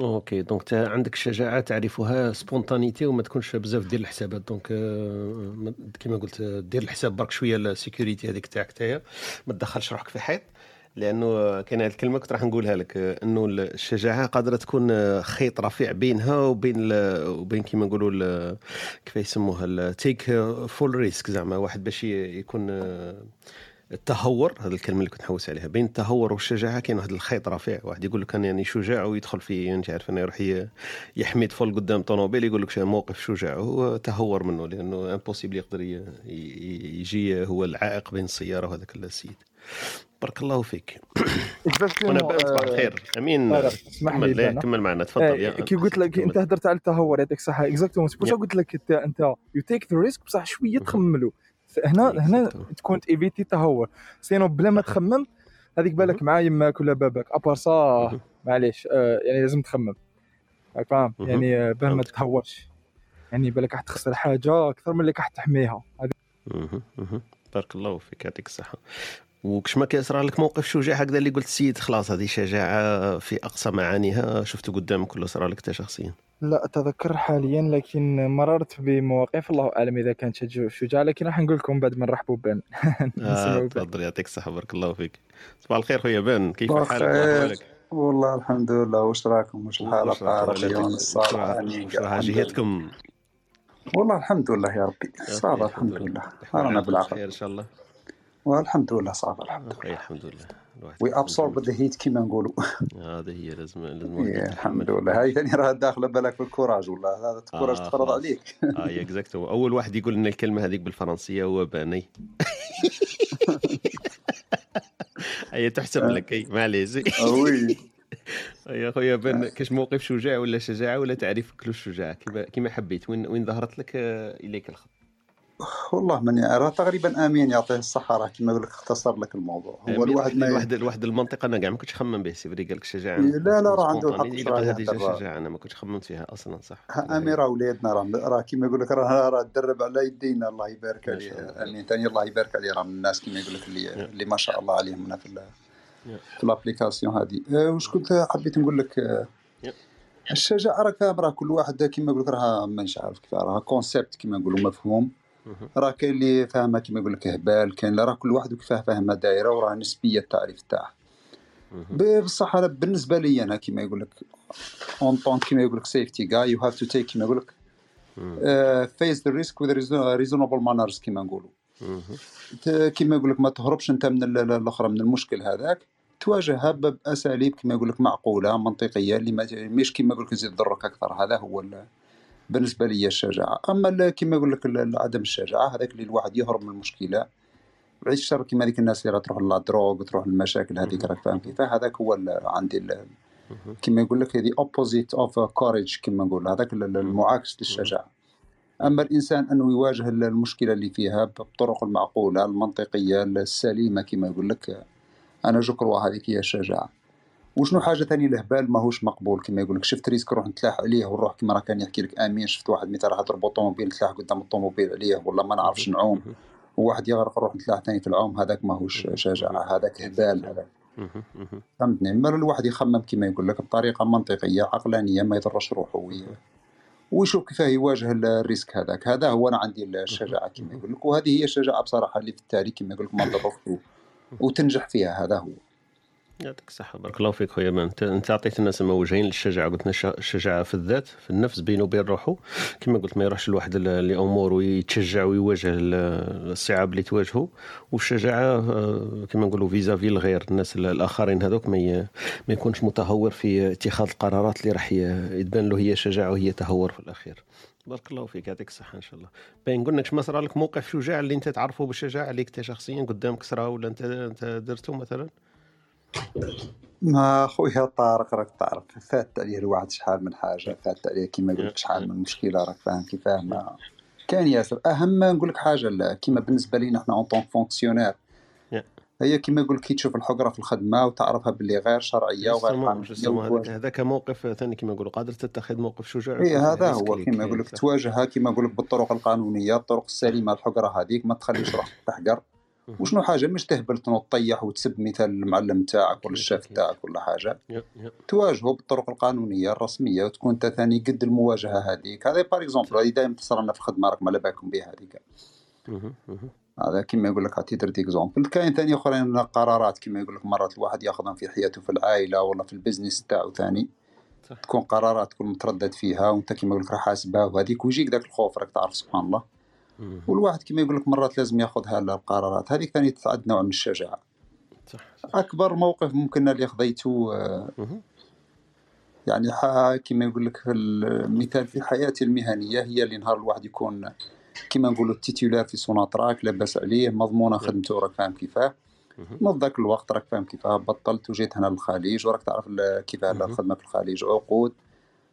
OK donc عندك الشجاعه تعرفها spontanéité وما تكونش بزاف دير الحسابات. donc آه، ما- كيما قلت دير الحساب برك شوية ال sécurité هذيك تاعك تاعي ما تدخلش روحك في حيط لأنه كاين هذه الكلمة كنت راح نقولها لك إنه الشجاعة قادرة تكون آه، خيط رفيع بينها وبين وبين كيما نقولوا كيف يسموها take full risk زعما واحد باش يكون آه، التهور هذه الكلمة اللي كنت نحوس عليها بين التهور والشجاعة كاين واحد الخيط رفيع واحد يقول لك أنا يعني شجاع ويدخل في انت عارف انه يروح يحمي طفل قدام طوموبيل يقول لك موقف شجاع. هو تهور منه لأنه امبوسيبل يقدر يجي هو العائق بين السيارة وهذاك السيد. بارك الله فيك. وأنا صباح الخير. أمين. طارق، اسمح لي كمل معنا تفضل آه، كي قلت لك. أنت هدرت على التهور يعطيك الصحه اكزاكتومون سي. قلت لك أنت أنت يو تيك ذا ريسك بصح شوية. تخملوا هنا هنا Exactement. تكون تيفيتي تهور سينو بلا ما تخمم هذيك بالك مع يماك ولا باباك أبار سا. معليش آه، يعني لازم تخمم راك فاهم. يعني باه ما. تتهورش يعني بالك راح تخسر حاجة أكثر من اللي راح تحميها. بارك الله فيك يعطيك الصحة وكش ما كيصرى لك موقف شجاع هكذا اللي قلت السيد خلاص هذه شجاعة في أقصى معانيها شفته قدامك ولا صرى لك أنت شخصيا لا أتذكر حاليا لكن مررت بمواقف الله أعلم إذا كانت شج- شجاعة لكن راح نقول لكم بعد ما نرحبوا بان آه. تفضل يعطيك الصحة بارك الله فيك. صباح الخير خويا بان كيف حالك والله الحمد لله. واش راكم؟ واش راح الحمد لله. جهتكم والله الحمد لله يا ربي. صافا الحمد لله. رانا بالعافية. خير إن شاء الله. والحمد لله صافا الحمد خير الحمد لله. وي ابسورب. ذا هيت كيما نقولوا. هذه هي لازم لازم إيه، الحمد. لله. هاي ثاني راه داخلة بالك في الكوراج ولا هذا الكوراج آه، تفرض. عليك. آه اكزاكتو أول واحد يقول لنا الكلمة هذيك بالفرنسية هو باني هي تحسب لك. اي معليش. وي. يا خويا بان كاش موقف شجاع ولا شجاعة ولا تعريفك للشجاعه كيما كيما حبيت. وين وين ظهرت لك آه، إليك الخط؟ والله من راه تقريبا آمين يعطيه الصحة راه كيما يقول لك اختصر لك الموضوع هو الواحد ما واحد واحد المنطقة أنا كاع ما كنتش خمم به سيفري قال لك شجاعه لا، لا، راه عنده حق هذه. شجاعة أنا ما كنتش خممت فيها أصلا صح آمين راه ولادنا راه راه كيما يقول لك راه راه تدرب على يدينا الله يبارك عليه. آمين ثاني الله يبارك عليه راه من الناس كيما يقول لك اللي, اللي ما شاء الله عليهم هنا في. في ال application هذه أه، واش كنت حبيت نقول لك يا. الشجاعة راه كل واحد كيما يقول لك راه مانيش عارف كيف راه concept كيما نقولوا مفهوم. راه كاين اللي فاهمها كيما يقول لك هبال كاين اللي راه كل واحد وكيفاه فاهمها دايره وراه نسبية التعريف تاعها مهم. بصح أنا بالنسبة لي أنا كيما يقول لك en tant كيما يقول لك safety guy you have to take كيما يقول لك. face the risk with reasonable manners كيما نقولوا كيما يقول لك ما تهربش أنت من ال- ال- الأخرى من المشكل هذاك تواجهها بأساليب كيما يقول لك معقولة منطقية اللي ما مش كيما يقول لك تزيد تضرك أكثر هذا هو بالنسبة لي الشجاعة. أما كيما يقول لك عدم الشجاعة هذاك اللي الواحد يهرب من المشكلة. بعيد الشر كيما هذيك الناس اللي تروح لل drogue تروح للمشاكل هذيك راك فاهم كيف. هذاك هو عندي. كما يقول لك هذه opposite of courage كما نقول. هذاك ال- ال- المعاكس للشجاعة. أما الإنسان أنه يواجه ال- المشكلة اللي فيها بالطرق المعقولة المنطقية السليمة كما يقول لك أنا je crois هذيك هي الشجاعة. وشنو حاجة ثانية؟ الهبال ماهوش مقبول كما يقول لك شفت risque روح نتلاح عليه ونروح كما راه كان يحكي لك آمين. شفت واحد مثلا راح يضرب طوموبيل نتلاح قدام الطوموبيل عليه والله ما نعرفش نعوم وواحد يغرق روح نتلاح ثاني في العوم هذاك ماهوش شجاعه هذاك هبال. هذاك. فهمتني؟ أما الواحد يخمم كما يقول لك بطريقة منطقية عقلانية ما يضرش روحه وي- ويشوف كيفاه يواجه ال- ال risque هذاك. هذا هو أنا عندي الشجاعة كما يقول لك وهذه هي الشجاعة بصراحة اللي في التاريخ كما يقول لك ما وتنجح فيها. هذا هو. يعطيك الصحة بارك الله فيك خويا مان انت انت عطيت الناس موجهين للشجاعة. قلت لنا الش- الشجاعة في الذات في النفس بينه وبين روحه. كما قلت ما يروحش الواحد لأمور ويتشجع ويواجه ال- الصعاب اللي تواجهه. والشجاعة آه، كما نقولوا vis-à-vis الغير. الناس ال- الآخرين هذوك ما ما يكونش متهور في اتخاذ القرارات اللي راح يتبان له هي شجاعة وهي تهور في الأخير. بارك الله فيك. يعطيك الصحة إن شاء الله. باين قلنا ما صرا لك موقف شجاع اللي أنت تعرفه بالشجاعة اللي أنت شخصيا قدامك صرا ولا أنت درته مثلا؟ ما خويا طارق راك تعرف فات عليه الواحد شحال من حاجة فات عليه كيما لك شحال من مشكلة راك فاهم كيفاه ما كان ياسر أهم نقول لك حاجة لا كيما بالنسبة لينا إحنا en tant fonctionnaire. هي كما يقول لك كي تشوف الحقرة في الخدمة وتعرفها باللي غير شرعية وغير قانونية هذاك موقف ثاني كما نقولوا قادر تتخذ موقف شجاع اي هذا هو يقول إيه، لك تواجهها كما نقول لك بالطرق القانونية الطرق السليمة الحقرة هذيك ما تخليش روحك تحقر. وشنو حاجة؟ مش تهبل تنوض طيح وتسب مثال المعلم تاعك ولا الشاف تاعك ولا حاجة. تواجهه بالطرق القانونية الرسمية وتكون انت ثاني قد المواجهة هذيك. هذا par exemple هذه دائما تصير لنا في الخدمه راكم على بالكم بها هذيك. هذا كما يقول لك عطيت exemple كاين ثاني أخرين قرارات كما يقول لك مرات الواحد ياخذهم في حياته في العائلة ولا في ال business تاعو ثاني. تكون قرارات تكون متردد فيها وانت كما يقول لك راح حاسبها وهذيك ويجيك ذاك الخوف راك تعرف سبحان الله. والواحد كما يقول لك مرات لازم ياخذ القرارات هذيك ثاني تعد نوع من الشجاعة. صح صح. أكبر موقف ممكن اللي خذيته آه،. يعني كما يقول لك في المثال في حياتي المهنية هي اللي نهار الواحد يكون كما نقولوا ال titulaire في سوناتراك لاباس عليه مضمونة خدمته راك فاهم كيفاه. نوض ذاك الوقت راك فاهم كيفاه بطلت وجيت هنا للخليج وراك تعرف كيفاه. الخدمة في الخليج عقود.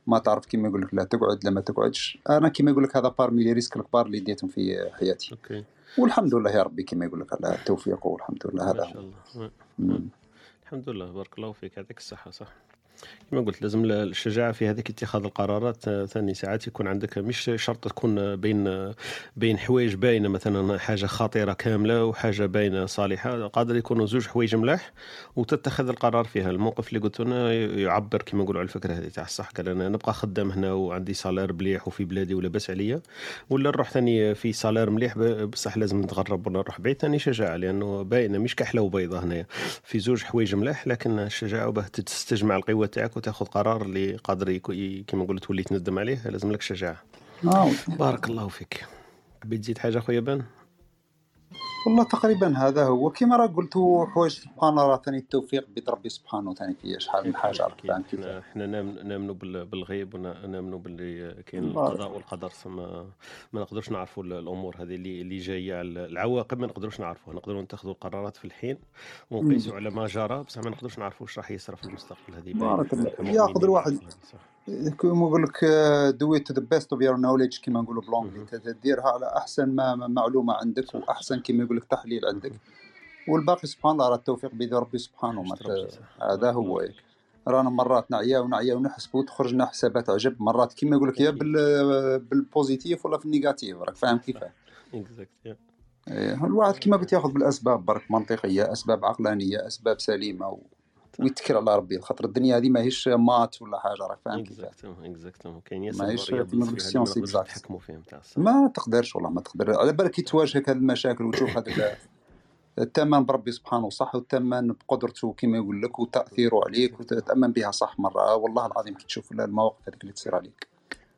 ما تعرف كيما يقول لك لا تقعد لا ما تقعدش. أنا كيما يقول لك هذا parmi les risques الكبار اللي ديتهم في حياتي. okay. والحمد لله يا ربي كيما يقول لك على التوفيق والحمد لله ما هذا شاء هو الله. الحمد لله بارك الله فيك. يعطيك الصحة صح؟ كما قلت لازم الشجاعة في هذيك اتخاذ القرارات آه، ثاني ساعات يكون عندك مش شرط تكون بين بين حوايج باينة مثلا حاجة خطيرة كاملة وحاجة باينة صالحة قادر يكونوا زوج حوايج ملاح وتتخذ القرار فيها. الموقف اللي قلت هنا يعبر كما نقولوا على الفكرة هذه تاع الصح قال أنا نبقى خدام هنا وعندي سالير مليح وفي بلادي ولا باس عليا ولا نروح ثاني في سالير مليح بصح لازم نتغرب ولا نروح بعيد. ثاني شجاعة لأنه باينة مش كحلة وبيضة هنايا. في زوج حوايج ملاح لكن الشجاعة باه تستجمع تاعك وتاخذ قرار اللي قادر كما قلت تولي تندم عليه لازم لك شجاعة. آه. بارك الله فيك. حبيت تزيد حاجة خويا بان والله تقريبا هذا هو. كما راه قلتوا حوايج سبحان الله راه ثاني التوفيق بيد ربي سبحانه ثاني فيه شحال من حاجة إحنا نام- نامنوا بال- بالغيب ونامنوا باللي كاين. القضاء والقدر ما ما نقدرش نعرفوا ال- الأمور هذه اللي اللي جاية العواقب ما نقدروش نعرفوها. نقدروا نتخذوا القرارات في الحين ونقيسوا على ما جرى بصح ما نقدروش نعرفوا واش راح يصرى في المستقبل هذه. بارك الله. ياخذ الواحد. كما نقول لك do at the best of your knowledge كما نقولوا ب l'anglais تديرها على أحسن ما معلومة عندك وأحسن كما يقول لك تحليل عندك. والباقي سبحان الله راه التوفيق بيد ربي سبحانه ما. هذا هو. رانا مرات نعيا ونعيا ونحسبوا تخرج لنا حسابات عجب. مرات كما يقول لك يا بال positif ولا في ال négatif راك فاهم كيفاه؟ exact. إيه، الواحد كما قلت ياخذ بالأسباب برك منطقية أسباب عقلانية أسباب سليمة. ويتكل على ربي خاطر الدنيا هذه ماهيش maths ولا حاجة راك فاهم كيفاه exactement كاين ياسر ماهيش exact. نتحكموا فيهم تاع ما تقدرش والله ما تقدر. على بالك كي تواجهك هذه المشاكل وتشوف هذا تامن بربي سبحانه صح وتامن بقدرته كما يقول لك وتأثيره عليك وتتامن بها صح مرة. والله العظيم كي تشوف المواقف هذيك اللي تصير عليك.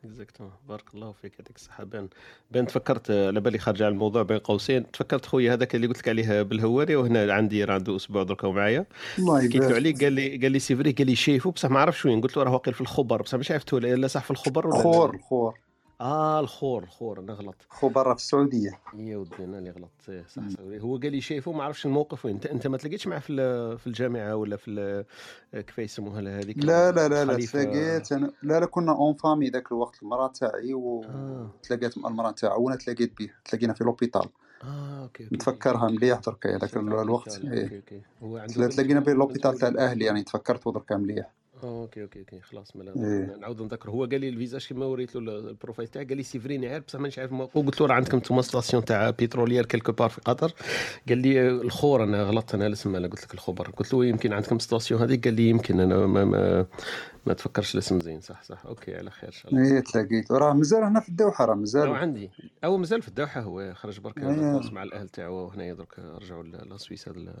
exactement بارك الله فيك يعطيك الصحة. bon bon تفكرت على بالي خارج على الموضوع بين قوسين. تفكرت خويا هذاك اللي قلت لك عليه بالهواري وهنا عندي راه عنده أسبوع دركا معايا. حكيت له عليه قال لي قال لي c'est vrai قال لي شايفه بصح ما عرفش وين. قلت له راه واقيل في الخبر. بصح مش عرفت لا صح في الخبر ولا لا. خور الخور آه الخور الخور أنا غلط برا في السعودية يا ودي أنا اللي غلطت إيه، صح صح هو قال لي شايفه ما عرفش الموقف وين أنت أنت ما تلاقيتش معاه في في الجامعة ولا في كيف يسموها هذيك لا لا لا لا. تلاقيت أنا لا لا كنا en famille ذاك الوقت المرأة تاعي آه. وتلاقيت مع المرأة تاعو وأنا تلاقيت به تلاقينا في l'hôpital آه okay okay. نتفكرها مليح دركا هذاك الوقت okay إيه. okay هو عنده تلاقينا في l'hôpital تاع. الاهلي يعني تفكرته دركا مليح آه okay okay okay خلاص ملا إيه. نعاود نذكر هو قال لي ال visage كيما وريت له ال profile تاعي قال لي c'est vrai ني عارف بصح مانيش عارف قلت له راه عندكم أنتم station تاع pétrolière quelque part في قطر. قال لي الخور أنا غلطت أنا الاسم أنا قلت لك الخبر. قلت له يمكن عندكم station هذيك؟ قال لي يمكن أنا ما ما, ما تفكرش الاسم زين صح صح. okay على خير إن شاء الله. إيه تلاقيت. راه مازال هنا في الدوحة راه مازال. عندي. أو مازال في الدوحة هو خرج برك إيه. مع الأهل تاعو هنا درك رجعوا لسويس هذا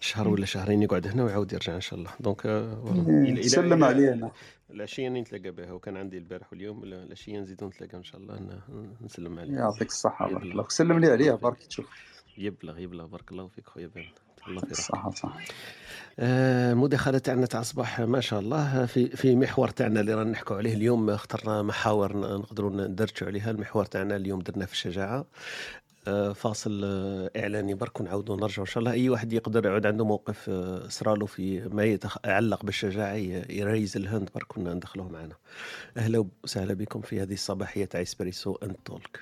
الشهر ولا شهرين يقعد هنا ويعاود يرجع إن شاء الله. دونك آه،. إيه، سلم علينا. العشيه نتلاقى بها وكان عندي البارح واليوم العشيه نزيدو نتلاقى إن شاء الله نسلم عليه. يعطيك الصحة بارك. الله. سلم لي عليها برك تشوف. يبلغ يبلغ. بارك الله فيك خويا بن الله في صح آه، المداخله تاعنا تاع الصباح ما شاء الله. في في محور تاعنا اللي رانا نحكوا عليه اليوم اخترنا محاور نقدروا ندرجوا عليها. المحور تاعنا اليوم درنا في الشجاعة. آه، فاصل آه، إعلاني برك ونعاودوا نرجعوا إن شاء الله. أي واحد يقدر يعود عنده موقف آه، صرالو في ما يتعلق بالشجاعة يريز الهند برك كنا ندخلوه معنا. أهلا وسهلا بكم في هذه الصباحية تاع إسبريسو أند تولك.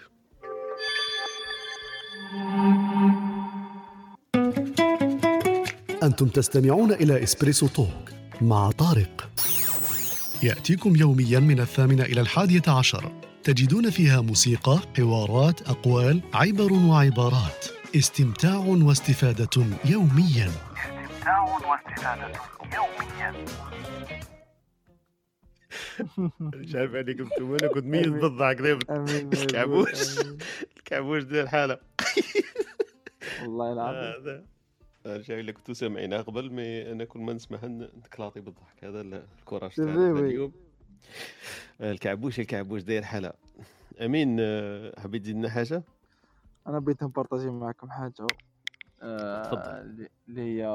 أنتم تستمعون إلى إسبريسو توك مع طارق. يأتيكم يوميا من الثامنة إلى الحادية عشر. تجدون فيها موسيقى، حوارات، أقوال، عبر وعبارات. استمتاع واستفادة يوميا. استمتاع واستفادة يوميا مش عارف عليكم أنتم أنا كنت ميت بالضحك الكعبوش. الكعبوش ديال الحالة. والله العظيم. رجع اللي كنتو سامعينها قبل مي أنا كل ما نسمعها نتكلاطي بالضحك. هذا ال- الكوراج تاعنا. اليوم. آه، الكعبوش الكعبوش داير حالة. أمين آه، حبيت تزيد لنا حاجة؟ أنا بغيت نبارطاجي معكم حاجة. آه، تفضل. اللي اللي هي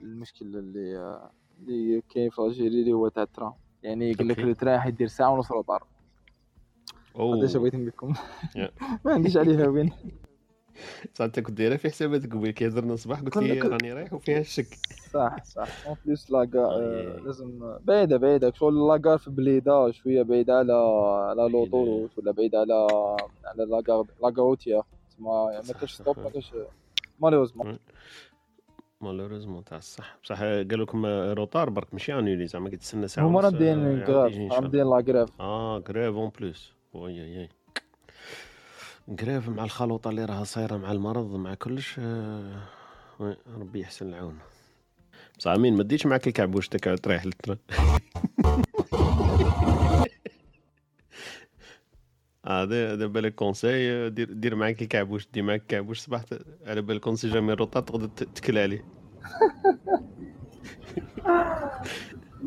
المشكل اللي اللي كاين في l'Algérie اللي هو تاع ال train يعني قال لك. ال train حيدير ساعة ونص retard هذا اش بغيت نقول لكم. ما عنديش عليها وين. انت كنت دايرها في حساباتك قبل كي هضرنا الصباح قلت لي راني رايح وفيها الشك. صح صح. اون بليس لاكار آه. لازم بعيدة بعيدة. شغل لاكار في بليده شوية بعيدة على على لوطوروت ولا بعيدة على على لاكار لاكاروتيا تسمى يعني ما صح. ستوب ما كاينش مالوزمون مالوريزمون تاع الصح. بصح قالوا لكم روطار برك ماشي انولي زعما كتسنى ساعة هما راه ونص، آه، مدين كراف راه. مدين آه كراف اون بلوس وي وي كراف مع الخلوطة اللي راها صايرة مع المرض مع كلش آه، وي، ربي يحسن العون. بصح أمين ما ديتش معاك الكعبوش تقعد تريح للترا هذا هذا بالك كونساي دير دير معاك الكعبوش دير معاك الكعبوش صباح ت- على بالك كونسي جامي روطا تقدر ت- تكل عليه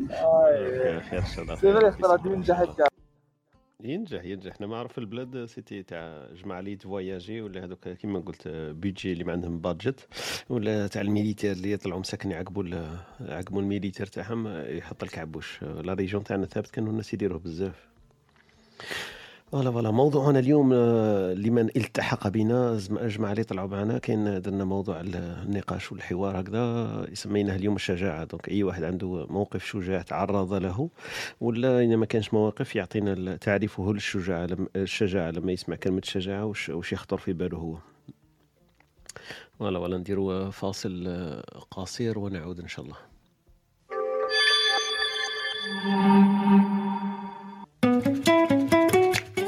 خير خير ان شاء الله سي فري خير. خطرات ينجح الكاع ينجح ينجح. إحنا ما عرف البلاد سيتي تاع جماعة اللي تفواياجي ولا هذوك كيما قلت بيجي اللي ما عندهم بادجت ولا تاع ال militaires اللي يطلعوا مساكن يعقبوا يعقبوا ال militaires تاعهم يحط الكعبوش. la région تاعنا ثابت كانوا الناس يديروه بزاف. voilà voilà. موضوعنا اليوم آه، لمن التحق بنا الجماعه اللي طلعوا معنا كاين درنا موضوع ال- النقاش والحوار هكذا سميناه اليوم الشجاعة. donc أي واحد عنده موقف شجاع تعرض له ولا إذا ما كانش مواقف يعطينا تعريفه للشجاعة الشجاعة لما يسمع كلمة شجاعة وش, يخطر في باله هو. فوالا ولا نديروا فاصل آه، قصير ونعود إن شاء الله.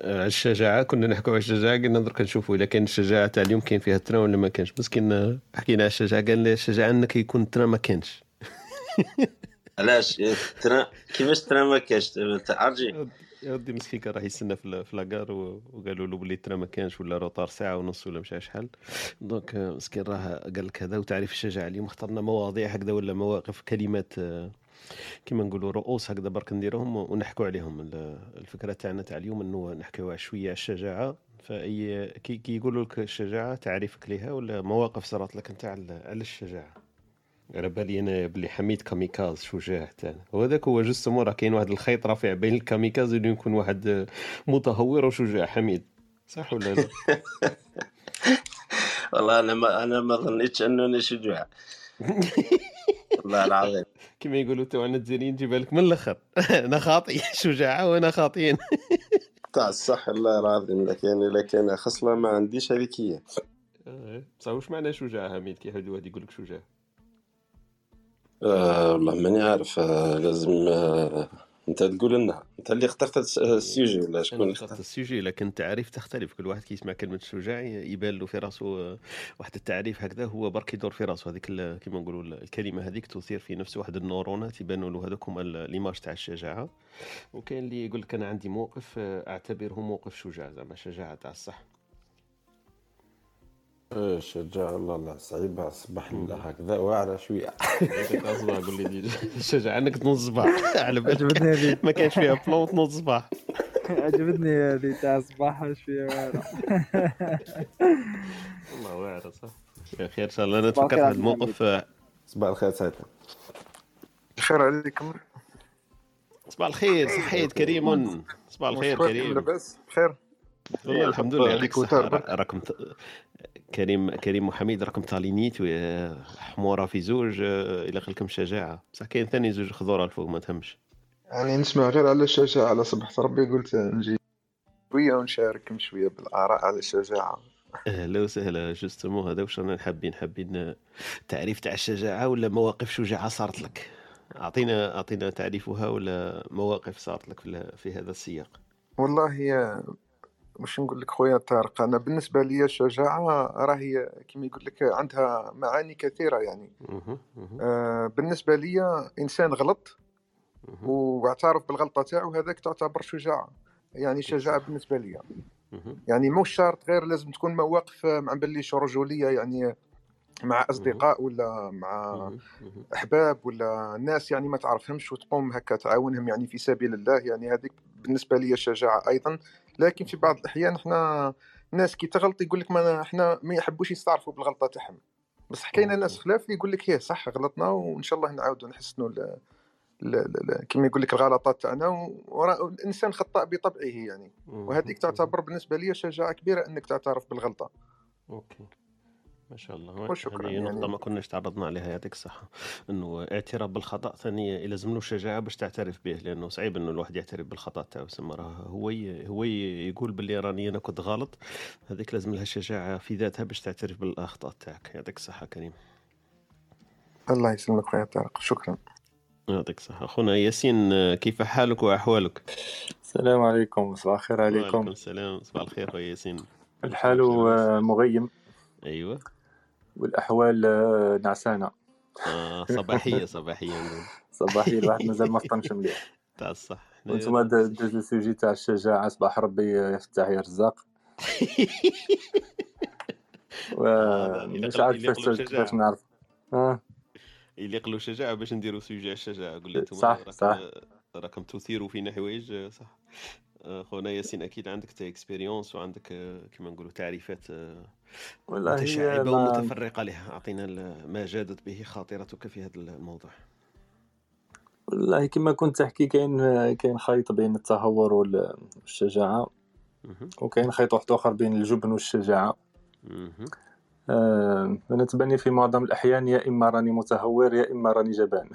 على الشجاعة. كنا نحكوا على الشجاعة قلنا درك نشوفوا اذا كان الشجاعة تاع اليوم كاين فيها ال train ولا ما كانش. مسكين آه، حكينا على الشجاعة قال لي الشجاعة انك يكون ال train ما كانش. علاش؟ train؟ كيفاش train ما كاش تاع أرجي. يا ودي مسكين كان راح يستنى في la gare وقالوا له بلي ال train ما كانش ولا retard ساعة ونص ولا مش عارف شحال. donc آه، مسكين راه قال لك هذا. وتعريف الشجاعة اليوم اخترنا مواضيع هكذا ولا مواقف كلمات كيما نقولوا رؤوس هكذا برك نديروهم ونحكوا عليهم. ال- الفكرة تاعنا تاع اليوم إنه نحكيو شوية على الشجاعة. فأي كي, كي يقولوا لك الشجاعة تعريفك ليها ولا مواقف صارت لك أنت على الشجاعة؟ على بالي أنا بلي حميد كاميكاز شجاع تاعنا وهذاك هو justement راه كاين واحد الخيط رفيع بين ال kamikaze اللي يكون واحد متهور وشجاع حميد. صح ولا لا؟ والله أنا ما أنا ما ظنيتش انني شجاع. والله العظيم. كيما يقولوا توعنا الجزائريين نجيبها لك من الأخر. أنا خاطي شجاعة وأنا خاطيين تاع الصح الله العظيم. لكن لكن خصله ما عنديش هذيك هي. بصح واش معنى شجاع حميد كي يحب واحد يقول لك شجاع آه والله ماني عارف آه لازم آه انت تقول لنا انت اللي اخترت الس- السيجي ولا شكون اللي اخترت؟ السوجي لكن التعريف تختلف. كل واحد كي يسمع كلمة شجاع يبان له في راسه واحد التعريف هكذا هو برك يدور في راسه. هذيك كيما نقولوا ال- الكلمة هذيك تثير في نفسه واحد النورونات يبانوا له هذوك هما ليماج تاع الشجاعة. وكاين اللي يقول لك أنا عندي موقف أعتبره موقف شجاع زعما شجاعة تاع الصح. شجاع والله لا صعيبة صباح الله هكذا. واعرة شوية. اصبع قول لي الشجاعه أنك تنوض الصباح على بالك. عجبتني هذه. ما كانش فيها بلون تنوض الصباح عجبتني هذه تاع صباح شوية واعرة. والله واعره صح. خير إن شاء الله. أنا صباح تفكرت هذا الموقف. صباح الخير سعيد. الخير عليكم. صباح الخير صحيت كريم. صباح الخير كريم. لاباس؟ بخير والله الحمد لله. يعطيك عليك الصحة راكم. كريم كريم وحميد راكم تالينيت و- حمورة في زوج آه، إلى خلكم شجاعة. بصح كاين ثاني زوج خضورة الفوق ما تهمش. يعني نسمع غير على الشجاعة. على صبحة ربي قلت نجي شوية ونشارككم شوية بالآراء على الشجاعة. أهلا وسهلا. جوستومون هذا واش رانا حابين؟ حابين تعريف تاع الشجاعة ولا مواقف شجاعة صارت لك؟ أعطينا أعطينا تعريفها ولا مواقف صارت لك في هذا السياق؟ والله هي واش نقول لك خويا طارق أنا بالنسبة لي الشجاعة راهي كما يقول لك عندها معاني كثيرة يعني. آه، بالنسبة لي إنسان غلط. واعترف بالغلطة تاعو هذاك تعتبر شجاعة يعني الصحة بالنسبة لي يعني مو شرط غير لازم تكون مواقف آه، ما نبليش رجولية يعني مع مهم، أصدقاء ولا مع. أحباب ولا ناس يعني ما تعرفهمش وتقوم هكا تعاونهم يعني في سبيل الله يعني هذيك بالنسبة لي شجاعة أيضا. لكن في بعض الأحيان إحنا ناس كي تغلط يقول لك ما إحنا ما يحبوش يستعرفوا بالغلطة تاعهم. بصح كاين ناس خلاف اللي يقول لك هي صح غلطنا وإن شاء الله نعاودوا نحسنوا كما يقول لك الغلطات تاعنا ورا- الإنسان خطاء بطبعه يعني. وهذيك. تعتبر بالنسبة لي شجاعة كبيرة إنك تعترف بالغلطة. OK. ما شاء الله. وشكرا هذه نقطة يعني ما كناش تعرضنا عليها يعطيك الصحة. إنه اعتراف بالخطأ ثاني لازم له شجاعة باش تعترف به لأنه صعيب إنه الواحد يعترف بالخطأ تاعو. سما راه هو ي- هو ي- يقول باللي راني أنا كنت غلط. هذيك لازم لها شجاعة في ذاتها باش تعترف بالأخطاء تاعك. يعطيك الصحة كريم. الله يسلمك خويا طارق. شكرا. يعطيك الصحة. أخونا ياسين كيف حالك وأحوالك؟ السلام عليكم. صباح الخير وعليكم عليكم السلام. صباح الخير خويا ياسين. الحال مغيم. أيوه. والأحوال آه، نعسانة. آه صباحية نقول. صباحية الواحد مازال ما فطنش مليح. تاع الصح. وأنتم دوز السوجي تاع الشجاعة صباح ربي يفتح يرزق ومش يليق عارف كيفاش كيفاش نعرف. يليق له شجاعة باش نديروا sujet على الشجاعة قول أنتم صح صح. راكم تثيروا فينا حوايج آه، صح. آه، خونا ياسين أكيد عندك expérience وعندك آه، كما نقولوا تعريفات آه، ما ومتفرقة لها. أعطينا ما جادت به خاطرتك في هذا الموضوع. والله كما كنت تحكي كاين كاين خيط بين التهور وال- والشجاعة. مهم. وكاين خيط واحد آخر بين الجبن والشجاعة. آه، أنا تبني في معظم الأحيان يا إما راني متهور يا إما راني جبان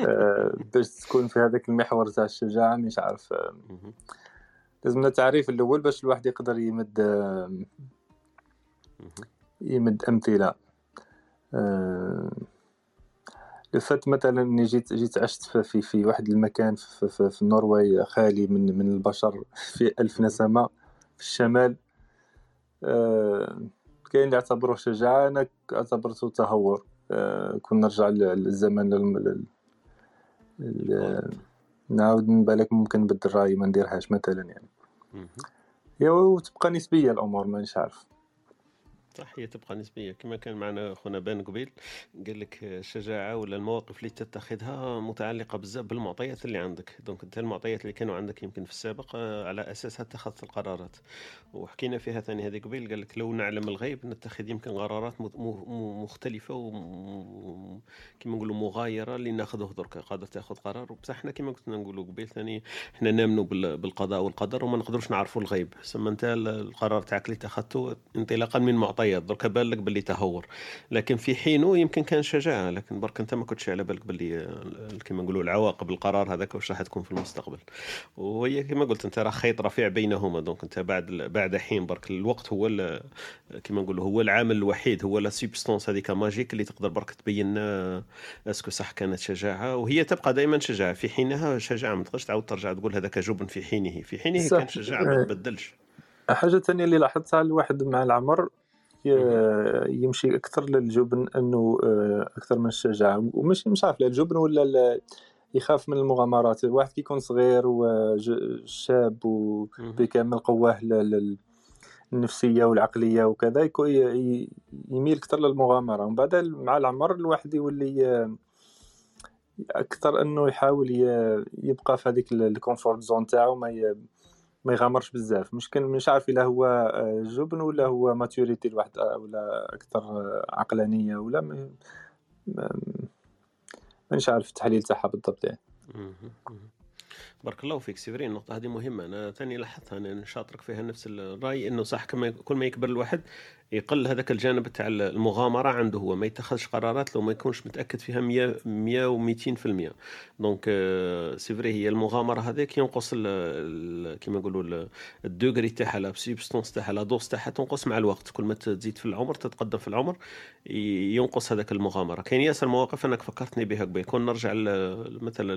آه، باش تكون في هذاك المحور تاع الشجاعة مش عارف آه،. لازمنا التعريف الأول باش الواحد يقدر يمد. يمد أمثلة آه، لفت مثلا إني جيت جيت عشت في في, واحد المكان في, في, في النرويج خالي من من البشر في ألف نسمة في الشمال كاين اللي يعتبروه شجاعة أنا اعتبرته تهور. آه، كون نرجع لل- للزمن نعاود نبالك ممكن نبدل رأيي ما نديرهاش مثلا يعني. هي وتبقى نسبية الأمور مانيش عارف. صح هي تبقى نسبية. كما كان معنا خونا بان قبيل قال لك الشجاعة ولا المواقف اللي تتخذها متعلقة بزاف بالمعطيات اللي عندك. donc أنت المعطيات اللي كانوا عندك يمكن في السابق آه، على اساسها اتخذت القرارات. وحكينا فيها ثاني هذه قبيل قال لك لو نعلم الغيب نتخذ يمكن قرارات مت- م- م- مختلفة وكما نقولوا مغايرة اللي ناخذه درك. قادر تاخذ قرار. بصح إحنا كما كنا نقولوا قبيل ثاني إحنا نامنوا بال- بالقضاء والقدر وما نقدروش نعرفوا الغيب. سما أنت ال- القرار تاعك اللي اتخذته انطلاقا من معطيات درك بان لك باللي تهور لكن في حينه يمكن كان شجاعة لكن برك أنت ما كنتش على بالك باللي ال- كما نقولوا العواقب القرار هذاك واش راح تكون في المستقبل وهي كما قلت أنت راه خيط رفيع بينهما donc أنت بعد بعد حين برك الوقت هو كما نقولوا هو العامل الوحيد هو la substance هذيك magique اللي تقدر برك تبين est-ce que صح كانت شجاعة وهي تبقى دائما شجاعة في حينها شجاعة ما تقدرش تعاود ترجع تقول هذاك جبن في حينه في حينه. كان شجاعة ما آه. تبدلش حاجة تانية اللي لاحظتها الواحد مع العمر. يمشي أكثر للجبن أنه آه، أكثر من الشجاعة. ومش مش عارف لا الجبن ولا يخاف من المغامرات. الواحد كي يكون صغير وشاب. وبكامل قواه النفسية والعقلية وكذا يميل أكثر للمغامرة. ومن بعد مع العمر الواحد يولي آه، أكثر أنه يحاول يبقى في هذيك ال comfort zone تاعو ما ما يغامرش بزاف مشكل مش عارف إلا هو آه، جبن ولا هو maturité الواحد آه، ولا أكثر آه، عقلانية ولا ما- مانيش عارف التحليل تاعها بالضبط يعني. بارك الله فيك c'est vrai النقطة هذه مهمة. أنا ثاني لاحظتها أنا نشاطرك فيها نفس الرأي إنه صح كما كل ما يكبر الواحد يقل هذاك الجانب تاع المغامرة عنده. هو ما يتخذش قرارات لو ما يكونش متأكد فيها 100 100 و200% donc c'est vrai هي المغامرة هذيك ينقص كيما نقولوا ال- ال degré تاعها la substance تاعها la dose تاعها تنقص مع الوقت. كل ما تزيد في العمر تتقدم في العمر ينقص هذاك المغامرة. كاين ياسر مواقف أنك فكرتني بها قبل. كون نرجع مثلا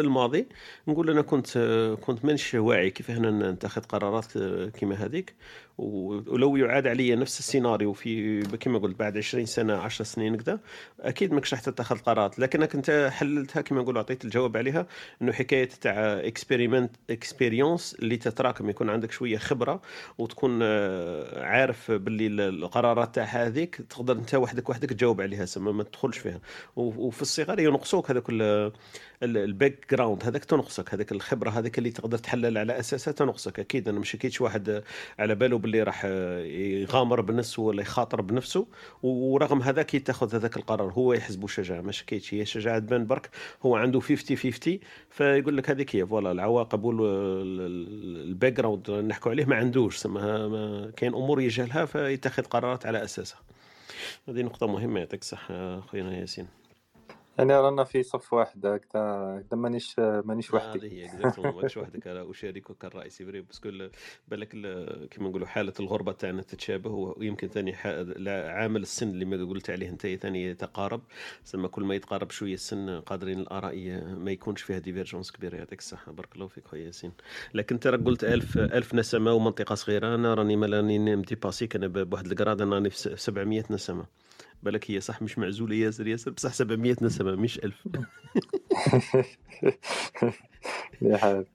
للماضي نقول أنا كنت كنت مانيش واعي كيف أنا نتخذ قرارات كيما هذيك ولو يعاد علي نفس السيناريو في كما قلت بعد 20 سنة 10 سنين كذا أكيد ماكش راح تتخذ قرارات. لكنك انت حللتها كما نقولوا عطيت الجواب عليها إنه حكاية تاع experiment expérience اللي تتراكم يكون عندك شوية خبرة وتكون آه، عارف باللي ال- القرارات تاع هذيك تقدر أنت وحدك وحدك تجاوب عليها سما ما تدخلش فيها. وفي الصغر ينقصوك هذاك ال background هذاك تنقصك هذاك الخبرة هذيك اللي تقدر تحلل على اساسها تنقصك أكيد. أنا مش اكيدش واحد على باله باللي راح يغامر بنفسه ولا يخاطر بنفسه ورغم هذاك يتخذ هذاك القرار. هو يحسبه شجاعة مش كيتش. هي شجاعة تبان برك هو عنده 50 50 فيقول لك هذيك هي. voilà العواقب وال background نحكوا عليه ما عندوش سما ما كاين أمور يجهلها فيتخذ قرارات على أساسها. هذه نقطة مهمة يعطيك الصحة خوينا ياسين. يعني رانا في صف واحد هكذا مانيش مانيش وحدي. هي exactement ماكش وحدك أنا أشاركك الراي c'est vrai parce que ال- بالك ال- كيما نقولوا حالة الغربة تاعنا تتشابه ويمكن ثاني عامل السن اللي ما قلت عليه أنت ثاني يتقارب. سما كل ما يتقارب شوية السن قادرين الآراء ما يكونش فيها divergence كبيرة. يعطيك الصحة. بارك الله فيك خويا ياسين. لكن انت راك قلت ألف ألف نسمة ومنطقة صغيرة أنا راني مالاني م dépassé يك أنا بواحد ال grade أنا راني في س- 700 نسمة. بالك هي صح مش معزوله ياسر ياسر بصح 700 نسمه مش 1000 يا حال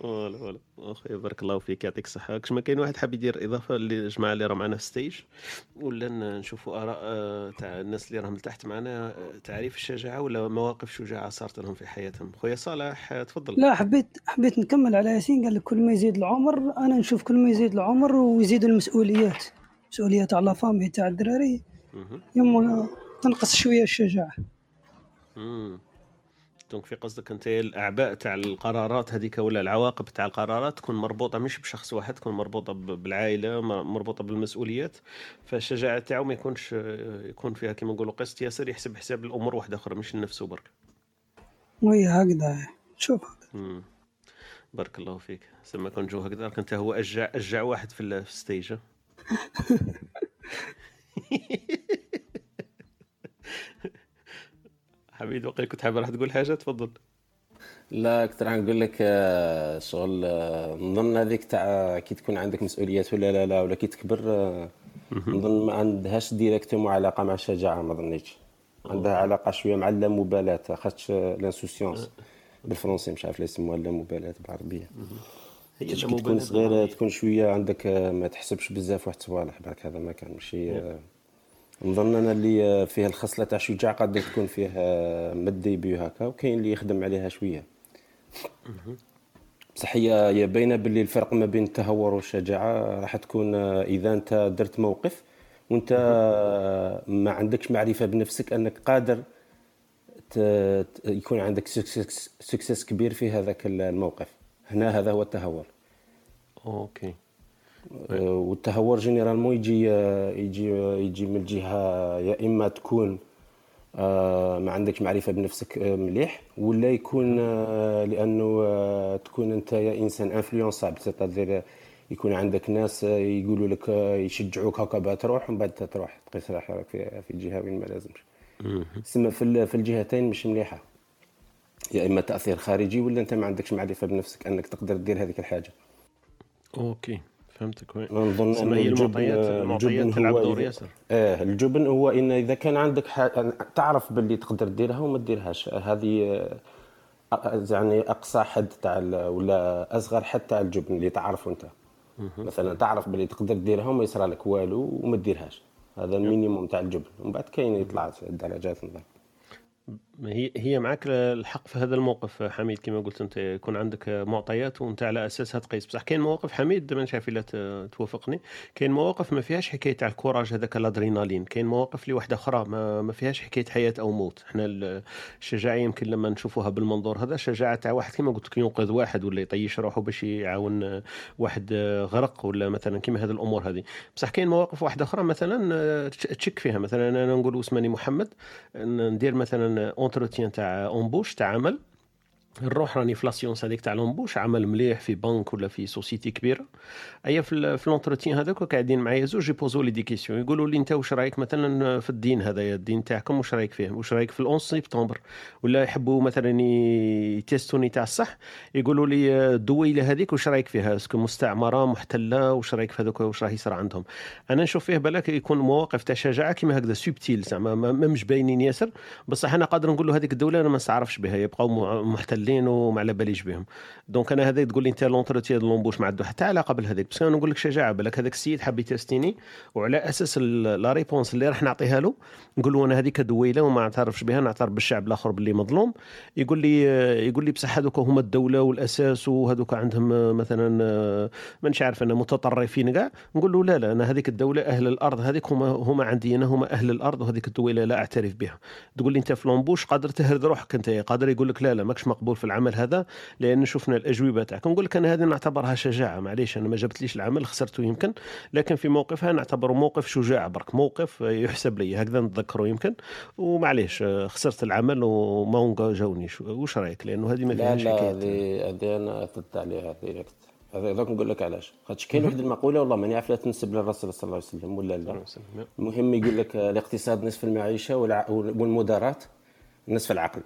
voilà voilà. اخويا بارك الله فيك يعطيك الصحة. كش ما كاين واحد حاب يدير إضافة للجماعة اللي راه معنا في stage ولا نشوفوا آراء آه، تاع الناس اللي راهم لتحت معنا آه، تعريف الشجاعة ولا مواقف شجاعة صارت لهم في حياتهم؟ خويا صالح آه، تفضل. لا حبيت حبيت نكمل على ياسين قال لك كل ما يزيد العمر أنا نشوف كل ما يزيد العمر ويزيد المسؤوليات. مسؤوليات على famille تاع الدراري مهم. يما تنقص شوية الشجاعة. donc في قصدك أنت الأعباء تاع القرارات هذيك ولا العواقب تاع القرارات تكون مربوطة مش بشخص واحد تكون مربوطة بالعائلة مربوطة بالمسؤوليات فالشجاعة تاعو ما يكونش يكون فيها كما نقولوا قسط ياسر يحسب حساب الأمور واحدة أخرى مش لنفسه برك وهي هكذا شوف. بارك الله فيك سما كون جو هكذا راك أنت هو أشجع أشجع واحد في ال- في ال stage؟ حميد وقيل كنت حاب راح تقول حاجة؟ تفضل. لا كنت راح نقول لك آه، شغل آه، نظن هذيك تاع كي تكون عندك مسؤوليات ولا لا لا ولا كي تكبر آه، نظن ما عندهاش directement علاقة مع الشجاعة ما ظنيتش عندها علاقة شوية مع اللامبالاه خاطش l'insouciance بالفرنسي مش عارف لا يسموها اللامبالاه بالعربية. هي كي تكون صغير. تكون شوية عندك آه، ما تحسبش بزاف واحد الصوالح برك هذا ما كان ماشي آه، نظن أنا اللي فيه الخصلة تاع الشجاع قادر تكون فيه آه، من ال début هكا وكاين اللي يخدم عليها شوية. بصح هي باينة باللي الفرق ما بين التهور والشجاعة راح تكون آه، إذا أنت درت موقف وأنت آه، ما عندكش معرفة بنفسك أنك قادر يكون عندك succès كبير في هذاك الموقف. هنا هذا هو التهور. OK. والتهور généralement يجي آه، يجي آه، يجي من جهة يا إما تكون آه، ما عندكش معرفة بنفسك آه، مليح ولا يكون آه، لأنه آه، تكون أنت يا إنسان influençable c'est-à-dire يكون عندك ناس آه، يقولوا لك آه، يشجعوك هكا باه تروح ومن بعد تروح تقيس روحك في في الجهة وين ما لازمش. سما في في الجهتين مش مليحة. يا إما تأثير خارجي ولا أنت ما عندكش معرفة بنفسك أنك تقدر دير هذيك الحاجة. OK. فهمتك وين نظن هي الجبن المعطيات المعطيات الجبن تلعب دور ياسر آه الجبن هو ان إذا كان عندك حاجة تعرف باللي تقدر ديرها وما ديرهاش هذه آه، يعني أقصى حد تاع ولا أصغر حد تاع الجبن اللي تعرفه أنت. مثلا تعرف باللي تقدر ديرها وما يصرى لك والو وما ديرهاش هذا ال minimum تاع الجبن. ومن بعد كاين يطلع الدرجات نظن ما هي هي معك الحق في هذا الموقف حميد كما قلت أنت يكون عندك معطيات وأنت على اساسها تقيس بصح كاين مواقف حميد ما نعرف إلا توافقني كاين مواقف ما فيهاش حكاية تاع ال courage هذاك الأدرينالين كاين مواقف اللي أخرى ما, ما فيهاش حكاية حياة أو موت. إحنا ال- الشجاعة يمكن لما نشوفوها بالمنظور هذا الشجاعه تاع واحد كما قلت لك ينقذ واحد ولا يطيش روحه باش يعاون واحد غرق ولا مثلا كما هذه الأمور هذه. بصح كاين مواقف واحدة أخرى مثلا تش- تشك فيها. مثلا أنا نقول أسماني محمد ندير مثلا entretien تاع embauche تاع عمل نروح راني في la séance هذيك تاع l'embauche عمل مليح في بنك ولا في société كبيرة. ايا في l'entretien هذاك قاعدين معايا زوج يبوزوا لي des questions. يقولوا لي أنت واش رايك مثلا في الدين هذايا الدين تاعكم؟ واش رايك فيه؟ واش رايك في 11 سبتمبر؟ ولا يحبوا مثلا يتيستوني تاع الصح؟ يقولوا لي الدويلة هذيك واش رايك فيها؟ est-ce que مستعمرة محتلة واش رايك في هذوك؟ واش راه يصير عندهم؟ أنا نشوف فيه بالك يكون مواقف تاع شجاعه كيما هكذا subtil زعما ما ما مش باينين ياسر. بصح أنا قادر نقول له هذيك الدولة أنا ما نستعرفش بها يبقاو م- محتلين وما على باليش بهم. donc أنا هذا تقول لي أنت l'entretien l'embauche ما عنده حتى علاقة بهذيك بس أنا نقول لك شجاعة بالك هذاك السيد حاب يتستيني وعلى أساس la réponse اللي راح نعطيها له نقول له أنا هذيك دويلة وما نعترفش بها نعترف بالشعب الآخر باللي مظلوم. يقول لي يقول لي بصح هذوك هما الدولة والأساس وهذوك عندهم مثلا مانيش عارف أنا متطرفين كاع. نقول له لا لا أنا هذيك الدولة أهل الأرض هذيك هما هما عندي أنا هما أهل الأرض وهذيك الدولة لا أعترف بها. تقول لي أنت في l'embauche قادر تهرد روحك أنت قادر يقول لك لا لا ماكش مقبول. في العمل هذا لأن شفنا الأجوبة تاعك. نقول لك أنا هذه نعتبرها شجاعة. معليش أنا ما جبتليش العمل خسرته يمكن لكن في موقفها نعتبره موقف شجاع برك. موقف يحسب لي هكذا نتذكره يمكن. ومعليش خسرت العمل وما جاونيش واش رأيك؟ لأنه هذه ما لا فيهاش لا حكايه هذه هذه أنا ضد عليها direct هذا هذاك نقول لك علاش. خاطش كاين واحد المقولة والله ماني عارف لا تنسب للرسول صلى الله عليه وسلم ولا لا؟ المهم يقول لك الاقتصاد نصف المعيشة والع- والمدارات نصف العقل.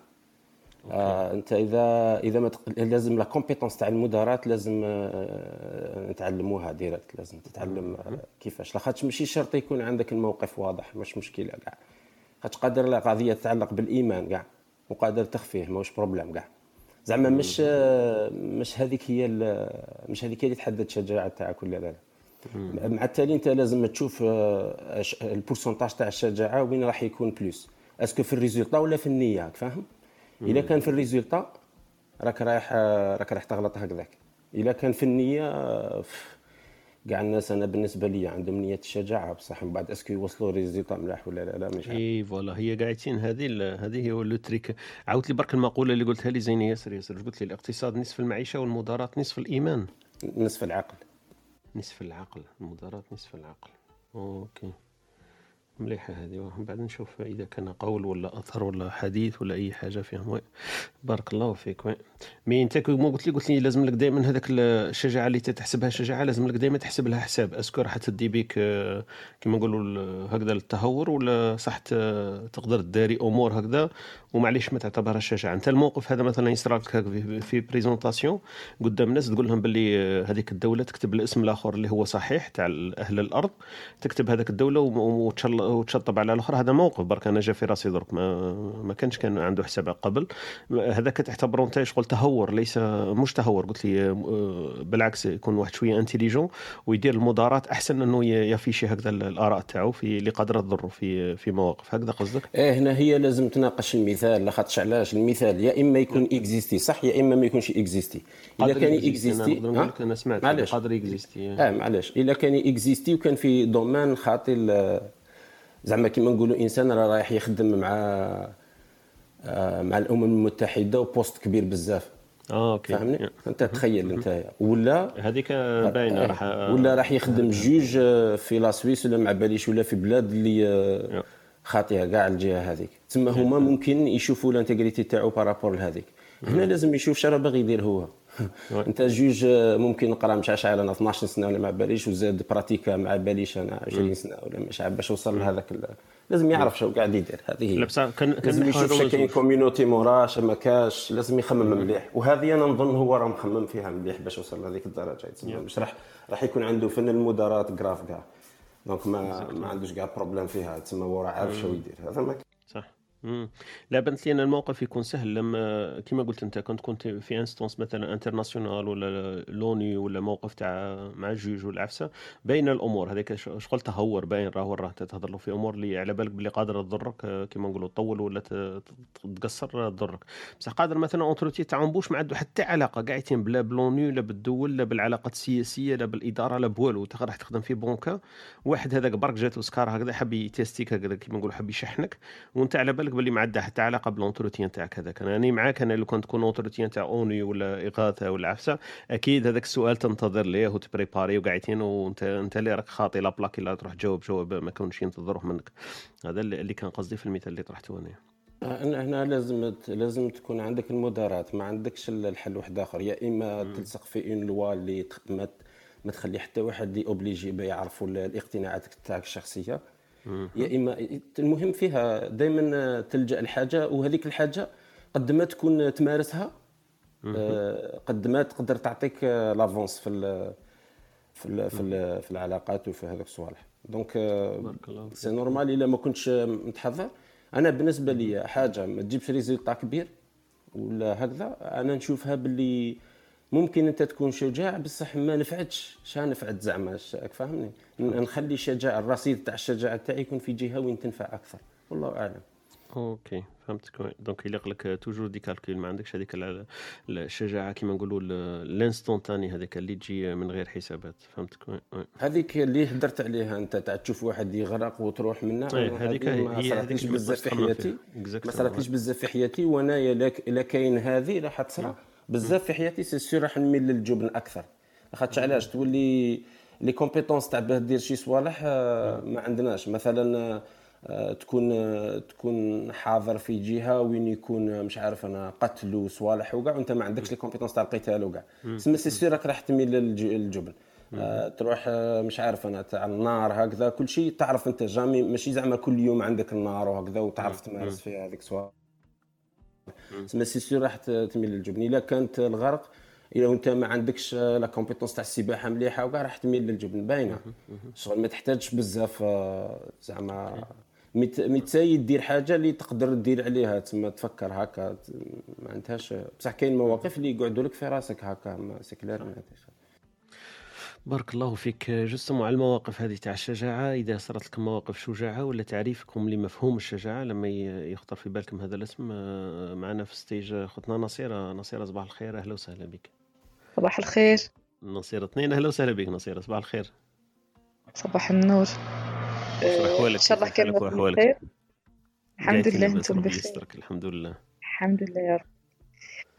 آه أنت اذا إذا ما تق... لازم la compétence تاع المدارات لازم آه نتعلموها direct لازم تتعلم آه كيفاش. لاخاطش ماشي شرط يكون عندك الموقف واضح مش مشكلة كاع. خاطش قادر لا قضية تتعلق بالإيمان كاع وقادر تخفيه ماهوش problème كاع. زعما مش آه مش هذيك هي مش هذيك هي اللي تحدد الشجاعة تاعك ولا لا لا مع التالي أنت لازم تشوف آه، ال pourcentage تاع الشجاعة وين راح يكون plus est-ce que في ال résultat ولا في النية فاهم؟ اذا كان في ال résultat راك رايح راك رايح تغلط هكذاك. اذا كان في النية كاع الناس أنا بالنسبة لي عندهم نية الشجاعة بصح. من بعد est-ce que يوصلوا résultat ملاح ولا لا لا مش عارف. et voilà. هي قاعدين هذه هذه هي le truc. عاودت لي برك المقولة اللي قلتها لي زينة ياسر ياسر. قلت لي الاقتصاد نصف المعيشة والمدارات نصف الإيمان. نصف العقل. نصف العقل المدارات نصف العقل. OK. مليحة هذه. بعد نشوف إذا كان قول ولا أثر ولا حديث ولا أي حاجة فيهم. oui. بارك الله فيك. oui. mais أنت كما قلت لي قلت لي لازم لك دائما هذاك الشجاعة اللي تحسبها شجاعة لازم لك دائما تحسب لها حساب. est-ce que راح تدي بك آه، كما نقولوا هكذا التهور ولا صح تقدر تداري أمور هكذا؟ ومعليش ما تعتبرها شجاعة. أنت الموقف هذا مثلا يصرى لك في- présentation قدام الناس تقول لهم باللي آه، هذيك الدولة تكتب الاسم الآخر اللي هو صحيح تاع أهل الأرض تكتب هذاك الدولة وم- وتشل- وتشطب على الآخر هذا موقف برك أنا جا في راسي درك ما ما كانش كان عنده حساب قبل. هذاك تعتبره انت شغل تهور ليس مش تهور. قلت لي آه، بالعكس يكون واحد شوية intelligent ويدير المدارات أحسن إنه يفيشي هكذا الآراء تاعو في اللي قادره تضره في في مواقف. هكذا قصدك؟ إيه هنا هي لازم تناقش المثال. لاخاطش علاش؟ المثال يا إما يكون existé صح؟ يا إما ما يكونش existé اذا كان أنا existé أنا سمعت معليش. قادر ي existé آه معليش. إلا كان اكزيستي وكان في domaine خاطي زعما كيما نقولوا إنسان راه رايح يخدم مع آه، مع الأمم المتحدة و poste كبير بزاف. آه OK. فهمني؟ أنت تخيل أنت ولا هذيك باينه آه، راح ولا راح يخدم juge آه، في la Suisse ولا مع باليش ولا في بلاد اللي آه، خاطئة كاع الجهة هذيك. تما هما ممكن يشوفوا ال intégrité تاعو par rapport لهذيك. هنا لازم يشوف شنو باغي يدير هو. انت juge آه، ممكن نقرا مش عارف أنا 12 سنة ولا مع باليش وزاد pratiqua مع باليش أنا 20 سنة ولا مش عارف باش وصل لهذاك لازم يعرف شنو قاعد يدير هذه هي. لازم يشوف كاين. community موراش ما كاش لازم يخمم مليح. وهذه أنا نظن هو راه مخمم فيها مليح باش وصل لهذيك الدرجة. يتسمى مش راح راح يكون عنده فن المدارات grave كاع donc ما ما عندوش كاع problème فيها. تسمى هو راه عارف شو يدير. هذا ما لا بانت لي ان الموقف يكون سهل. لما كما قلت أنت كنت كنت في instance مثلا internationale ولا l'ONU ولا موقف تاع مع ال juge ولا عفسه باين الأمور هذاك شغل تهور باين راهو راه تهضر له. في أمور اللي على بالك بلي قادرة تضرك كما نقولوا تطول ولا تقصر تضرك. بصح قادر مثلا entretien تاع embauche ما عنده حتى علاقة. قاعدين بلا ب l'ONU لا بالدول لا بالعلاقات السياسية لا بالإدارة لا بوالو. انت راح تخدم في بونكا واحد هذاك برك جاتو سكار هكذا حب ي tester ك هكذا كيما نقولوا حب يشحنك. وأنت على بالك باللي ما عندها حتى علاقه ب l'entretien تاعك هذاك أنا راني معاك أنا لو كان تكون entretien تاع ONU ولا إغاثة ولا عفسة أكيد هذاك السؤال تنتظر ليه وت préparer وقاعدين وانت أنت اللي راك خاطي لا بلاك الا تروح تجاوب جواب ما كونش ينتظروه منك. هذا اللي كان قصدي في المثال اللي طرحته أنا. هنا هنا لازم لازم تكون عندك المداراة ما عندكش الحل واحد آخر. يا إما تلصق في une loi اللي ما تخلي حتى واحد اللي obligé يعرفوا ال- الاقتناعات تاعك الشخصية. يا إما المهم فيها دائما تلجأ لحاجة وهذيك الحاجة قد ما تكون تمارسها آه، قد ما تقدر تعطيك l'avance في ال في ال في, ال في العلاقات وفي هذوك الصوالح. donc. c'est normal إلا ما كنتش متحضر. أنا بالنسبة لي حاجة ما تجيبش résultat كبير ولا هكذا أنا نشوفها باللي ممكن أنت تكون شجاع بصح ما نفعتش. شا نفعت زعما؟ راك فاهمني؟ نخلي الشجاعه الرصيد تاع الشجاعه تاعي يكون في جهة وين تنفع أكثر. والله أعلم. OK فهمتك. donc يليق لك toujours des calculs ما عندكش هذيك ال- الشجاعة كيما نقولوا ال- ال instantanée هذيك اللي تجي من غير حسابات. فهمتك. هذيك اللي هدرت عليها أنت تاع تشوف واحد يغرق وتروح منه إيه، هذيك هي- هذيك بزاف في حياتي. ما. صراتليش بزاف في حياتي وأنايا الا الا كاين هذه راح تصرى بزاف في حياتي c'est sûr راح نميل للجبن أكثر. خاطش علاش؟ تولي les compétences تاع باه دير شي صوالح آه، ما عندناش. مثلا آه، تكون آه، تكون حاضر في جهة وين يكون مش عارف أنا قتل وصوالح وكاع وأنت ما عندكش les compétences تاع القتال وكاع. تسمى c'est sûr راك راح تميل للج- للجبن. آه، تروح مش عارف أنا تاع النار هكذا كل شيء تعرف أنت. jamais ماشي زعما كل يوم عندك النار وهكذا وتعرف تمارس فيها هذيك الصوالح تسمى c'est sûr راح تميل للجبن. إلا كانت الغرق إلا انت ما عندكش la compétence تاع السباحة مليحة وكاع راح تميل للجبن. باينة. شغل ما تحتاجش بزاف آه، زعما متسايد دير حاجة اللي تقدر دير عليها تسمى تفكر هكا ما عندهاش. بصح كاين مواقف اللي يقعدوا لك في راسك هكا c'est clair بارك الله فيك. justement على المواقف هذه تاع الشجاعة إذا صارت لكم مواقف شجاعة ولا تعريفكم لمفهوم الشجاعة لما يخطر في بالكم هذا الاسم آه، معنا في stage خوتنا نصيرة. نصيرة صباح الخير. أهلا وسهلا بك. صباح الخير. نصيرة اثنين. أهلا وسهلا بك نصيرة. صباح الخير. صباح النور. كيف أحوالك إن شاء الله وأحوالك بخير. الحمد لله ربي بخير. الحمد لله. الحمد لله يا رب.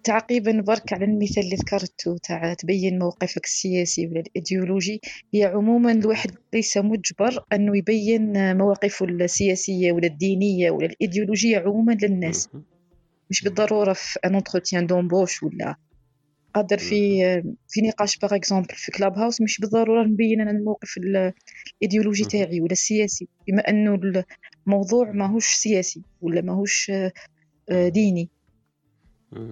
تعقيبا برك على المثال اللي ذكرته تاع تبين موقفك السياسي ولا الإيديولوجي هي عموما الواحد ليس مجبر أنه يبين مواقفه السياسية ولا الدينية ولا الإيديولوجية عموما للناس. مش بالضرورة في un entretien d'embauche ولا. قادر في في نقاش par exemple في Clubhouse مش بالضرورة نبين أنا الموقف ال- الإيديولوجي مهم. تاعي ولا السياسي. بما أنه الموضوع ماهوش سياسي ولا ماهوش آه، آه، ديني.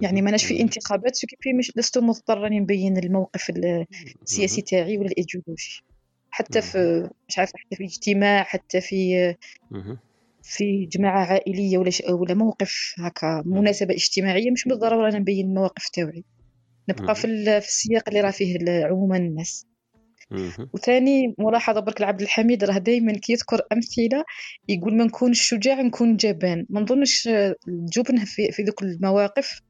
يعني. ماناش في انتخابات ce qui fait مش لست مضطرة نبين الموقف ال- السياسي تاعي ولا الإيديولوجي حتى في مش عارفة حتى في اجتماع حتى في. في جماعة عائلية ولا. ولا موقف هكا مناسبة اجتماعية مش بالضرورة أنا نبين المواقف تاعي نبقى في. في السياق اللي راه فيه عموما الناس. وثاني ملاحظة برك العبد الحميد راه دايما كي يذكر أمثلة يقول ما نكونش شجاع نكون جبان ما نظنش الجبن في, في ذوك المواقف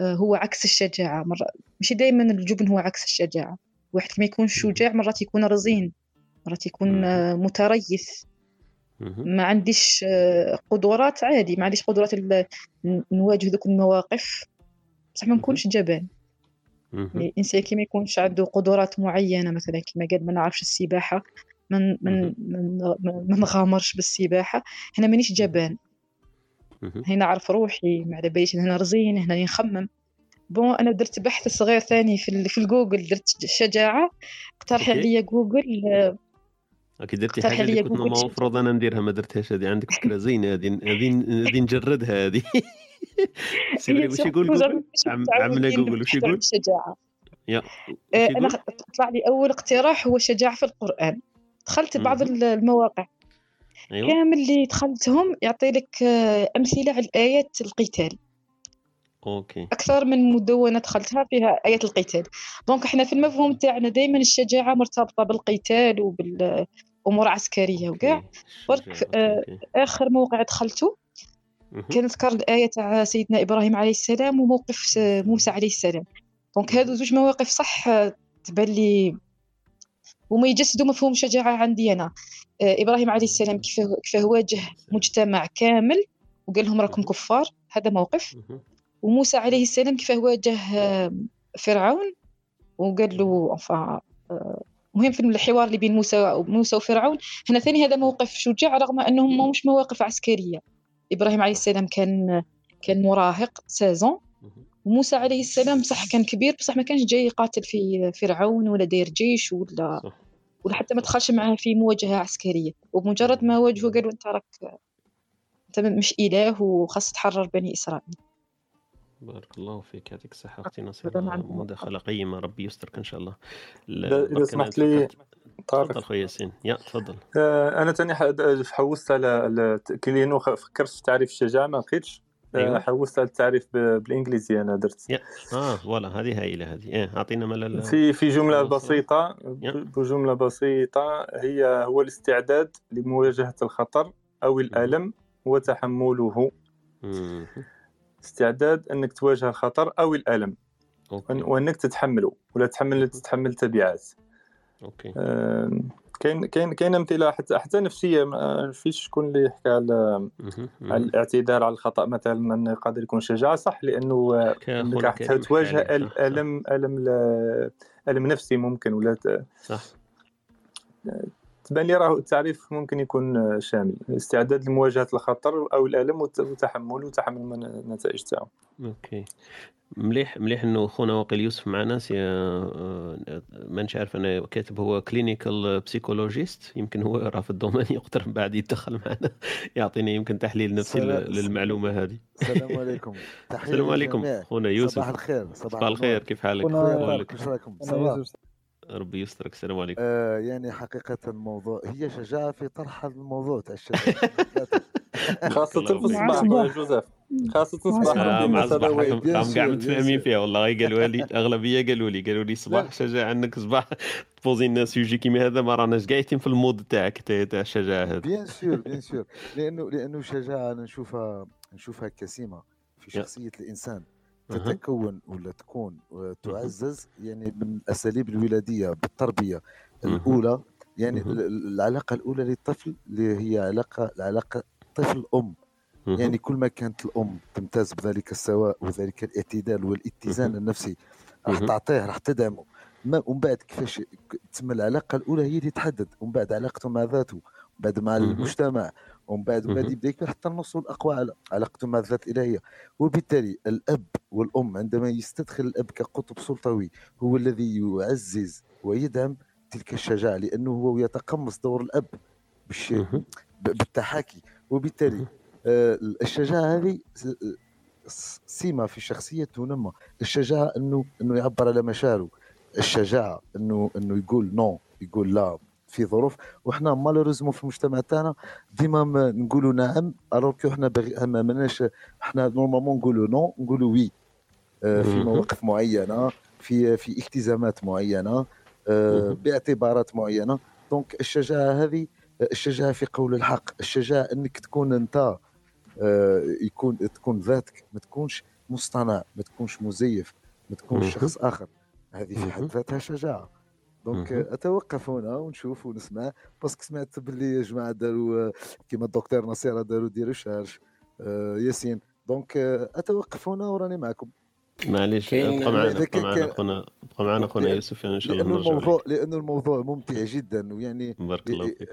هو عكس الشجاعة. مرة ماشي دايما الجبن هو عكس الشجاعة. واحد كما يكون شجاع مرات يكون رزين مرات يكون آه، متريث. ما عنديش آه، قدرات عادي. ما عنديش قدرات نواجه ذوك المواقف. بصح ما نكونش جبان. يعني الإنسان كي ما يكونش عنده قدرات معينة مثلا كما قال ما نعرفش السباحة. من من من ما نغامرش بالسباحة. هنا مانيش جبان. هنا نعرف روحي ما على باليش هنا رزين هنا نخمم bon أنا درت بحث صغير ثاني في في الجوجل درت شجاعة. اقترح. عليا جوجل. أكيد درتي حاجة اللي كنت. المفروض أنا نديرها ما درتهاش هذه. عندك فكرة زينة هذه هذه نجردها هذه. c'est vrai واش يقول جوجل؟ عمنا جوجل واش يقول؟ الشجاعة. آه، أنا طلع لي أول اقتراح هو شجاعة في القرآن. دخلت بعض المواقع. ايوا كامل اللي دخلتهم يعطي لك آه، أمثلة على آيات القتال. OK. أكثر من مدونة دخلتها فيها آيات القتال. donc إحنا في المفهوم تاعنا دائما الشجاعة مرتبطة بالقتال وبالامور عسكرية وكاع. برك آه، آخر موقع دخلته. كنذكر الآية تاع سيدنا إبراهيم عليه السلام وموقف س- موسى عليه السلام. donc هادو زوج مواقف صح آه، تبان لي هما يجسدوا مفهوم الشجاعه عندي أنا. آه، إبراهيم عليه السلام كيفاه واجه مجتمع كامل وقال لهم راكم كفار. هذا موقف. وموسى عليه السلام كيفاه واجه آه، فرعون وقال له آه، مهم في الحوار اللي بين موسى موسى وفرعون. هنا ثاني هذا موقف شجاع رغم أنهم مش مواقف عسكرية. إبراهيم عليه السلام كان كان مراهق سازون. وموسى عليه السلام صح كان كبير بصح ما كانش جاي يقاتل في فرعون ولا داير جيش ولا صح. ولا حتى ما دخلش معاه في مواجهة عسكرية. وبمجرد ما واجهه قالوا انت راك أنت مش إله وخاص تحرر بني إسرائيل. بارك الله فيك يعطيك الصحة أختي نصيرة معنى مداخلة قيمة ربي يسترك إن شاء الله. ال- إذا أنا سمحت لي طارق. تفضل خويا ياسين. يا تفضل. آه، أنا تاني ح- حوست على كلينو فكرت في تعريف الشجاعة ما لقيتش. أيوة. حوست على التعريف بالإنجليزي أنا درت. يا آه voilà هذه هائلة هذه. إيه أعطينا ملل. في في جملة المصطلح بسيطة بجملة بسيطة هي هو الاستعداد لمواجهة الخطر أو. الألم وتحمله. مهم. استعداد أنك تواجه الخطر أو الألم. OK. وأنك تتحمله ولا تحمل. تتحمل تبعات. OK. آم، كاين كاين كاين أمثلة حتى حتى نفسية ما فيش شكون اللي يحكي على. على. الاعتذار على الخطأ مثلا إنه قادر يكون شجاعه صح لأنه إنك راح تواجه ألم ألم ألم نفسي ممكن ولا صح تبان لي راه التعريف ممكن يكون آه، شامل استعداد لمواجهة الخطر أو الألم وتحمل من النتائج تاعو. OK. مليح مليح إنه خونا واقيل يوسف معنا c'est آه، ما نش عارف أنا كاتب هو clinical psychologist يمكن هو راه في ال domaine يقدر من بعد يدخل معنا يعطينا يمكن تحليل نفسي سلام لل- للمعلومة هذه. السلام عليكم. تحية السلام عليكم خونا صباح يوسف الخير صباح صباح الخير كيف حالك؟ واش راكم صباح. ربي يسترك السلام عليكم. آه يعني حقيقة الموضوع هي شجاعة في طرح هذا الموضوع تاع الشجاعة الله. في الصباح صباح. جوزيف. خاصة مع الصباح آه مع الناس هذا صباح. هو راكم بيان راهم كاع متفاهمين فيها والله. قالوا لي أغلبية قالوا لي قالوا لي صباح لا. شجاع إنك صباح ت poser لنا sujet كيما هذا ما راناش قاعدين في ال mood تاعك تاع الشجاعة هذه. بيان سور بيان سور. لأنه لأنه الشجاعة أنا نشوفها نشوفها كسيمة في شخصية الإنسان. تتكون ولا تكون وتعزز يعني من الأساليب الولادية بالتربية مهم. الأولى يعني مهم. ال- ال- العلاقة الأولى للطفل اللي هي علاقة العلاقة طفل مهم. يعني كل ما كانت الأم تمتاز بذلك السواء وذلك الاعتدال والاتزان. النفسي راح. تعطيه راح تدعمه ما ومن بعد كيفاش تسمى العلاقة الأولى هي اللي تحدد ومن بعد علاقته مع ذاته بعد مع. المجتمع ومن بعد مهم. يبدا يكبر حتى نوصل الأقوى على علاقته مع الذات الإلهية وبالتالي الأب والأم عندما يستدخل الأب كقطب سلطوي هو الذي يعزز ويدعم تلك الشجاعة لأنه هو يتقمص دور الأب بالش... مهم. ب- بالتحاكي وبالتالي. آه، الشجاعة هذه س- س- سمة في شخصية تنمى الشجاعة أنه أنه يعبر على مشاعره الشجاعة أنه أنه يقول نو يقول لا في ظروف وحنا malheureusement في المجتمع تاعنا ديما ما نقولوا نعم alors que حنا باغي ما ماناش حنا normalement نقولوا non نقولوا oui آه، في. مواقف معينة في في التزامات معينة آه،. باعتبارات معينة donc الشجاعة هذه الشجاعة في قول الحق الشجاعة إنك تكون أنت آه، يكون تكون ذاتك ما تكونش مصطنع ما تكونش مزيف ما تكونش. شخص آخر هذه في حد. ذاتها شجاعة donc. آه، أتوقف هنا ونشوف ونسمع parce que سمعت باللي يا جماعة داروا آه، كيما الدكتور نصيرة داروا des recherches آه، ياسين. donc آه، أتوقف هنا وراني معكم. معليش ابقى معنا ابقى معنا كان خونا ابقى معنا خونا لأن يوسف يعني إن شاء الله لأنه الموضوع لأنه الموضوع ممتع جدا ويعني بارك الله فيك.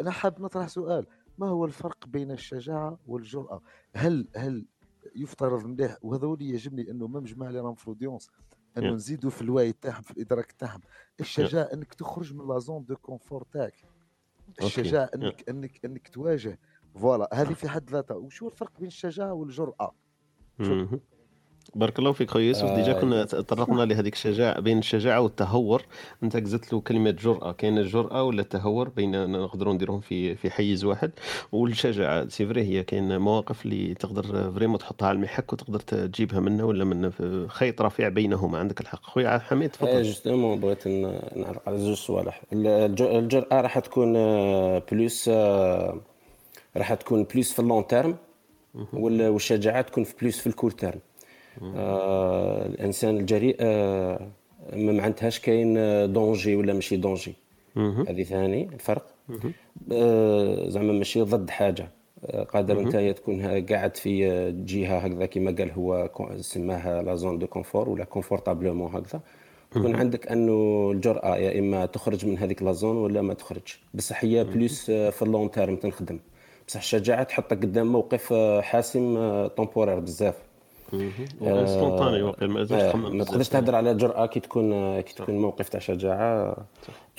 أنا حاب نطرح سؤال. ما هو الفرق بين الشجاعة والجرأة؟ هل هل يفترض مليح؟ وهذا هو اللي يعجبني إنه ما مجمع لي راه في ال audience إنه نزيدوا في الوعي تاعهم في الإدراك تاعهم. الشجاعة إنك تخرج من la zone de confort تاعك. الشجاعة انك انك إنك تواجه. voilà هذه في حد ذاتها. وشو الفرق بين الشجاعة والجرأة. بارك الله فيك خويا يوسف. déjà آه، كنا تطرقنا لهذيك الشجاعه بين الشجاعه والتهور. انت قزت له كلمة جرأة. كاين الجرأه ولا التهور بين نقدروا نديروهم في في حيز واحد؟ والشجاعه c'est vrai هي كاين مواقف اللي تقدر vraiment تحطها على المحك وتقدر تجيبها منه ولا من خيط رفيع بينهما؟ عندك الحق. خويا حميد إيه تفضل. justement بغيت نعلق على زوج صوالح. الج- الجرأة راح تكون آه، plus آه، راح تكون plus في ال long terme وال- والشجاعة تكون في plus في ال court terme آه، الإنسان الجريء آه، ما معناتهاش كاين آه، danger ولا ماشي danger. هذه ثاني الفرق. آه، زعما ماشي ضد حاجة. قادر. أنت تكون قاعد في جهة هكذا كما قال هو سماها la zone de confort ولا confortablement هكذا. يكون. عندك أنه الجرأة يا إما تخرج من هذيك la zone ولا ما تخرجش. بصح هي plus في ال long terme تنخدم. بصح الشجاعه تحطك قدام موقف حاسم temporaire بزاف. spontané واقيلا ما لازمش آه، تخمم. ما. تقدرش تهضر على جرأة كي تكون كي تكون موقف تاع شجاعة.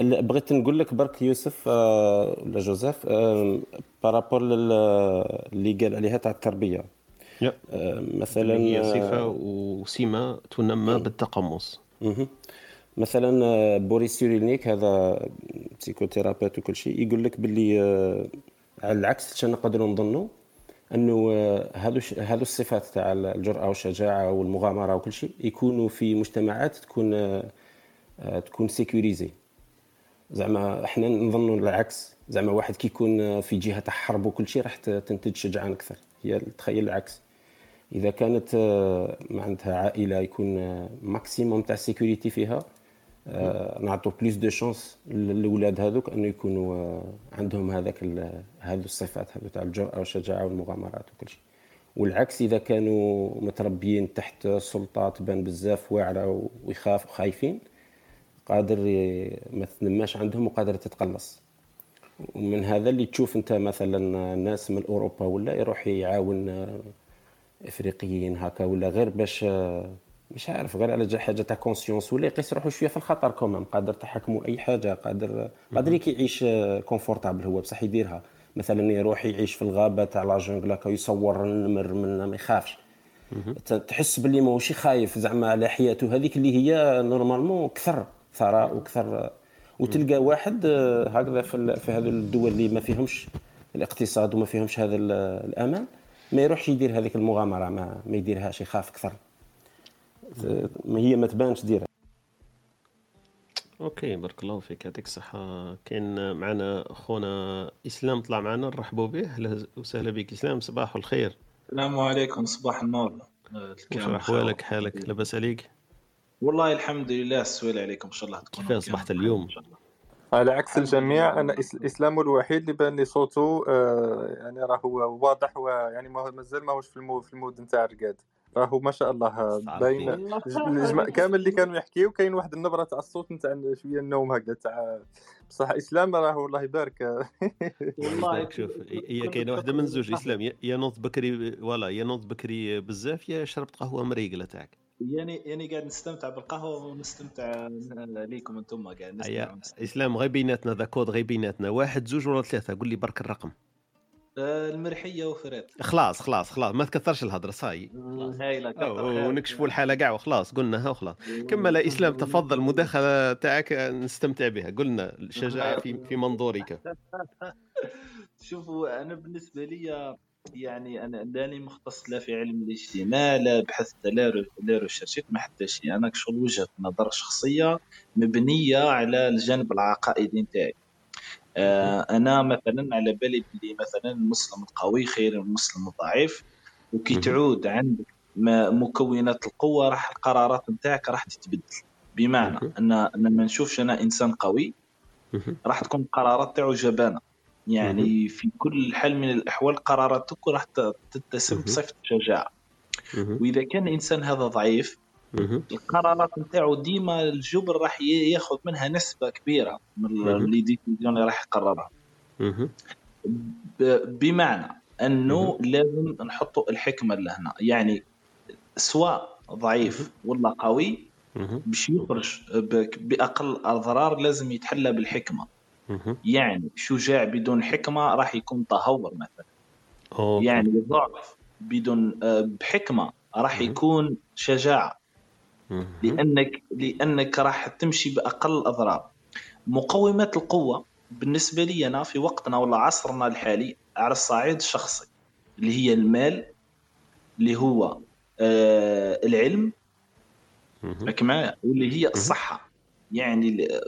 بغيت نقول لك برك يوسف آه، ولا جوزيف par rapport اللي قال عليها تاع التربية. آه، مثلا هي صفة آه، وسمه تنمى بالتقمص. مثلا آه، Boris Cyrulnik هذا psychothérapeute وكل شيء يقول لك باللي آه، على العكس شنو نقدروا نظنوا؟ أنه آه، هذو ش- هذو الصفات تاع الجرأة والشجاعة والمغامرة وكل شيء يكونوا في مجتمعات تكون آه، آه، تكون sécurisé زعما إحنا نظنوا العكس. زعما واحد كي يكون آه، في جهة تاع حرب وكل شيء راح تنتج شجعان أكثر. هي تخيل العكس. إذا كانت آه، معناتها عائلة يكون maximum تاع sécurité فيها آه، نعطوا plus de chance للاولاد هذوك أنه يكونوا آه، عندهم هذاك هذو الصفات هذو تاع الجرأه والشجاعه والمغامرات وكل شيء. والعكس إذا كانوا متربيين تحت سلطه تبان بزاف واعرة ويخاف وخايفين قادر ما تنماش عندهم وقادر تتقلص. ومن هذا اللي تشوف أنت مثلا ناس من أوروبا ولا يروح يعاون آه، إفريقيين هكا ولا غير باش آه، مش عارف غير على حاجة تاع conscience ولا يقيس روحه شوية في الخطر quand même قادر تحكموا أي حاجة قادر قادر يعيش confortable هو بصح يديرها. مثلا يروح يعيش في الغابة تاع la jungle هكا يصور النمر من ما يخافش. تحس باللي ماهوش خايف زعما على حياته. هذيك اللي هي normalement كثر ثراء وكثر وتلقى واحد آه، هكذا في ال- في هذه الدول اللي ما فيهمش الاقتصاد وما فيهمش هذا ال- الامان ما يروحش يدير هذيك المغامرة ما, ما يديرهاش يخاف أكثر. هي ما تبانش ديرها. okay بارك الله فيك يعطيك الصحة. كاين معنا خونا إسلام طلع معنا نرحبوا به. أهلا وسهلا بك إسلام صباح الخير. السلام عليكم صباح النور. آه، وش الكرام احوالك حالك؟ لاباس عليك؟ والله الحمد لله السؤال عليكم إن شاء الله تكونوا كيف اصبحت اليوم؟ على عكس الجميع أنا إسلام الوحيد اللي بان لي صوته آه، يعني راه هو واضح ويعني مازال ماهوش في ال mood في ال mood نتاع الرقاد. راهو ما شاء الله باين الجماعة كامل اللي كانوا يحكيو كاين واحد النبرة تاع الصوت نتاع شوية النوم هكذا تاع بصح إسلام راه والله يبارك. والله شوف هي كاينة واحدة من زوج إسلام يا- نوض بكري voilà يا نوض بكري بزاف يا شربت قهوة مريقلة تاعك. يعني يعني قاعد نستمتع بالقهوة ونستمتع ليكم أنتم قاعد يا إسلام غير بيناتنا d'accord غير بيناتنا واحد زوج ولا ثلاثة قول لي برك الرقم. المرحية وفريد خلاص خلاص خلاص ما تكثرش الهضره صاي. ونكشفوا الحالة كاع وخلاص قلناها وخلاص. كمل إسلام تفضل مداخلة تاعك نستمتع بها. قلنا الشجاعة في في منظورك. شوفوا أنا بالنسبة لي يعني أنا لاني مختص لا في علم الاجتماع لا بحثت لا لا ريشيرشيت ما حتى شيء. أنا كشغل وجهة نظر شخصية مبنية على الجانب العقائدي نتاعي. آه، أنا مثلا على بالي بلي مثلا المسلم القوي خير من المسلم الضعيف وكي تعود عندك مكونات القوة راح القرارات نتاعك راح تتبدل. بمعنى أن أن ما نشوفش أنا إنسان قوي راح تكون القرارات تاعو جبانة. يعني في كل حال من الأحوال قراراتك راح تتسم بصفة الشجاعه وإذا كان الانسان هذا ضعيف القرارات نتاعو ديما الجبر راح ياخذ منها نسبة كبيرة من مهم. لي ديسيزيون اللي راح يقررها. بمعنى أنه لازم نحطوا الحكمة لهنا. يعني سواء ضعيف ولا قوي باش يخرج بأقل أضرار لازم يتحلى بالحكمة. يعني شجاع بدون حكمة راح يكون تهور مثلا. أوكي. يعني ضعف بدون آه، بحكمة راح. يكون شجاعة. لأنك لأنك راح تمشي بأقل الأضرار. مقومات القوة بالنسبة لي أنا في وقتنا ولا عصرنا الحالي على الصعيد الشخصي اللي هي المال اللي هو آه العلم. راك معايا؟ واللي هي الصحة. يعني ال-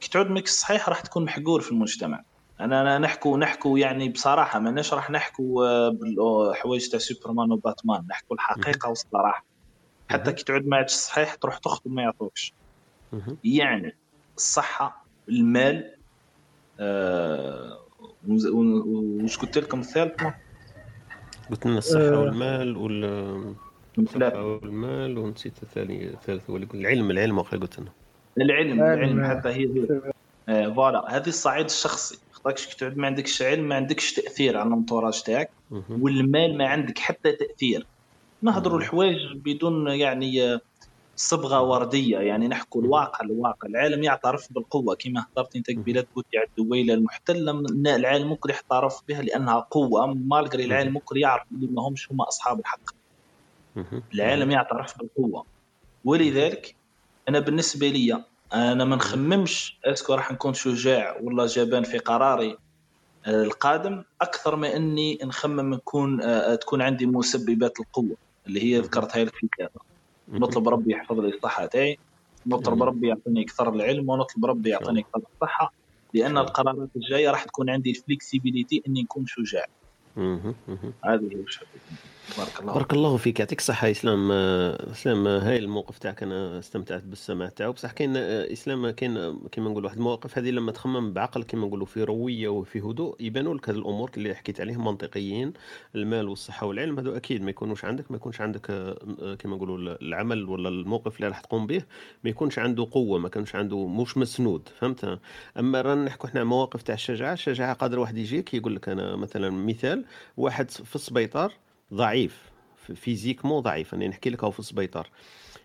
كي تعود ماكش صحيح راح تكون محقور في المجتمع. أنا أنا نحكو نحكو يعني بصراحة ماناش راح نحكو آه، بالحوايج تاع سوبرمان وباتمان. نحكو الحقيقة والصراحة. حتى كي تعود ما عادش صحيح تروح تخطب ما يعطوكش. يعني الصحة المال آه وش قلت لكم الثالث؟ قلت لنا الصحة آه. والمال وال والمال ونسيت الثاني الثالث هو اللي قلت العلم العلم قلت لنا. العلم العلم. حتى هي هي. آه، فوالا. هذه الصعيد الشخصي. خاطرش كي تعود ما عندكش علم ما عندكش تأثير على الانتوراج تاعك. والمال ما عندك حتى تأثير. نهضروا. الحوايج بدون يعني آه، صبغة وردية. يعني نحكوا الواقع الواقع العالم يعترف بالقوة كما هضرت أنت قبيلة قلت على الدويلة المحتلة العالم ممكن يعترف بها لأنها قوة. مالغري العالم ممكن يعرف اللي ما همش هما أصحاب الحق. العالم يعترف بالقوة. ولذلك أنا بالنسبة لي أنا ما نخممش أسكو راح نكون شجاع ولا جبان في قراري آه، القادم أكثر ما إني نخمم نكون آه، تكون عندي مسببات القوة. اللي هي ذكرتها لك في الكتاب. نطلب ربي يحفظ لي الصحة تاعي نطلب. ربي يعطيني أكثر العلم ونطلب ربي يعطيني أكثر الصحة لأن. القرارات الجاية راح تكون عندي ال flexibility إني نكون شجاع. هذه هي. بارك الله بارك الله فيك يعطيك الصحة إسلام. إسلام آه، هاي الموقف تاعك أنا استمتعت بالسماع تاعو. بصح كاين إسلام كاين كيما نقول واحد المواقف هذه لما تخمم بعقل كيما نقولوا في روية وفي هدوء يبانوا لك هذه الأمور اللي حكيت عليهم منطقيين. المال والصحة والعلم هذو أكيد ما يكونوش عندك ما يكونش عندك آه، كيما نقولوا العمل ولا الموقف اللي راح تقوم به ما يكونش عنده قوة ما كانش عنده مش مسنود فهمت؟ أما رانا نحكوا إحنا مواقف تاع الشجاعة الشجاعة قادر واحد يجيك يقول لك أنا مثلا مثال واحد في السبيطار ضعيف فيزيكمون ضعيف. أنا نحكي لك هو في السبيطار.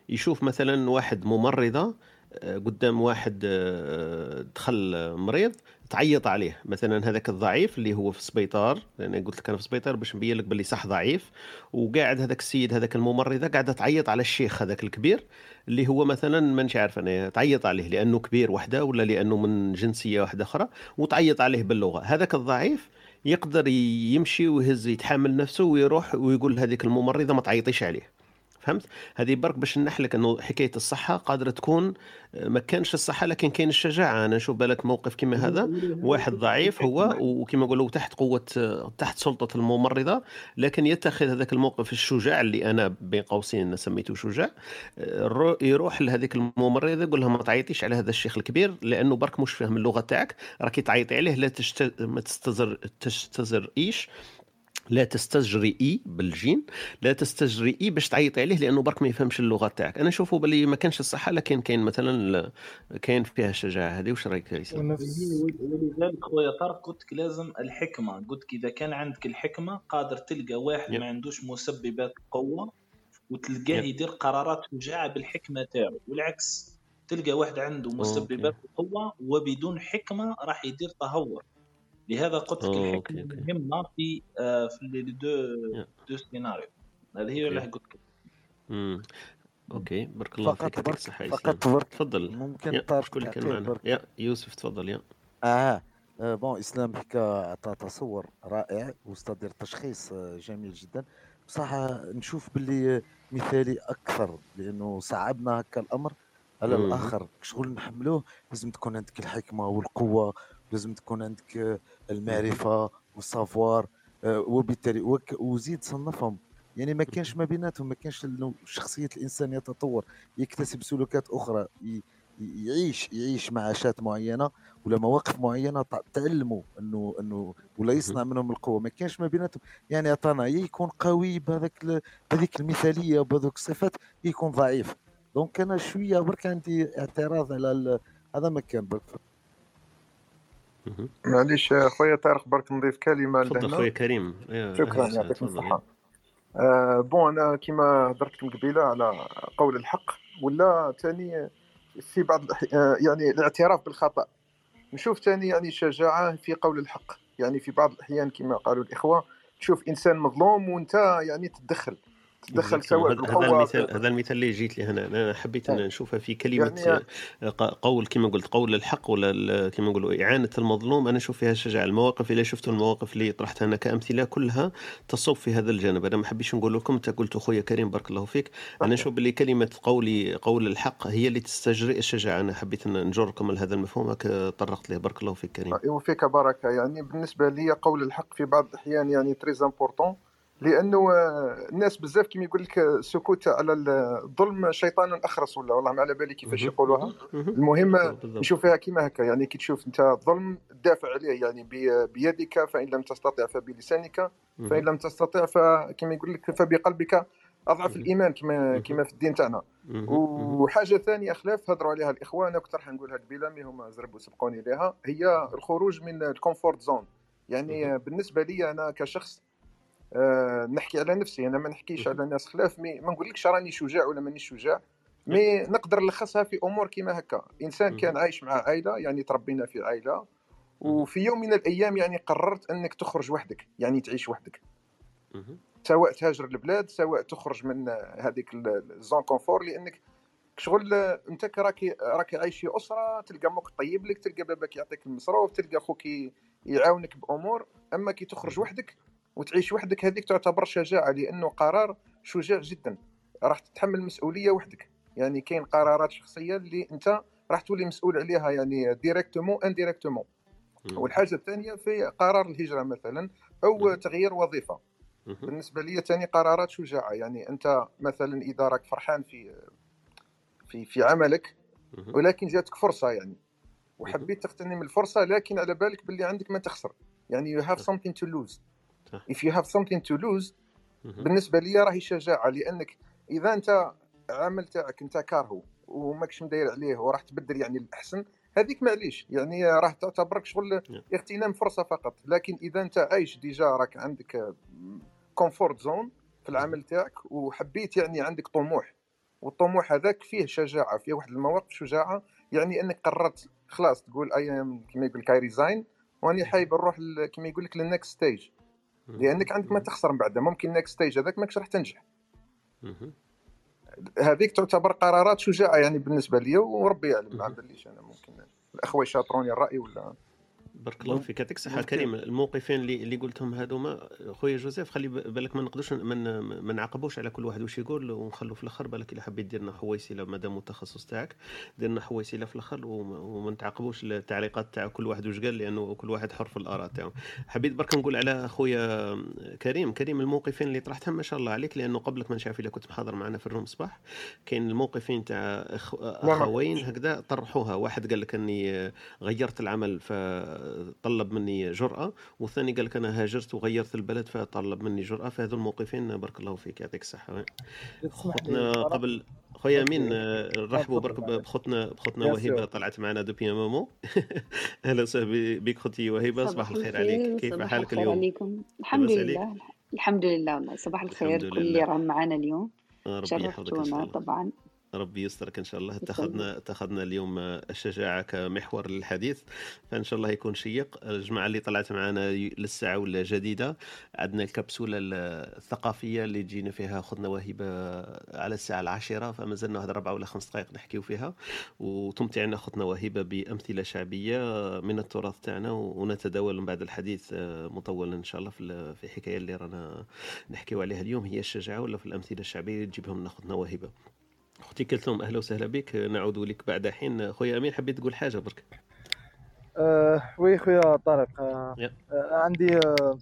يشوف مثلا واحد ممرضة آه، قدام واحد آه، دخل مريض تعيط عليه. مثلا هذاك الضعيف اللي هو في السبيطار لأن قلت لك أنا في السبيطار باش نبين لك باللي صح ضعيف. وقاعد هذاك السيد هذاك الممرضة قاعدة تعيط على الشيخ هذاك الكبير اللي هو مثلا مانيش عارف أنا تعيط عليه لأنه كبير وحده ولا لأنه من جنسية واحدة أخرى وتعيط عليه باللغة. هذاك الضعيف يقدر يمشي ويهز يتحمل نفسه ويروح ويقول هذيك الممرضة ما تعيطيش عليه. فهمت؟ هذه برك باش نحلك أنه حكاية الصحة قادرة تكون ما كانش الصحة لكن كاين الشجاعة. أنا نشوف بالك موقف كما هذا واحد ضعيف هو وكما نقولوا تحت قوة تحت سلطة الممرضة لكن يتخذ هذاك الموقف الشجاع اللي أنا بين قوسين سميته شجاع الرو- يروح لهذيك الممرضة يقول لها ما تعيطيش على هذا الشيخ الكبير لأنه برك مش فاهم اللغة تاعك راكي تعيطي عليه لا تشت... ما تستزر تستزرئيش لا تستجرئي بالجيم لا تستجرئي باش تعيطي عليه لأنه برك ما يفهمش اللغة تاعك. أنا نشوفه باللي ما كانش الصحة لكن كاين مثلا كاين فيها الشجاعه هذه واش رأيك يا ولذلك خويا طارق قلت لك لازم الحكمة. قلت لك إذا كان عندك الحكمة قادر تلقى واحد. ما عندوش مسببات قوة وتلقاه. يدير قرارات شجاعة بالحكمة تاعو. والعكس تلقى واحد عنده مسببات قوة وبدون حكمة راح يدير تهور. لهذا قلت لك الحكمه. مهمه في آه في les deux. deux scénarios هذه هي اللي. قلت لك امم okay بارك الله فقط فيك يعطيك الصحة فقط اسلام برك تفضل. ممكن يا طارق شكون اللي كان تعطيه معنا؟ برك. يا يوسف تفضل يا. آه آه، بون إسلام حكى عطى تصور رائع وستادير تشخيص آه، جميل جدا. بصح نشوف باللي مثالي أكثر لأنه صعبنا هكا الأمر. على. الآخر شغل نحملوه لازم تكون عندك الحكمة والقوة لازم تكون عندك آه، المعرفة والسافوار آه، وبالتالي وزيد صنفهم. يعني ما كانش ما بيناتهم ما كانش شخصية الإنسان يتطور. يكتسب سلوكات أخرى يعيش يعيش معاشات معينة ولا مواقف معينة تع- تعلموا إنه إنه ولا يصنع منهم القوة. ما كانش ما بيناتهم. يعني عطانا يكون قوي بهذاك بهذيك المثالية وبهذوك الصفات يكون ضعيف. دونك أنا شوية برك عندي اعتراض على هذا ما كان برك. معليش خويا طارق برك نضيف كلمة تفضل خويا كريم. شكرا تفضل الصحة. آه بون أنا كيما هضرت من قبيلة على قول الحق ولا تاني في بعض آه يعني الاعتراف بالخطأ. نشوف تاني يعني شجاعة في قول الحق. يعني في بعض الأحيان كما قالوا الإخوة تشوف إنسان مظلوم وأنت يعني تتدخل تدخل. سواء هذا المثال هذا المثال اللي جيت لي هنا. أنا حبيت ان إيه. نشوفها في كلمة يعني قول كما قلت قول الحق ولا كما نقولوا إعانة المظلوم. أنا أشوف فيها الشجاعه المواقف اللي شفتوا المواقف اللي طرحتها أنا كأمثلة كلها تصب في هذا الجانب. أنا ما حبيتش نقول لكم أنت قلت أخويا كريم بارك الله فيك. أنا نشوف باللي كلمة قولي قول الحق هي اللي تستجرئ الشجاعة. أنا حبيت أن نجركم لهذا المفهوم. هك طرقت له بارك الله فيك كريم. وفيك بركه يعني بالنسبة لي قول الحق في بعض الأحيان يعني très important لأنه آه، الناس بزاف كيما يقول لك آه، السكوت على الظلم شيطان أخرس ولا والله ما على بالي كيفاش. يقولوها مهم. المهم بالضبط نشوف فيها كيما هكا يعني كي تشوف أنت الظلم تدافع عليه يعني بي- بيدك فإن لم تستطع فبلسانك فإن. لم تستطع فكما يقول لك فبقلبك أضعف. الإيمان كما. كما في الدين تاعنا. وحاجة ثانية خلاف هضروا عليها الإخوان أنا كنت راح نقولها قبيله mais هما زربوا سبقوني لها هي الخروج من ال comfort zone يعني. بالنسبة لي أنا كشخص آه، نحكي على نفسي أنا ما نحكيش. على ناس خلاف mais ما نقولكش راني شجاع ولا مانيش شجاع mais نقدر نلخصها في أمور كيما هكا إنسان كان. عايش مع عائلة يعني تربينا في عائلة. وفي يوم من الأيام يعني قررت أنك تخرج وحدك يعني تعيش وحدك. سواء تهاجر البلاد سواء تخرج من هذيك الزون كونفور لأنك شغل أنت راكي راكي عايش في أسرة تلقى أمك طيب لك تلقى باباك يعطيك المصروف تلقى أخوك ي- يعاونك بأمور أما كي تخرج وحدك وتعيش وحدك هذيك تعتبر شجاعة لأنه قرار شجاع جدا راح تتحمل مسؤولية وحدك يعني كاين قرارات شخصية اللي أنت راح تولي مسؤول عليها يعني directement indirectement. والحاجة الثانية في قرار الهجرة مثلا أو. تغيير وظيفة. بالنسبة لي ثاني قرارات شجاعة يعني أنت مثلا إذا راك فرحان في في في عملك. ولكن جاتك فرصة يعني. وحبيت تغتنم الفرصة لكن على بالك باللي عندك ما تخسر يعني you have صح something to lose صح if you have something to lose. بالنسبة لي راهي شجاعة لأنك إذا أنت عمل تاعك انت كارهو وماكش مداير عليه وراح تبدل يعني الأحسن هذيك معليش يعني راح تعتبرك شغل نعم. اغتنام فرصة فقط لكن إذا أنت عايش déjà راك عندك comfort zone في. العمل تاعك وحبيت يعني عندك طموح والطموح هذاك فيه شجاعة فيه واحد المواقف شجاعة يعني إنك قررت خلاص تقول I am كما يقول لك I resign وأني حايب نروح كما يقول لك لل next stage. لأنك عندك ما. تخسر من بعدها ممكن ال next stage هذاك ماكش راح تنجح. هذيك تعتبر قرارات شجاعة يعني بالنسبة لي وربي يعلم ما. باليش أنا ممكن الأخوة يشاطروني الرأي ولا بارك الله فيك. يعطيك ممكن كريم الموقفين اللي اللي قلتهم هذوما خويا جوزيف خلي بالك ما نقدرش ما نعاقبوش على كل واحد واش يقول ونخلو في الأخر. بالك إلا حبيت ديرنا حوصلة مادام التخصص تاعك ديرنا حوصلة في الأخر وما نتعاقبوش التعليقات تاع كل واحد واش قال لأنه كل واحد حر في الآراء تاعو. حبيت برك نقول على خويا كريم. كريم الموقفين اللي طرحتهم ما شاء الله عليك لأنه قبلك ما نعرف إلا كنت محاضر معنا في الروم صباح كاين الموقفين تاع أخ... أخوين هكذا طرحوها. واحد قال لك أني غيرت العمل فطلب مني جرأة والثاني قال لك أنا هاجرت وغيرت البلد فطلب مني جرأة فهذو الموقفين بارك الله فيك يعطيك الصحة. أنا- قبل خويا. أمين رحبوا تفضل برك. بخوتنا بخوتنا وهبه. طلعت معنا دوبي مومو أهلا وسهلا بك خوتي وهبه صباح الخير عليك كيف صباح حالك الخير اليوم؟ عليكم. الحمد لله. الحمد لله والله صباح الخير كل اللي راهم معانا اليوم. ربي يحفظك ان شاء شرفتونا الله طبعا. ربي يسترك إن شاء الله. اتخذنا اتخذنا اليوم الشجاعة كمحور للحديث. فإن شاء الله يكون شيق. الجماعة اللي طلعت معنا للساعة ولا جديدة عندنا الكبسولة الثقافية اللي تجينا فيها خذنا وهبه على الساعة العاشرة فما زلنا واحد ربع ولا خمس دقائق نحكيو فيها. وتمتعنا اخوتنا وهبه بأمثلة شعبية من التراث تاعنا ونتداول من بعد الحديث مطولا إن شاء الله في الحكاية اللي رانا نحكيو عليها اليوم. هي الشجاعة ولا في الأمثلة الشعبية؟ اللي تجيبهم لنا اخوتنا وهبه أختي كلثوم أهلا وسهلا بك. نعود لك بعد حين. خويا أمين حبيت تقول حاجة برك؟ آه وي خويا طارق. آه. آه عندي آه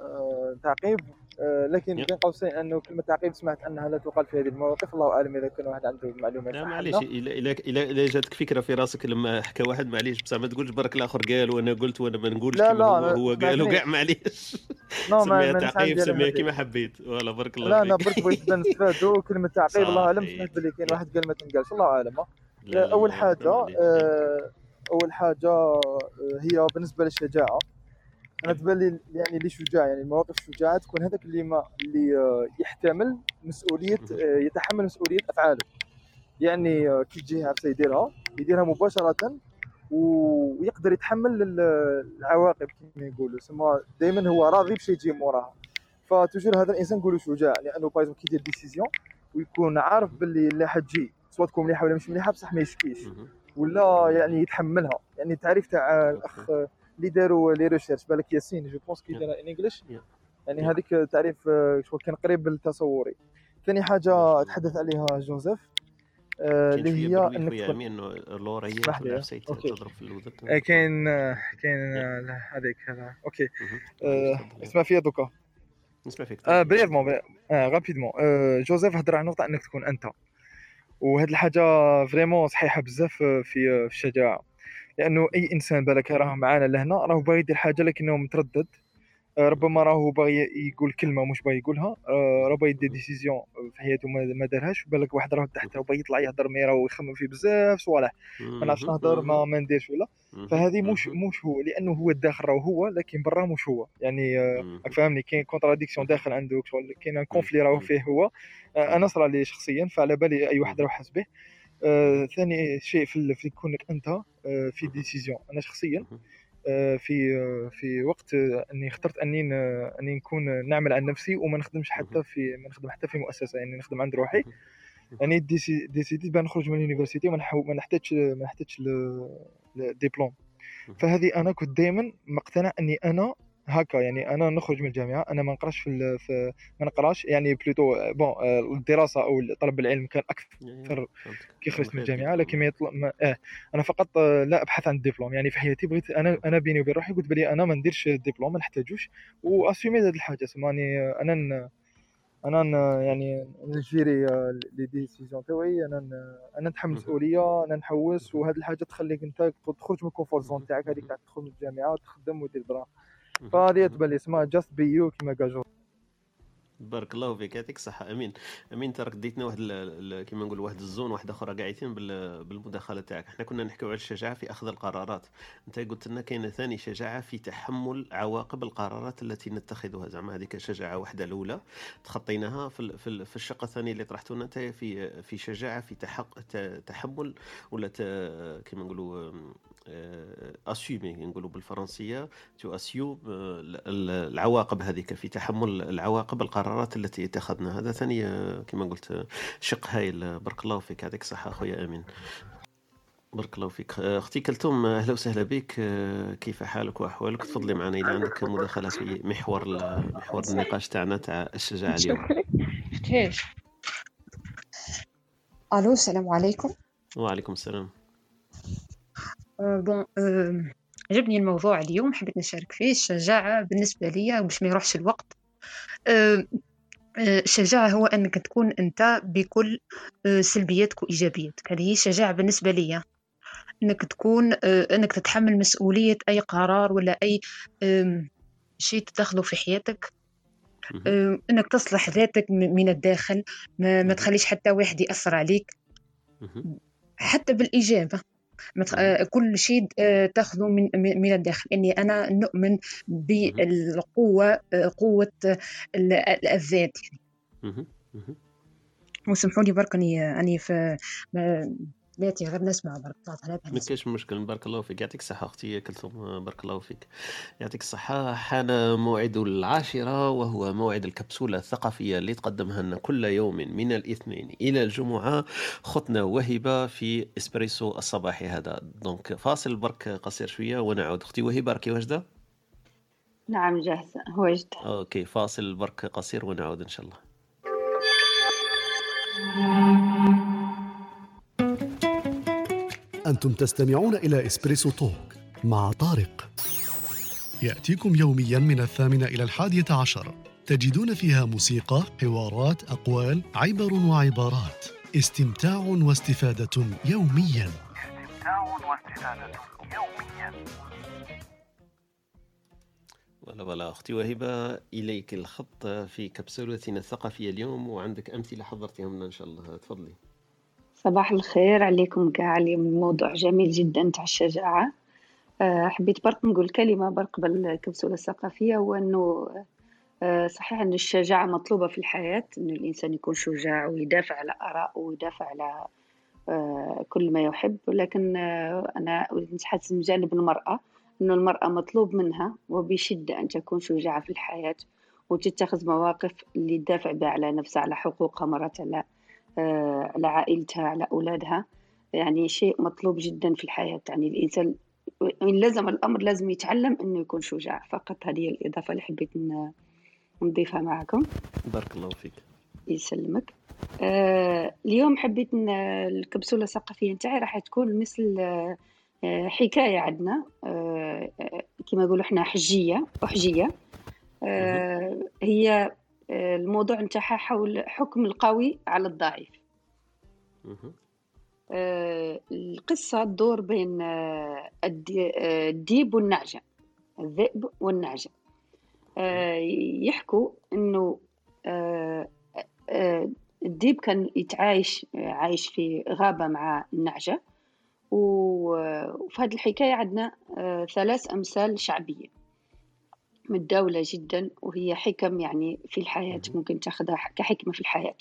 آه تعقيب. لكن يا. بين قوسين أنه كلمه تعقيب سمعت أنها لا تقال في هذه المواقف الله أعلم إذا كان واحد عنده معلومات لا معليش ولا. الا الا جاتك فكرة في راسك لما حكى واحد معليش بصح ما تقولش برك الأخر قال وأنا قلت وأنا ما نقولش لا، لا، هو هو قال وكاع. معليش سميها تعقيب سميها كيما حبيت والله بارك الله لا أنا برك بغيت نستفادوا كلمه تعقيب الله أعلم. سمعت باللي كاين واحد قال ما تنقالش الله أعلم آه. لا، أول حاجة. آه، أول حاجة آه، هي بالنسبة للشجاعة أنا تبان لي يعني اللي شجاع يعني المواقف الشجاعه تكون هذاك اللي ما اللي آه، يحتمل مسؤولية آه، يتحمل مسؤولية أفعاله. يعني آه، كي تجيه عرفت يديرها يديرها مباشرة ويقدر يتحمل ال- العواقب كما يقولوا. سما دائما هو راضي باش يجي موراها. ف toujours هذا الإنسان نقولوا شجاع لأنه par exemple كيدير décision ويكون عارف باللي اللي حتجي سواء تكون مليحة ولا مش مليحة بصح ما يشكيش. ولا يعني يتحملها. يعني التعريف تاع الأخ اللي داروا les recherches. بالك ياسين je pense كي دار in English يعني هذيك تعريف شغل كان قريب لتصوري ثاني حاجة تحدث عليها جوزيف آه، اللي هي إنك امين إنه لورا هي okay. تضرب في الوذن آه، كاين آه، كاين هذيك okay. اسمع فيا دوكا. نسمع فيك. brièvement rapidement جوزيف هضر على نقطة إنك تكون أنت. وهاد الحاجة vraiment صحيحة بزاف في في الشجاعة. لأنه أي إنسان بالك راه معانا لهنا راه باغي يدير حاجة لكنه متردد. آه، ربما راهو باغي يقول كلمة مش باغي يقولها. آه، راه باغي يدير décision في حياته ما دارهاش. بالك واحد راه تحت راه باغي يطلع يهضر mais راه يخمم في بزاف صوالح. ما نعرفش نهضر ما ما نديرش ولا. فهذه مش مش هو لأنه هو الداخل راه هو لكن برا مش هو. يعني آه، راك فاهمني؟ كاين contradiction داخل عنده شغل كاين conflit راه فيه هو. أنا صرا لي شخصيا فعلى بالي أي واحد راه حاس به. ثاني شيء في في كونك أنت آه، في décision أنا شخصيا آه، في آه، في وقت آه، إني اخترت أني أني نكون نعمل على نفسي وما نخدمش حتى في ما نخدم حتى في مؤسسة يعني نخدم عند روحي. يعني déci- décid يت بأن نخرج من ال université ما نحتاجش ما نحتاجش الدبلوم فهذه أنا كنت دائما مقتنع أني أنا هكا يعني أنا نخرج من الجامعة أنا ما نقراش في, في ما نقراش يعني plutôt bon الدراسة أو طلب العلم كان أكثر كي خرجت من الجامعة لكن ما يطلع ما آه أنا فقط لا أبحث عن الدبلوم. يعني في حياتي بغيت أنا أنا بيني وبين روحي قلت بلي أنا ما نديرش الدبلوم ما نحتاجوش و assumer هذه الحاجة. سماني أنا ن- أنا ن- يعني ن gérer آه، les décisions تاعي أنا ن- أنا نتحمل مسؤولية أنا نحوس وهذه الحاجة تخليك أنت تخرج من ال comfort zone تاعك هذيك تاع تدخل من الجامعة وتخدم ودير دراهم فهذه تبان لي اسمها just be you كيما قال جو بارك الله فيك يعطيك الصحة. أمين. أمين انت راك ديتنا واحد كيما نقول واحد ال zone واحد أخرى قاعدين بال- بالمداخلة تاعك. إحنا كنا نحكيو على الشجاعة في أخذ القرارات. أنت قلت لنا كاينة ثاني شجاعة في تحمل عواقب القرارات التي نتخذها. زعما هذيك شجاعة واحدة الأولى تخطيناها في في, ال- في الشق الثاني اللي طرحته لنا في في شجاعة في تحق تحمل ولا كيما نقولوا assumer نقولوا بالفرنسية tu assumes العواقب هذيك في تحمل العواقب القرارات التي اتخذنا. هذا ثاني آه، كما قلت آه، شق هايل بارك الله فيك. يعطيك الصحة أخويا أمين. بارك الله فيك. آه، أختي كلثوم آه، أهلا وسهلا بك. آه، كيف حالك وأحوالك؟ تفضلي معنا اذا عندك مداخلة في محور محور النقاش تاعنا تاع الشجاعة اليوم. ألو السلام عليكم. وعليكم السلام. آه، بون آه، عجبني الموضوع اليوم حبيت نشارك فيه الشجاعة بالنسبة لي باش ما يروحش الوقت. آه، آه، الشجاعة هو أنك تكون أنت بكل آه، سلبياتك وإيجابياتك. هذه هي الشجاعة بالنسبة لي أنك تكون أنك تتحمل مسؤولية أي قرار ولا أي شيء تدخله في حياتك. أنك تصلح ذاتك من الداخل. ما, ما تخليش حتى واحد يأثر عليك. حتى بالإجابة. كل شيء آه، تأخذه من من من الداخل إني أنا نؤمن بالقوة آه، قوة آه، ال- ال- الذات. مهم. وسمحوا لي برك اني أني في بلاتي غير نسمع برك طلعت على بالي ما كاينش مشكل. بارك الله فيك. يعطيك الصحة أختي كلثوم. بارك الله فيك. يعطيك الصحة. حان موعد العاشرة وهو موعد الكبسولة الثقافية اللي تقدمها لنا كل يوم من الاثنين إلى الجمعة. خطنا وهبة في إسبريسو الصباحي هذا. donc فاصل برك قصير شوية ونعود. أختي وهبة راكي واجدة؟ نعم جاهزة. واجدة. okay فاصل برك قصير ونعود إن شاء الله. أنتم تستمعون إلى Espresso Talk مع طارق. يأتيكم يوميا من الثامنة إلى الحادية عشر. تجدون فيها موسيقى، حوارات، أقوال، عبر وعبارات. استمتاع واستفادة يوميا. استمتاع واستفادة يوميا ولا ولا أختي وهبة إليك الخط في كبسولتنا الثقافية اليوم وعندك أمثلة حضرتهم لنا إن شاء الله تفضلي صباح الخير عليكم كاع. اليوم موضوع جميل جدا تاع الشجاعة. آه، حبيت برك نقول كلمة برك بالكبسولة الثقافية هو أنه آه، صحيح أن الشجاعة مطلوبة في الحياة أن الإنسان يكون شجاع ويدافع على آرائه ويدافع على آه، كل ما يحب. ولكن آه، أنا نتحدث من جانب المرأة أن المرأة مطلوب منها وبشدة أن تكون شجاعة في الحياة وتتخذ مواقف اللي تدافع بها على نفسها على حقوقها مرات على على عائلتها على أولادها. يعني شيء مطلوب جدا في الحياة. يعني الإنسان إن لزم الأمر لازم يتعلم إنه يكون شجاع. فقط هذه الإضافة اللي حبيت نضيفها معكم. بارك الله فيك. يسلمك. آه اليوم حبيت الكبسولة الثقافية نتاعي راح تكون مثل آه آه، حكاية عندنا. آه آه، كما يقولوا إحنا حجية أحجية آه هي آه الموضوع نتاعها حول حكم القوي على الضعيف. آه القصة تدور بين آه آه، الديب والنعجة الذئب والنعجة يحكوا آه، الديب كان يتعايش عايش في غابة مع النعجة وفي هذه الحكاية عندنا ثلاث أمثال شعبية. متداولة جدا وهي حكم يعني في الحياة ممكن تاخذها كحكمة في الحياة.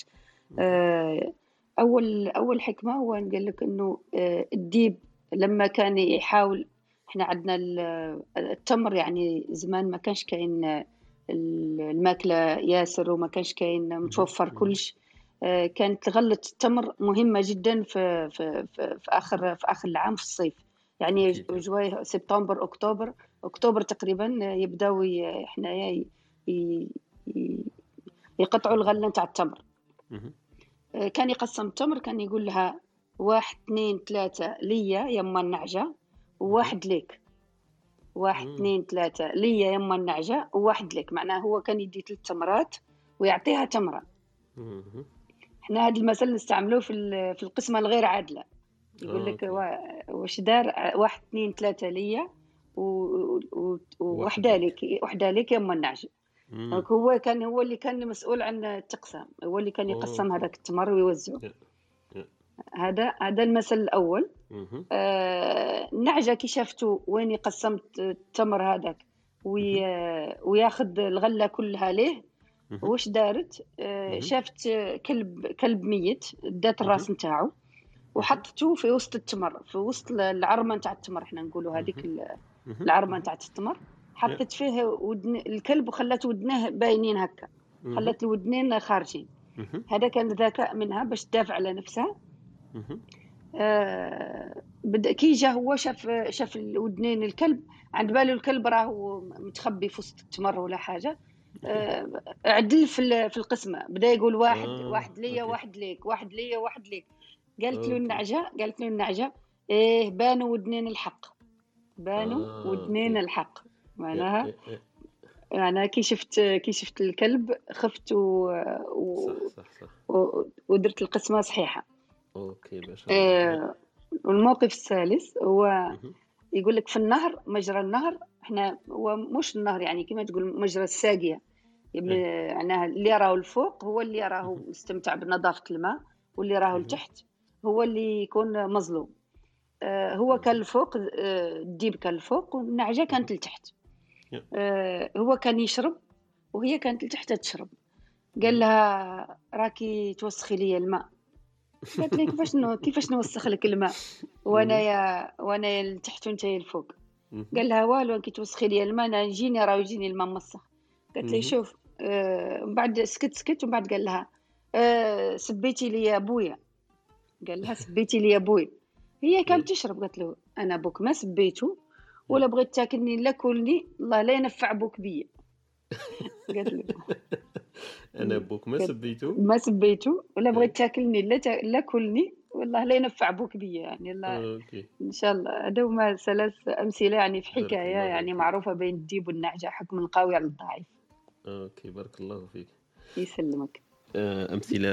آه، أول أول حكمة هو قال لك إنه آه، الديب لما كان يحاول إحنا عندنا ال- التمر يعني زمان ما كانش كاين آه، الماكلة ياسر وما كانش كاين متوفر كلش. كانت غلة التمر مهمة جدا في في في, في آخر في آخر العام في الصيف. يعني جواي سبتمبر أكتوبر. أكتوبر تقريبا يبداو ي- يقطعوا الغلة نتاع التمر. آه، كان يقسم التمر كان يقول لها واحد اثنين ثلاثة ليا يما النعجة وواحد ليك. واحد اثنين ثلاثة ليا يما النعجة وواحد ليك. معناه هو كان يدي ثلاث تمرات ويعطيها تمرة. إحنا هذا المثل نستعملوه في في القسمة الغير عادلة. يقول لك واش دار واحد اثنين ثلاثة ليا و- و- ووحدة لك وحدة لك يما. donc هو كان هو اللي كان مسؤول عن التقسام هو اللي كان يقسم. هذاك التمر ويوزعه. هذا هذا المثل الأول مهم. آه، النعجة كي شافته وين قسمت التمر هذاك وي... وياخذ الغلة كلها ليه. واش دارت آه،. شافت كلب كلب ميت دات الراس نتاعو وحطته في وسط التمر في وسط العرمة نتاع التمر إحنا نقولوا هذيك ال- مهم. العرمة نتاع التمر حطت فيه ودن الكلب وخلات ودنيه باينين هكا. خلات الودنين خارجين. هذا كان ذكاء منها باش تدافع على نفسها. آه، بدا كي جا هو شاف شاف الودنين الكلب عند باله الكلب راهو متخبي في وسط التمر ولا حاجة آه، عدل في في القسمة بدأ يقول واحد آه، واحد ليا. واحد ليك واحد ليا واحد ليك قالت له. النعجة قالت له النعجة إيه بانوا ودنين الحق بانوا آه، ودنين. الحق معناها يا- يا. أنا كي شفت كي شفت الكلب خفت و... و... صح صح صح و... ودرت القسمة صحيحة okay الله آه، والموقف الثالث هو. يقول لك في النهر مجرى النهر إحنا هو مش النهر يعني كما تقول مجرى الساقية إيه. معناها اللي راهو الفوق هو اللي راهو مستمتع بنظافة الماء واللي راهو. لتحت هو اللي يكون مظلوم. آه، هو كان الفوق آه، الديب كان الفوق والنعجة كانت لتحت. آه، هو كان يشرب وهي كانت لتحت تشرب. قال لها راكي توسخي لي الماء. قالت لي كيفاش نو... كيفاش نوسخ لك الماء؟ وأنا يا وأنا يا لتحت وانت يا الفوق مهم. قال لها والو كي توسخي لي الماء أنا يجيني راه يجيني الماء مسخ قالت لي. شوف آه من بعد سكت سكت ومن بعد قال لها آه سبيتي لي يا أبويا. قال لها سبيتي لي يا أبوي هي كانت تشرب قالت له أنا أبوك ما سبيته ولا بغيت تاكلني لا كلني الله لا ينفع بوك بيا. قالت له أنا أبوك ما سبيته ما سبيته ولا بغيت تاكلني لا تا... لا كلني والله لا ينفع بوك بيا يعني الله okay. إن شاء الله. هذا هما ثلاث أمثلة يعني في حكاية يعني. معروفة بين الديب والنعجة حكم القوي على الضعيف. أوكي بارك الله فيك. يسلمك. آه، أمثلة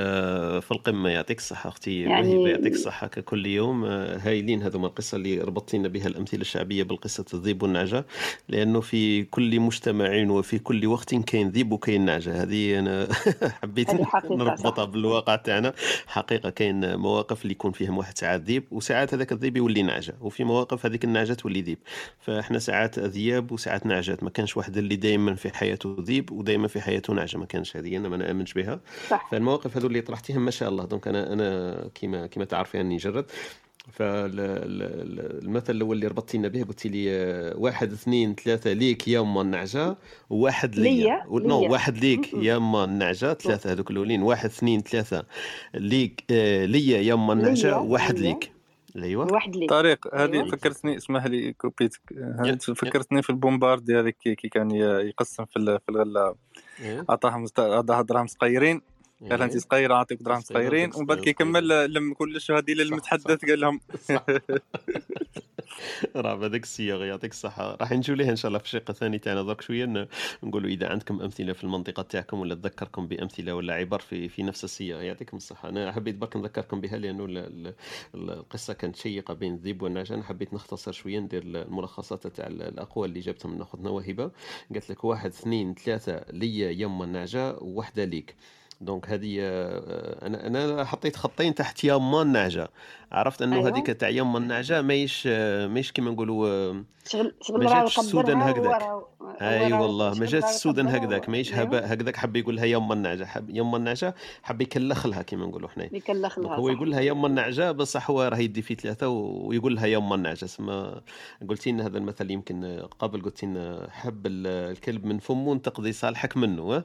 في القمة يعطيك الصحة أختي يعني- يعطيك الصحة ككل يوم. آه، هايلين هذوما القصة اللي ربطت لنا بها الأمثلة الشعبية بالقصة الذئب والنعجة لأنه في كل مجتمع وفي كل وقت كاين ذئب وكاين نعجة. هذه أنا حبيت نربطها. بالواقع تاعنا. حقيقة كاين مواقف اللي يكون فيهم واحد ساعات ذئب وساعات هذاك الذئب يولي نعجة وفي مواقف هذيك النعجة تولي ذئب فإحنا ساعات ذياب وساعات نعجات ما كانش واحد اللي دائما في حياته ذئب ودائما في حياته نعجة ما كانش هذه أنا ما نآمنش بها. صح. فالمواقف هذو اللي طرحتيهم ما شاء الله. donc أنا أنا كما كما تعرفي أني جرد. فالمثل الأول اللي ربطتي لنا به قلت لي آه، واحد اثنين ثلاثة ليك يا اما النعجه وواحد ليا. non واحد ليك. يا اما النعجه ثلاثة هذوك الأولين. واحد اثنين ثلاثة ليك آه، ليا يا اما النعجه ليا. ليك. أيوه. واحد ليك. طريق هذه أيوه. فكرتني اسمح لي كوبيتك فكرتني في البومباردي هذيك كي كي كان يقسم في ال- في الغله إيه. عطاهم دراهم صغيرين. قال انت إيه. صغيرة أعطيك دراهم صغيرين ومن بعد كي صغيرة. كمل لم كلش صح للمتحدث قال لهم راه بهذاك الصياغه يعطيك الصحة. راح نجيو ليه إن شاء الله في الشق الثاني تاعنا درك شوية نقولوا إذا عندكم أمثلة في المنطقة تاعكم ولا تذكركم بأمثلة ولا عبر في في نفس الصياغه يعطيكم الصحة. أنا حبيت برك نذكركم بها لأنه ال- ال- ال- القصة كانت شيقة بين الذئب والنعجه حبيت نختصر شوية ندير الملخصات تاع ال- الأقوال اللي جابتهم من اخوتنا وهبه قالت لك واحد اثنين ثلاثة ليا يما النعجه وواحده ليك. دونك هذه آه، أنا أنا حطيت خطين تحت يما النعجه عرفت انه أيوه. هذيك تاع يما النعجه ماهيش ماهيش كيما نقولوا ما جاتش السودان هكذاك. أي والله ما شغل جات راه السودان هكذاك. ماهيش أيوه. هبا هكذاك حب يقول لها يما النعجة. حب يما النعجة حب يكلخ لها كيما نقولوا حنا يكلخ لها هو يقول لها يما النعجة بصح هو راه يدي في ثلاثة ويقول لها يما النعجة. سما قلتي لنا هذا المثل يمكن قبل قلتي لنا حب ال- الكلب من فمه تقضي صالحك منه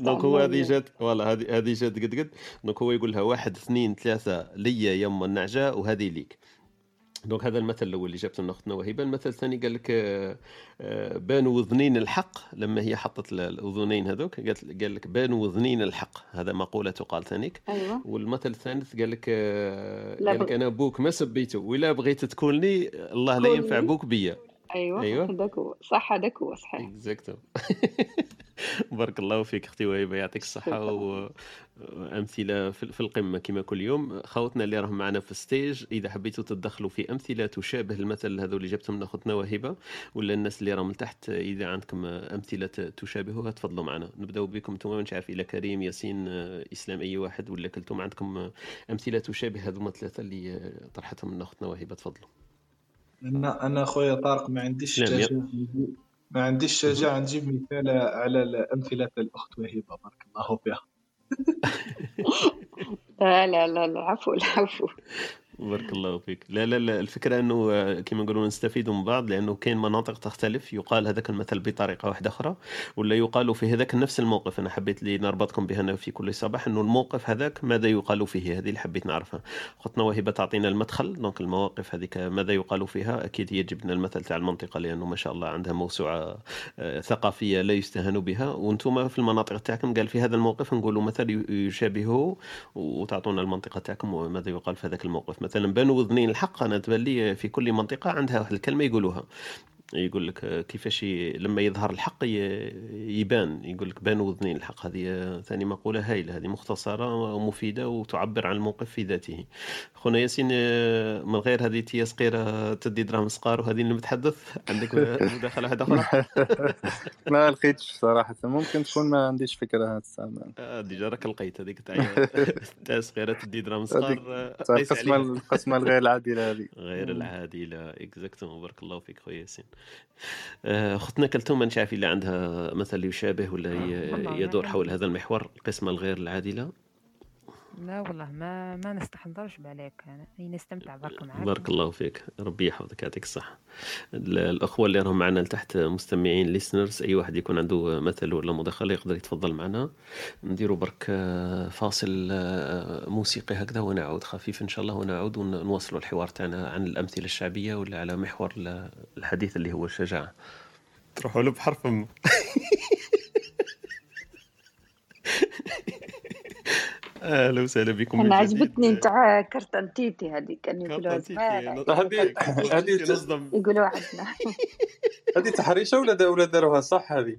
donc هو هذه جات والله هذه هذه جات قد قد. donc هو يقول لها واحد اثنين ثلاثة ليا يما النعجة وهذه ليك. donc هذا المثل الأول اللي جابته لنا اختنا وهبه المثل الثاني قال لك آه، بانوا وذنين الحق. لما هي حطت ال- الأذنين هذوك قالت قال لك بانوا وذنين الحق. هذا مقوله تقال ثانيك. أيوه. والمثل الثالث قال لك آه، قال لك. أنا بوك ما سبيته ولا بغيت تكونني الله لا ينفع بوك بيا. أيوه أيوه. صح هذاك هو صحيح. اكزاكتو بارك الله فيك أختي وهبه يعطيك الصحة وأمثلة في في القمة كما كل يوم. خوتنا اللي راهم معنا في ال stage إذا حبيتوا تتدخلوا في أمثلة تشابه المثل هذو اللي جبتهم من اختنا وهبه ولا الناس اللي راهم تحت إذا عندكم أمثلة تشابهها تفضلوا معنا. نبداو بكم أنتم مش عارف إلى كريم ياسين إسلام أي واحد ولا كلثوم عندكم أمثلة تشابه هذوما الثلاثه اللي طرحتهم من اختنا وهبه تفضلوا. أنا أنا خويا طارق ما عنديش شجاعة ما عنديش شجاعة نجيب مثال على الأمثلة الأخت وهبة بارك الله فيها. لا لا لا العفو العفو بارك الله فيك. لا لا لا الفكرة أنه آه، كما نقولوا نستفيدوا من بعض لأنه كاين مناطق تختلف. يقال هذاك المثل بطريقة واحدة أخرى ولا يقال في هذاك نفس الموقف. أنا حبيت لي نربطكم بها في كل صباح أنه الموقف هذاك ماذا يقال فيه؟ هذه اللي حبيت نعرفها. اختنا وهبه تعطينا المدخل دونك المواقف هذيك ماذا يقال فيها؟ أكيد هي جبنا المثل تاع المنطقة لأنه ما شاء الله عندها موسوعة آه، ثقافية لا يستهان بها. وأنتم في المناطق تاعكم قال في هذا الموقف نقولوا مثل يشابهه وتعطونا المنطقة تاعكم وماذا يقال في هذاك الموقف. مثلا بانوا وذنين الحق أنا تبان لي في كل منطقة عندها واحد الكلمة يقولوها. يقول لك كيفاش. لما يظهر الحق. يبان يقول لك بانوا وذنين الحق. هذه ثاني مقولة هايلة هذه مختصرة ومفيدة وتعبر عن الموقف في ذاته. خونا ياسين من غير هذه تي صغيره تدي دراهم صغار وهذه اللي متحدث عندك مداخلة واحدة أخرى؟ ما لقيتش صراحة. ممكن تكون ما عنديش فكرة هذا déjà راك لقيت هذيك تاع تاع صغيرة تدي قيس القسمة عليها. القسمة الغير العادلة هذه غير العادلة exactement بارك الله فيك خويا ياسين. أختنا كلثوم ما نعرف الا عندها مثل يشابه ولا ما يدور حول هذا المحور القسمة الغير العادلة؟ لا والله ما ما نستحضرش بالك أنا أي نستمتع برك معاك بارك الله فيك ربي يحفظك يعطيك الصحة. ال- الأخوة اللي راهم معنا لتحت مستمعين ليسنرز أي واحد يكون عنده مثل ولا مداخلة يقدر يتفضل معنا. نديروا برك آه، فاصل آه، موسيقي هكذا ونعود خفيف إن شاء الله ونعود ونواصلوا الحوار تاعنا عن الأمثلة الشعبية ولا على محور ال- الحديث اللي هو الشجاعة تروحوا له بحرف. أهلا وسهلا بكم أنا عجبتني نتاع كرتنتيتي هذه كانوا يقولوها هذه هذه نصدم يقولوا عندنا هذه تحريشة ولا دا- ولا داروها؟ صح هذه.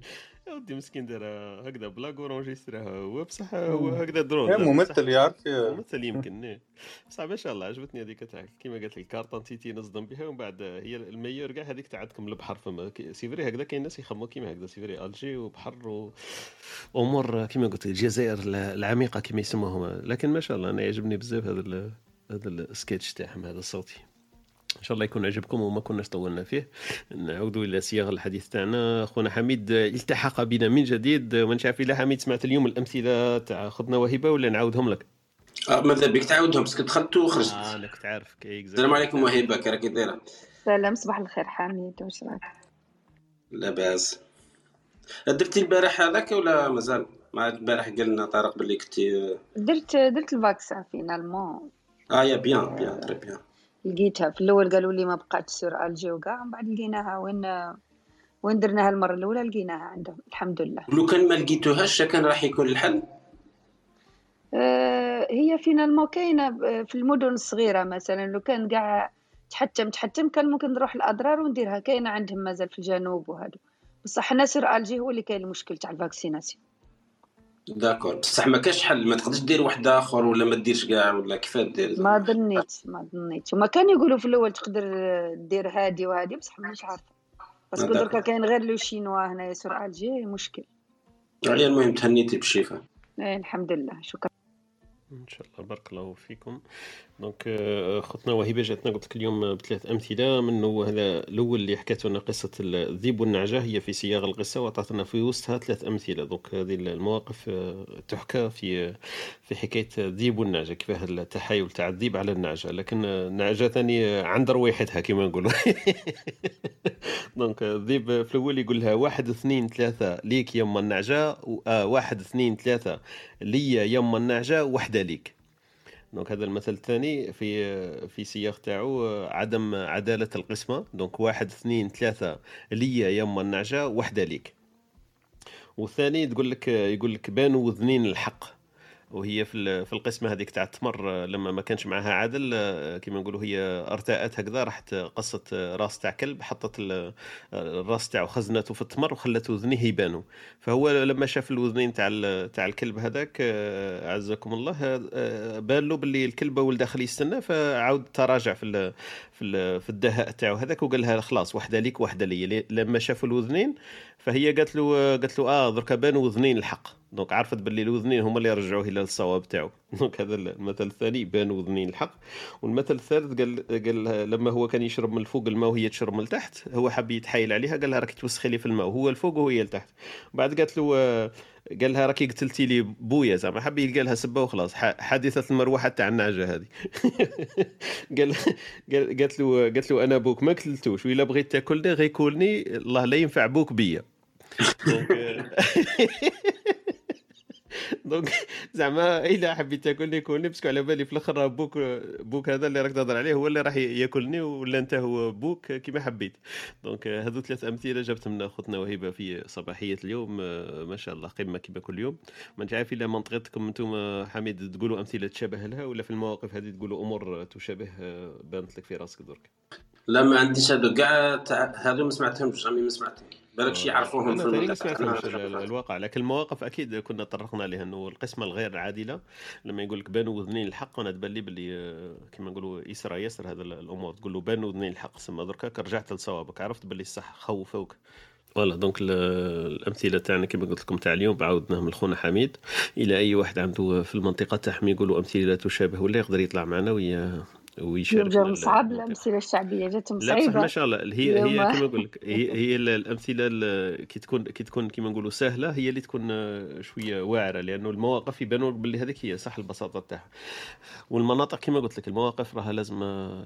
يا ودي مسكين دار هكذا بلاك اورونجيستراها هو بصح هو هكذا درون. ممثل يعرف ممثل يمكن إيه. بصح ما شاء الله عجبتني هذيك تاع كيما قالت لك كارطون تيتي نصدم بها ومن بعد هي الميور كاع هذيك تاع عندكم البحر فما. سي فري هكذا كاين ناس يخمموا كيما هكذا سي فري ألجي وبحر. وأمور كيما قلت الجزائر العميقة كيما يسموهم. لكن ما شاء الله أنا يعجبني بزاف هذا ال... هذا السكتش تاعهم هذا الصوتي. إن شاء الله يكون عجبكم وما كناش طولنا فيه. نعودوا إلى صياغ الحديث تاعنا. اخونا حميد التحق بنا من جديد. ما نعرف إلا حميد سمعت اليوم الأمثلة تاع ختنا وهبه ولا نعاودهم لك؟ آه ماذا بك؟ تعاودهم parce que دخلت وخرجت. آه أنا كنت عارفك السلام عليكم وهبه كي راكي دايره سلام صباح الخير حميد واش راك لا باس درتي البارح هذاك ولا مازال؟ مع البارح قالنا طارق باللي كنتي درت درت ال vaccin finalement. آه يا bien bien très bien. لقيتها. في الأول قالوا لي ما بقاتش sur Alger وكاع من بعد لقيناها وين وين درناها المرة الأولى؟ لقيناها عندهم الحمد لله. لو كان ما لقيتوهاش كان راح يكون الحل. آه، هي finalement كاينة ب- في المدن الصغيرة مثلا لو كان كاع تحتم تحتم كان ممكن نروح لأدرار ونديرها. كاينة عندهم مازال في الجنوب وهادو. بصح حنا sur Alger هو اللي كاين المشكل تاع ال vaccination. d'accord. بصح ما كاش حل ما تقدرش دير واحد آخر ولا ما ديرش كاع ولا كيف دير ما ظنيت ما ظنيت وما كانوا يقولوا في الأول تقدر دير هادي وهادي بصح مش عارفة. parce que d'accord. دركا كاين غير le chinois هنايا sur Alger مشكل. عليا المهم تهنيتي بالشفاء إيه الحمد لله. شكرا. ان شاء الله بارك الله فيكم. donc آه، ختنا وهبة جاتنا قلت لك اليوم بثلاث أمثلة. منه هذا الأول اللي حكيت لنا قصة الذيب والنعجة. هي في سياق القصة وعطاتنا في وسطها ثلاث أمثلة. donc هذه المواقف آه، تحكى في في حكاية الذيب والنعجة كيف التحايل تاع الذيب على النعجة. لكن آه، النعجه ثاني عند رويحتها كما نقولوا. donc الذيب في الأول يقول لها واحد اثنين ثلاثة ليك يما النعجة آه واحد اثنين ثلاثة ليا يما النعجه وحدة ليك. donc هذا المثل الثاني في في سياق تاعو عدم عدالة القسمة. donc واحد اثنين ثلاثة ليا يما النعجة وحدة ليك. والثاني تقول لك يقول لك بانوا وذنين الحق. وهي في في القسمة هذيك تاع التمر لما ما كانش معها عادل كما نقولوا هي ارتأت هكذا راحت قصت راس تاع كلب حطت ال- الراس تاعو خزنته في التمر وخلت وذنيه يبانوا فهو لما شاف الوذنين تاع تاع الكلب هذاك أعزكم الله بان له باللي الكلب هو داخل يستنى فعاود تراجع في ال في ال في الدهاء تاعو هذاك وقال لها خلاص واحدة ليك واحدة لي لي- لما شافوا الوذنين فهي قالت له قالت له آه دركا بانوا وذنين الحق. donc عرفت باللي الوذنين هما اللي رجعوه إلى الصواب تاعو. donc هذا المثل الثاني بانوا وذنين الحق. والمثل الثالث قال قال لما هو كان يشرب من الفوق الماء وهي تشرب من التحت هو حب يتحايل عليها قال لها راكي توسخي لي في الماء وهو الفوق وهي التحت بعد قالت له آه، قال لها راكي قتلتي لي بويا زعما حب يلقى لها سبة وخلاص. حادثة المروحة تاع النعجة هذه. قال قال- قالت له قالت له أنا بوك ما قتلتوش وإلا بغيت تأكلني غير كولني الله لا ينفع بوك بيا. donc donc زعما إلا حبيت تاكلني كلني parce que على بالي في الأخر بوك بوك هذا اللي راك تهضر عليه هو اللي راح ياكلني ولا أنت هو بوك كيما حبيت. donc هذو ثلاث أمثلة جبتهم من خوتنا وهبه في صباحية اليوم آه، ما شاء الله قمة كيما كل يوم. ما انت عارف الا منطقتكم أنتم حميد تقولوا أمثلة تشابه لها ولا في المواقف هذه تقولوا أمور تشابه آه، بانت لك في راسك درك؟ لا ما عنديش هذو كاع هذو ما سمعتهمش ما سمعتهم بالك شي يعرفوهم في المنطقة؟ الواقع لكن المواقف أكيد كنا طرقنا لها إنه القسمه الغير عادلة لما يقول لك بانوا وذنين الحق أنا تبان لي باللي آه، كما نقولوا يسرى يسر هذا ال- الأمور. تقول له بانوا وذنين الحق سما دركا رجعت لصوابك. عرفت باللي الصح خوفوك. voilà donc ال- الأمثلة تاعنا كما قلت لكم تاع اليوم عاودناها من خونا حميد. إلى أي واحد عنده في المنطقة تاعهم يقولوا أمثلة تشابه ولا يقدر يطلع معنا oui ويشارك جاهم صعب الأمثلة الشعبية جاتهم لا بصح صعيبه ما شاء الله هي هي. كما نقول لك هي هي ال- الأمثلة ال- كي تكون كي تكون كما نقولوا سهلة هي اللي تكون شوية واعرة لأنه المواقف يبانوا باللي هذيك هي صح البساطة تاعها. والمناطق كما قلت لك المواقف راها لازم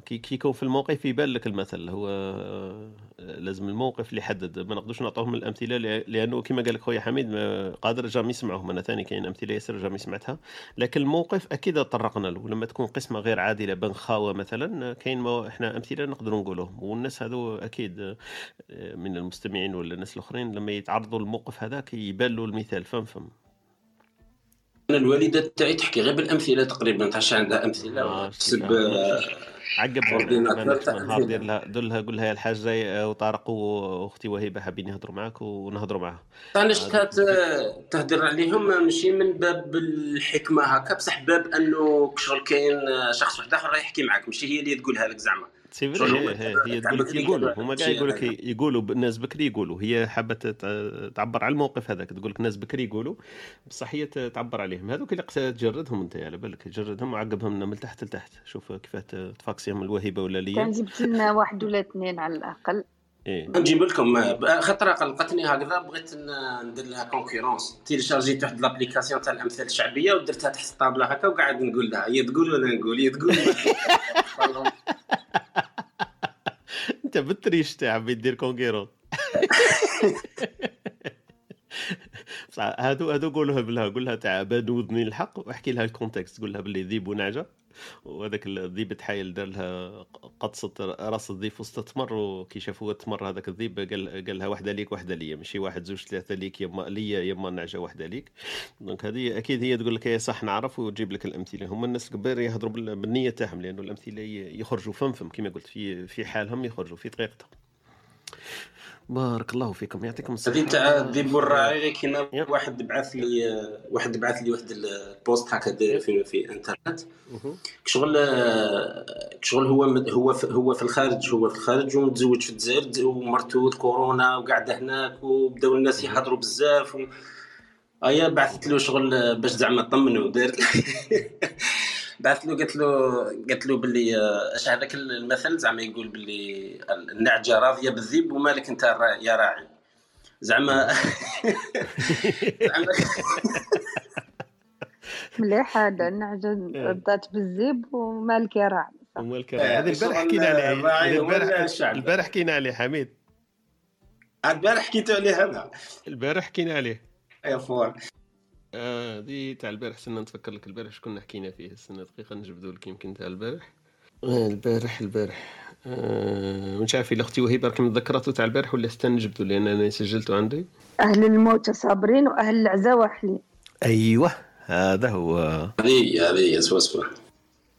كي يكون في الموقف يبان لك المثل هو لازم الموقف اللي يحدد. ما نقدرش نعطوهم الأمثلة لأنه كما قال لك خويا حميد قادر جام يسمعهم أنا ثاني كاين أمثلة ياسر جام سمعتها لكن الموقف أكيد طرقنا له لما تكون قسمة غير عادلة بن خاوه مثلا كاين مو... إحنا أمثلة نقدروا نقولوهم. والناس هذو أكيد آه، من المستمعين ولا الناس الأخرين لما يتعرضوا للموقف هذاك يبان له المثال فهم فهم أنا الوالدة تاعي تحكي غير بالأمثلة تقريبا تعرفش عندها أمثلة آه، تحسب عقب نهار دير لها دير لها قول لها يا الحاج جاي آه، وطارق وأختي وهبه حابين يهضروا معاك ونهضروا معاها. أنا شفتها ت- تهدر عليهم ماشي من باب الحكمة هكا بصح باب أنه شغل كاين شخص واحد آخر راه يحكي معك ماشي هي اللي تقولها لك زعما. سي فري هما هي, يقولوا هما كاع يقول لك هذا. يقولوا الناس بكري يقولوا. هي حابة تعبر على الموقف هذاك تقول لك ناس بكري يقولوا. بصح هي تعبر عليهم. هذوك اللي تجردهم أنت على بالك. تجردهم وعقبهم من تحت لتحت. شوف كيف ت- تفاكسيهم الوهبه ولا كان ليا جبت لنا واحد ولا اثنين على الأقل. إيه. نجيب لكم خطره قلقتني هكذا. بغيت ندير لها كونكورونس تيليشارجيت واحد لابليكاسيون تاع الامثال الشعبية ودرتها تحت الطابلة هكا وقاعد نقول لها هي تقول وأنا نقول؟ هي تقول انت بالتريش تاع بي دير كونكيرون بصح هادو هادو قولوها بالها قول لها تاع بان وذني الحق وأحكي لها الكونتكست قول لها باللي ذيب ونعجه وهذاك الذيب تحايل دار لها قطصة راس الذيب وسط التمر وكي شافوا التمر هذاك الذيب قال قال لها واحدة ليك واحدة ليا. ماشي واحد زوج ثلاثة ليك يما ليا يما نعجه واحدة ليك. donc هذه أكيد هي تقول لك يا صح نعرف وتجيب لك الأمثلة. هما الناس الكبار يهضروا بال- بالنية تاعهم لأنه الأمثلة يخرجوا فم فم كما قلت في في حالهم يخرجوا في طريقتهم. بارك الله فيكم يعطيكم الصحة. هذه تاع الذيب والراعي غير كيما واحد بعث لي واحد بعث لي واحد ال poste هكا داير في في انترنت شغل شغل هو هو هو في الخارج هو في الخارج ومتزوج في الجزائر ومرته كورونا وقاعدة هناك وبداو الناس يهضروا بزاف و... أيا بعثت له شغل باش زعما طمنوا دارت بعثت له قالت له قالت له باللي آه، اش هذاك المثل زعما يقول باللي النعجة راضية بالذيب ومالك انت يا راعي. زعما زعما مليح هذا النعجة ردات بالزيب ومالك يا راعي ومالك آه، هذه البارح شغل حكينا عليها الراعي هذه هو البارح. البارح حكينا عليه حميد. البارح حكيتوا عليه هذا البارح حكينا عليه. يا فور آه دي تاع البارح سنة نتفكر لك البارح شكون حكينا فيه. السنة دقيقة نجبدوا لك يمكن تاع البارح. آه البارح البارح. آه مش عارف إلا أختي وهيبه راكم تذكرتوا تاع البارح ولا استنى نجبدوا لأن أنا سجلته عندي. أهل الموت صابرين وأهل العزا واحلين. أيوه هذا هو. هذه هذه سوا سوا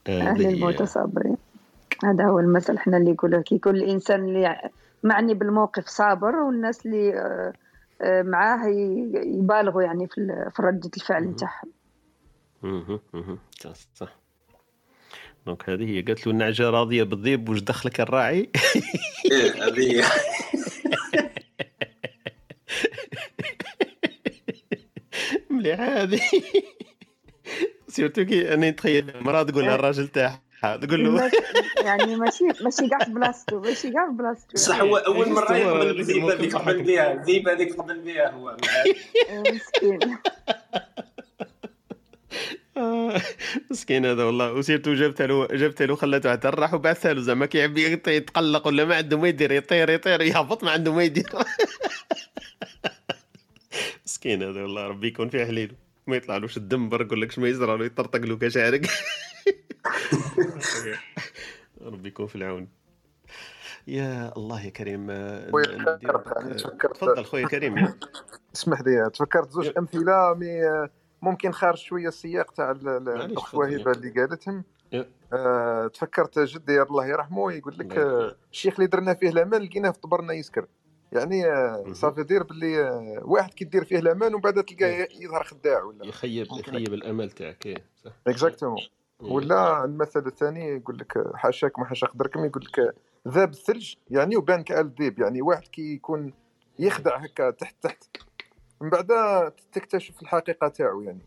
أهل الموت صابرين. هذا هو المثل إحنا اللي يقولوا كي يكون الإنسان اللي معني بالموقف صابر والناس اللي آه، آه، معاه يبالغوا يعني في ال- في ردة الفعل نتاعهم. صح صح. دونك هذه هي قالت له النعجه راضية بالذيب واش دخلك الراعي؟ إيه، هذه مليحه هذه. surtout كي أنا نتخيل المراه تقول للراجل تاعها. تقول له. يعني ماشي ماشي كاع في بلاصتو ماشي كاع في بلاصتو صح هو أول مرة يقبل الموقف هذيك قبل. بها الذيب هذيك قبل بها هو. يعني مسكين. مسكين هذا والله. و surtout جابتها له جابتها له خلته حتى راح وبعثها له. زعما كيعبي يط- يتقلق ولا ما عنده ما يدير يطير يطير يهبط ما عنده ما يدير. مسكين هذا والله. ربي يكون فيه حليل ما يطلعلوش الدم برك ولا كش ما يزرع له يطرطق له كشعرق ربي يكون في العون يا الله يا كريم آه، تفكرت تفضل خويا كريم اسمح لي تفكرت زوج أمثلة مي ممكن خارج شوية السياق تاع الأخت. وهبه اللي قالتهم. آه، تفكرت جدي الله يرحمه يقول لك آه،. الشيخ اللي درنا فيه الامان لقيناه في طبرنا يسكر يعني آه، صافي دير باللي آه، واحد كي دير فيه الامان ومن بعد تلقاه يظهر خداع ولا يخيب يخيب الأمل تاعك إيه، صح exactement. ولا المثل الثاني يقول لك حاشاك ما حاشا قدركم يقول لك ذاب الثلج يعني وبان كالذيب يعني واحد كي يكون يخدع هكا تحت تحت من بعد تكتشف الحقيقة تاعو يعني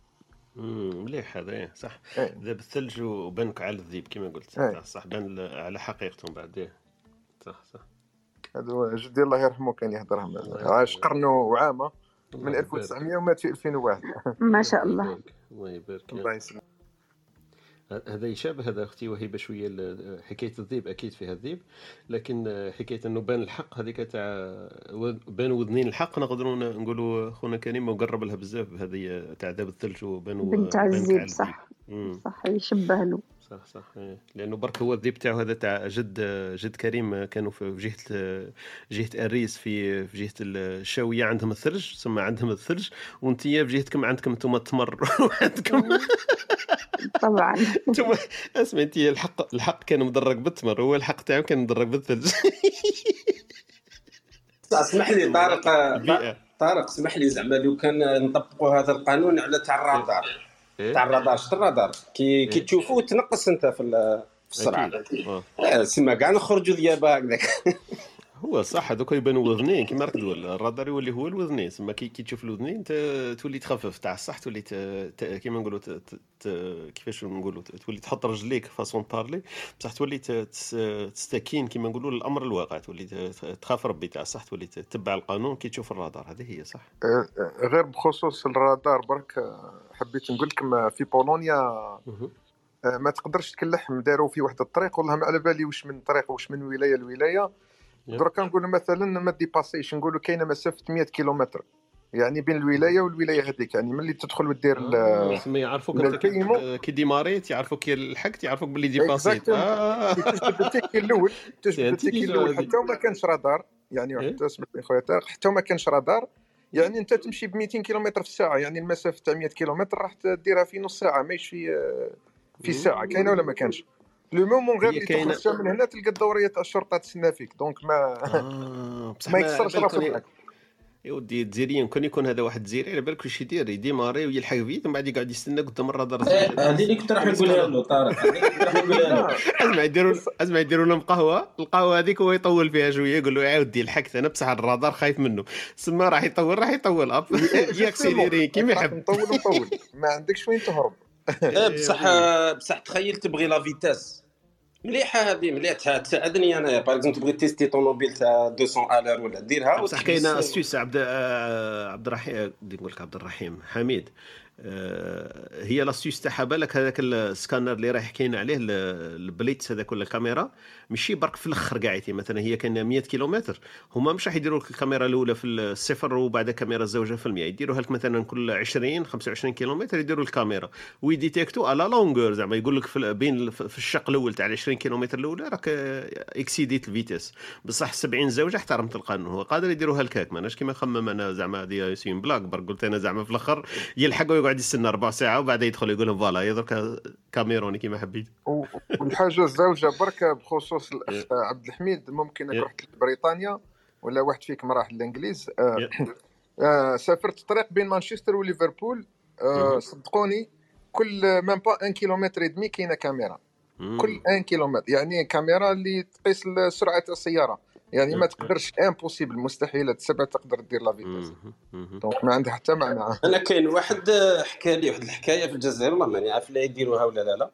امم مليح هذا إيه، صح إيه. ذاب الثلج وبانك على الذيب كما قلت إيه. صح, صح بان على حقيقتهم بعد إيه. صح صح هذا هو جدي الله يرحمه كان يهضرها الله عاش قرن وعامة من يبارك. 1900 ومات في 2001 ما شاء الله. الله يبارك الله يسلمك هذا يشابه هذا أختي وهيبه شوية حكاية الذيب أكيد فيها الذيب لكن حكاية إنه بان الحق هذيك تاع بان وذنين الحق نقدروا نقولوا خونا كريم وقرب لها بزاف هذه تاع ذاب الثلج وبان بنت عزيز صح. صح يشبه له. صح صح. لأنه برك هو الذيب تاعو هذا تاع جد جد كريم كانوا في جهة جهة أريس في في جهة الشاوية عندهم الثلج ثم عندهم الثلج وانتيا في جهتكم عندكم أنتم التمر وعندكم طبعا أنتم اسمع انت الحق الحق كان مدرج بالتمر هو الحق تاعو كان مدرج بالثلج اسمح لي طارق. طارق اسمح لي زعما لو كان نطبقوا هذا القانون على تاع الرادار إيه؟ تاع الرادار شفت الرادار كي كي إيه. تشوفوه تنقص انت في ال- في السرعه. آه، سما كاع نخرجوا ذيابة هكذاك هو صح هذوك يبانوا وذنين كيما راك تقول الرادار يولي هو الوذنين تسمى كي, تشوف الوذنين تولي تخفف تاع الصح تولي. كيما نقولوا. كيفاش نقولوا تولي تحط رجليك façon parler بصح تولي. تستكين كيما نقولوا الأمر الواقع تولي. تخاف ربي تاع الصح تولي تتبع القانون كي تشوف الرادار هذه هي صح آه، آه، غير بخصوص الرادار برك حبيت نقول لكم في بولونيا. آه، ما تقدرش تكلح داروا في واحد الطريق والله ما على بالي واش من طريق واش من ولاية لولاية. دركا نقولوا مثلا ما dépassi ش نقولوا كاينة مسافة 100 كيلومتر. يعني بين الولاية والولاية هذيك يعني ملي تدخل ودير ال- آه، تسمى يعرفوك كي, ال paiement كي démarrit يعرفوك كي لحقت يعرفوك باللي dépassit كي تجبد ال ticket الأول تجبد ال ticket الأول. حتى وما كانش رادار. يعني إيه؟ حتى اسمح خويا طارق، حتى وما كانش رادار. يعني أنت تمشي ب 200 كيلومتر في الساعة يعني المسافة تاع 100 كيلومتر راح تديرها في نص ساعة ماهيش في في ساعة. كاينة ولا ما كانش؟ le moment غير اللي كاينة. تخرج من هنا تلقى الدورية تاع الشرطه تسنى فيك donc ما بصح ما يكسرش معاك يا ودي الجزائريين كون يكون هذا واحد جزيري على بالك واش يدير ي démarrer ويلحق vite ومن بعد يقعد يستنى قدام الرادار إيه، هذه اللي كنت راح نقولها له طارق. هذه اللي كنت راح نقولها له لا اسمع يديروا اسمع يديروا لهم قهوة. القهوة هذيك هو يطول فيها شوية يقول له يا ودي لحقت أنا بصح الرادار خايف منه. سما راح يطول راح يطول. أب. justement ي accélérer كيما يحب. مطول مطول ما عندكش وين تهرب. بصح oui. بصح تخيل تبغي la vitesse مليحة هذه مليحة تساعدني انايا par exemple تبغي ت tester طوموبيل تاع 200 à l'heure ولا ديرها بصح كاينة astuce عبد آه، عبد الرحيم نقول لك عبد الرحيم حميد. هي l'astuce تاعها بالك هذاك السكانر اللي رايح حكينا عليه ال- ال Blitz هذاك ولا الكاميرا ماشي برك في الأخر قاعدين مثلا هي كان 100 كيلومتر هما مش راح يديروا لك الكاميرا الأولى في الصفر وبعد الكاميرا الزوجة في المية يديروها لك مثلا كل 20 25 كيلومتر يديروا الكاميرا ويديتيكتو على longueur زعما يقول لك بين في الشق الأول تاع ال 20 كيلومتر الأولى راك اكسيديت la vitesse بصح 70 زوجة احترمت القانون هو قادر يديروها هكاك ماناش كيما خمم أنا زعما هذه ياسين بلاك برك قلت أنا زعما في الأخر يلحق ويقعد يستنى ربع ساعة وبعد يدخل يقول لهم voilà درك كاميروني كيما حبيت والحاجة الزوجة برك بخصوص الاخ إيه. عبد الحميد ممكن إيه. رحت لبريطانيا ولا واحد فيكم راح للإنجليز آه، إيه. آه، سافرت طريق بين مانشستر وليفربول آه،. صدقوني كل même pas un kilomètre et demi كاينة كاميرا كل مم. un kilomètre يعني كاميرا اللي تقيس سرعة السيارة يعني ما إيه. تقدرش impossible مستحيل السبع تقدر دير la vitesse. donc ما عندها حتى معنى أنا كاين واحد حكى لي واحد الحكاية في الجزائر والله ماني عارف لا يديروها ولا لا لا.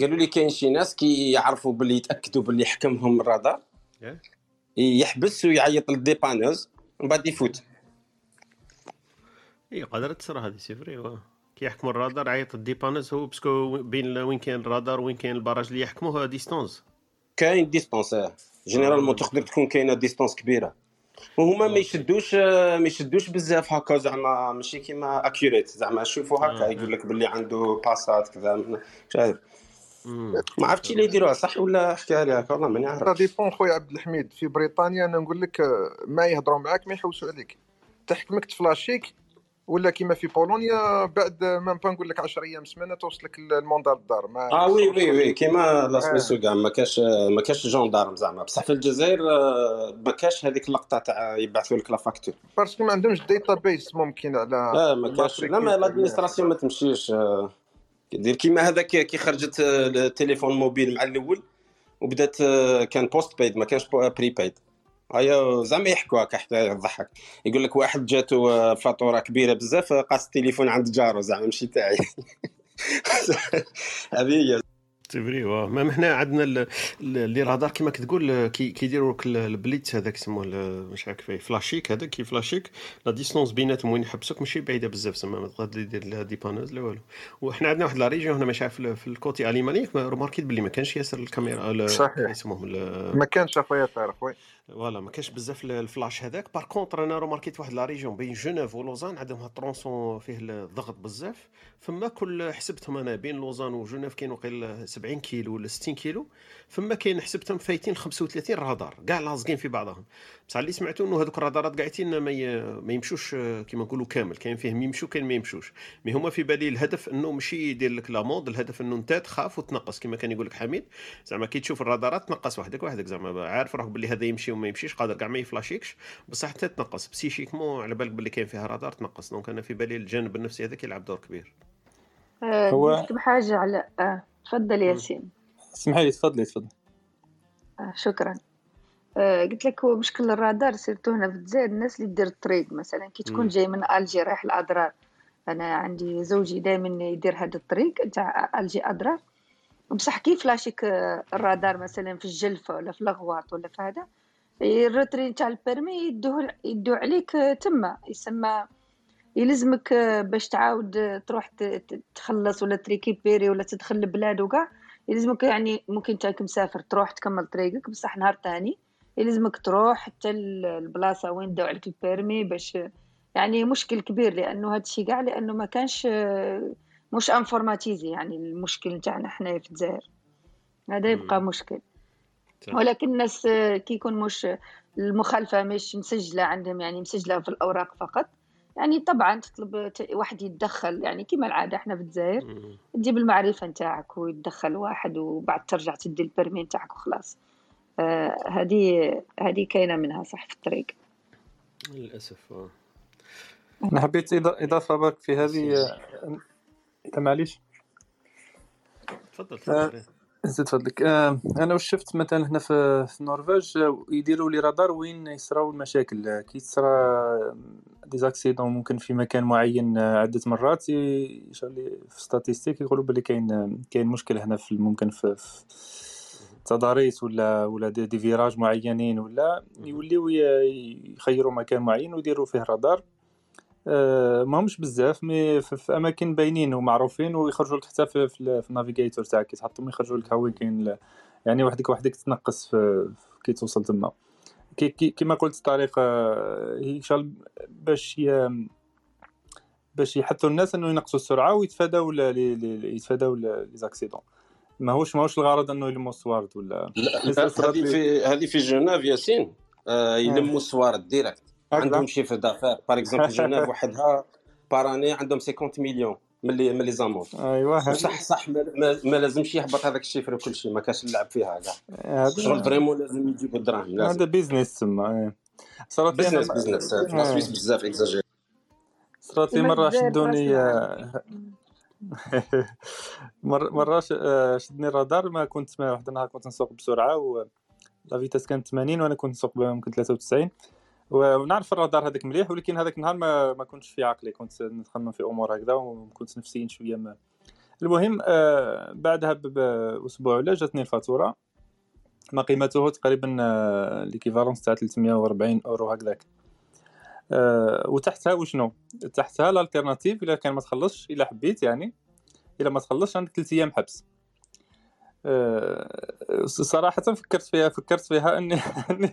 قالوا لي كاين شي ناس كي يعرفوا باللي يتأكدوا باللي حكمهم الرادار. يحبس ويعيط لل dépanneuse ومن بعد يفوت إي قدرت تصرى هذه c'est vrai. كي يحكموا الرادار عيط ال dépanneuse هو parce que بين وين كاين الرادار وين كاين ال barrage اللي يحكموه distance كاين distance آه généralement تقدر تكون كاينة distance كبيرة. وهما ما يشدوش ما يشدوش بزاف هكا زعما ماشي كيما accurate زعما شوفوا هكا آه. يقول لك باللي عنده باسات كذا مش عارف. مم. ما عرفتش اللي يديروها صح ولا حكى لي هكا؟ والله ماني سا عارف ديبون خويا عبد الحميد. في بريطانيا أنا نقول لك ما يهضروا معاك ما يحوسوا عليك. تحكمك تفلاشيك ولا كيما في بولونيا بعد même pas نقول لك 10 أيام سمانة توصلك l'amende للدار ما آه oui oui oui. كيما لا آه. سميتو كاع ما كاش ما كاش gendarmes زعما. بصح في الجزائر آه، ما كاش هذيك اللقطة تاع يبعثوا لك la facture. parce que ما عندهمش data base ممكن على لا ما كاش. لا ما لافريكي l'administration ما تمشيش آه، دير كيما هذاك كي خرجت آه، التليفون موبيل مع الأول وبدات آه، كان post paid ما كانش pre paid هيا زعما يحكوا هكا حكايه تضحك يقول لك واحد جاتو آه، فاتورة كبيرة بزاف آه، قاس التليفون عند جارو زعما ماشي تاعي. هذه هي. vrai واه ما حنا عندنا ال- ال- اللي رادار كيما كتقول كي كيديروا لك ال- ال Blitz هذاك يسموه مش عارف كيفاه فلاشيك هذاك كي فلاشيك la distance بيناتهم وين يحبسوك ماشي بعيدة بزاف زعما ما تقدر دير la dépanneuse لا والو. وحنا عندنا واحد la région هنا مش عارف في ال- في ال côté alémanique ما روماركيت باللي ما كانش ياسر الكاميرا ال- صحيح. يسموهم ما كانش أخويا طارق oui. voilà ما كاش بزاف ال- الفلاش هذاك par contre أنا روماركيت واحد la région بين جنيف ولوزان عندهم هاد ال tronçon فيه الضغط بزاف فما كل حسبتهم أنا بين لوزان وجنيف كاين وقيل 70 كيلو ولا 60 كيلو فما كاين حسبتهم فايتين 35 رادار كاع لاصقين في بعضهم. بصح اللي سمعتو إنه هذوك الرادارات قاعدين ما ي- ما يمشوش آه، كيما نقولوا كامل. كاين فيهم يمشوا كاين ما يمشوش. mais هما في بالي الهدف إنه ماشي يدير لك l'amende الهدف إنه أنت تخاف وتنقص. كيما كان يقول لك حميد زعما كي تشوف الرادارات تنقص وحدك وحدك. زعما عارف روحك باللي هذا يمشي وما يمشيش قادر كاع ما يفلاشيكش. بصح انت تنقص. psychiquement على بالك باللي كاين فيها رادار تنقص. donc أنا في بالي الجانب النفسي هذاك يلعب دور كبير. آه، هو- نكتب حاجة على آه، تفضل ياسين. اسمحي لي تفضلي تفضلي. آه، شكرا. آه، قلت لك هو مشكل الرادار surtout هنا في الجزائر الناس اللي دير الطريق مثلا. كي تكون. جاي من الجي رايح لأدرار. أنا عندي زوجي دائما يدير هذا الطريق تاع Alger أدرار. بصح كيف فلاشيك آه، الرادار مثلا في الجلفة ولا في الأغواط ولا في هذا؟ ال retrait تاع ال permis يدوه يدو عليك تما. يسمى يلزمك باش تعاود تروح تخلص ولا تريكيبيري ولا تدخل البلاد وكاع. يلزمك يعني ممكن راك مسافر تروح تكمل طريقك بصح نهار تاني يلزمك تروح حتى ال- البلاصة وين داو عليك ال permis باش يعني مشكل كبير لأنه هذا الشيء كاع لأنه ما كانش مش informatisé يعني المشكل نتاعنا حنايا في الجزائر. هذا يبقى مشكل. ولكن الناس كي يكون مش المخالفة مش مسجلة عندهم يعني مسجلة في الأوراق فقط. يعني طبعا تطلب ت- واحد يتدخل يعني كما العادة إحنا في الجزائر. تجيب المعرفة نتاعك ويتدخل واحد وبعد ترجع تدي البرمي نتاعك وخلاص. آه، هذه هذه كاينة منها صح في الطريق. للأسف آه. أنا حبيت إضافة برك في هذه آه، معليش. تفضل آه، تفضل. زيد فضلك. آه، أنا واش شفت مثلا هنا في النرويج آه، يديروا les radars وين يصراو المشاكل. آه، كي تصرا des accidents ممكن في مكان معين عدة مرات في statistiques يقولوا بلي كاين كاين مشكل هنا في ممكن في, في تضاريس ولا ولا des, des virages معينين ولا يوليو يخيروا مكان معين ويديروا فيه رادار. آه، ما همش بزاف mais في, أماكن باينين ومعروفين ويخرجوا لك حتى في, في, ال- في ال navigateur تاعك كي تحطهم يخرجوا لك ها وين كاين يعني وحدك وحدك تنقص في, كي توصل تما. كي كي كيما قلت الطريقة آه، هي شغل باش. باش يحثوا الناس إنه ينقصوا السرعة ويتفاداو يتفاداو les accidents ماهوش ماهوش الغرض إنه يلموا السوارد ولا؟ هذه في هذه في جنيف ياسين. آه. يلموا السوارد direct. عندهم chiffre d'affaires par exemple جنيف وحدها par année عندهم 50 مليون من les من les amendes. ايوا هذه. وصح صح ما, ما, لازمش يهبط هذاك ال chiffre وكل شيء ما كاش اللعب فيها كاع. شغل vraiment لازم يجيبوا الدراهم هذا business تما إيه. صارت لي أنا business business في la Suisse بزاف اكزاجير صارت لي مرة شدوني العام مر- مرة ش- آه، شدني الرادار ما كنت واحد النهار كنت نسوق بسرعة و la vitesse كانت 80 وأنا كنت نسوق ممكن 93 و- ونعرف الرادار هذاك مليح ولكن هذاك النهار ما ما كنتش في عقلي كنت نتخمم في أمور هكذا وكنت نفسيا شوية ما. المهم آه، بعدها باسبوع ولا جاتني الفاتورة. ما قيمته؟ تقريبا l'équivalence تاع 340 أورو هكذاك. آه، وتحتها وشنو؟ تحتها ال alternative إلا كان ما تخلصش إلا حبيت يعني. إلا ما تخلصش عندك 3 أيام حبس. صراحة فكرت فيها فكرت فيها إني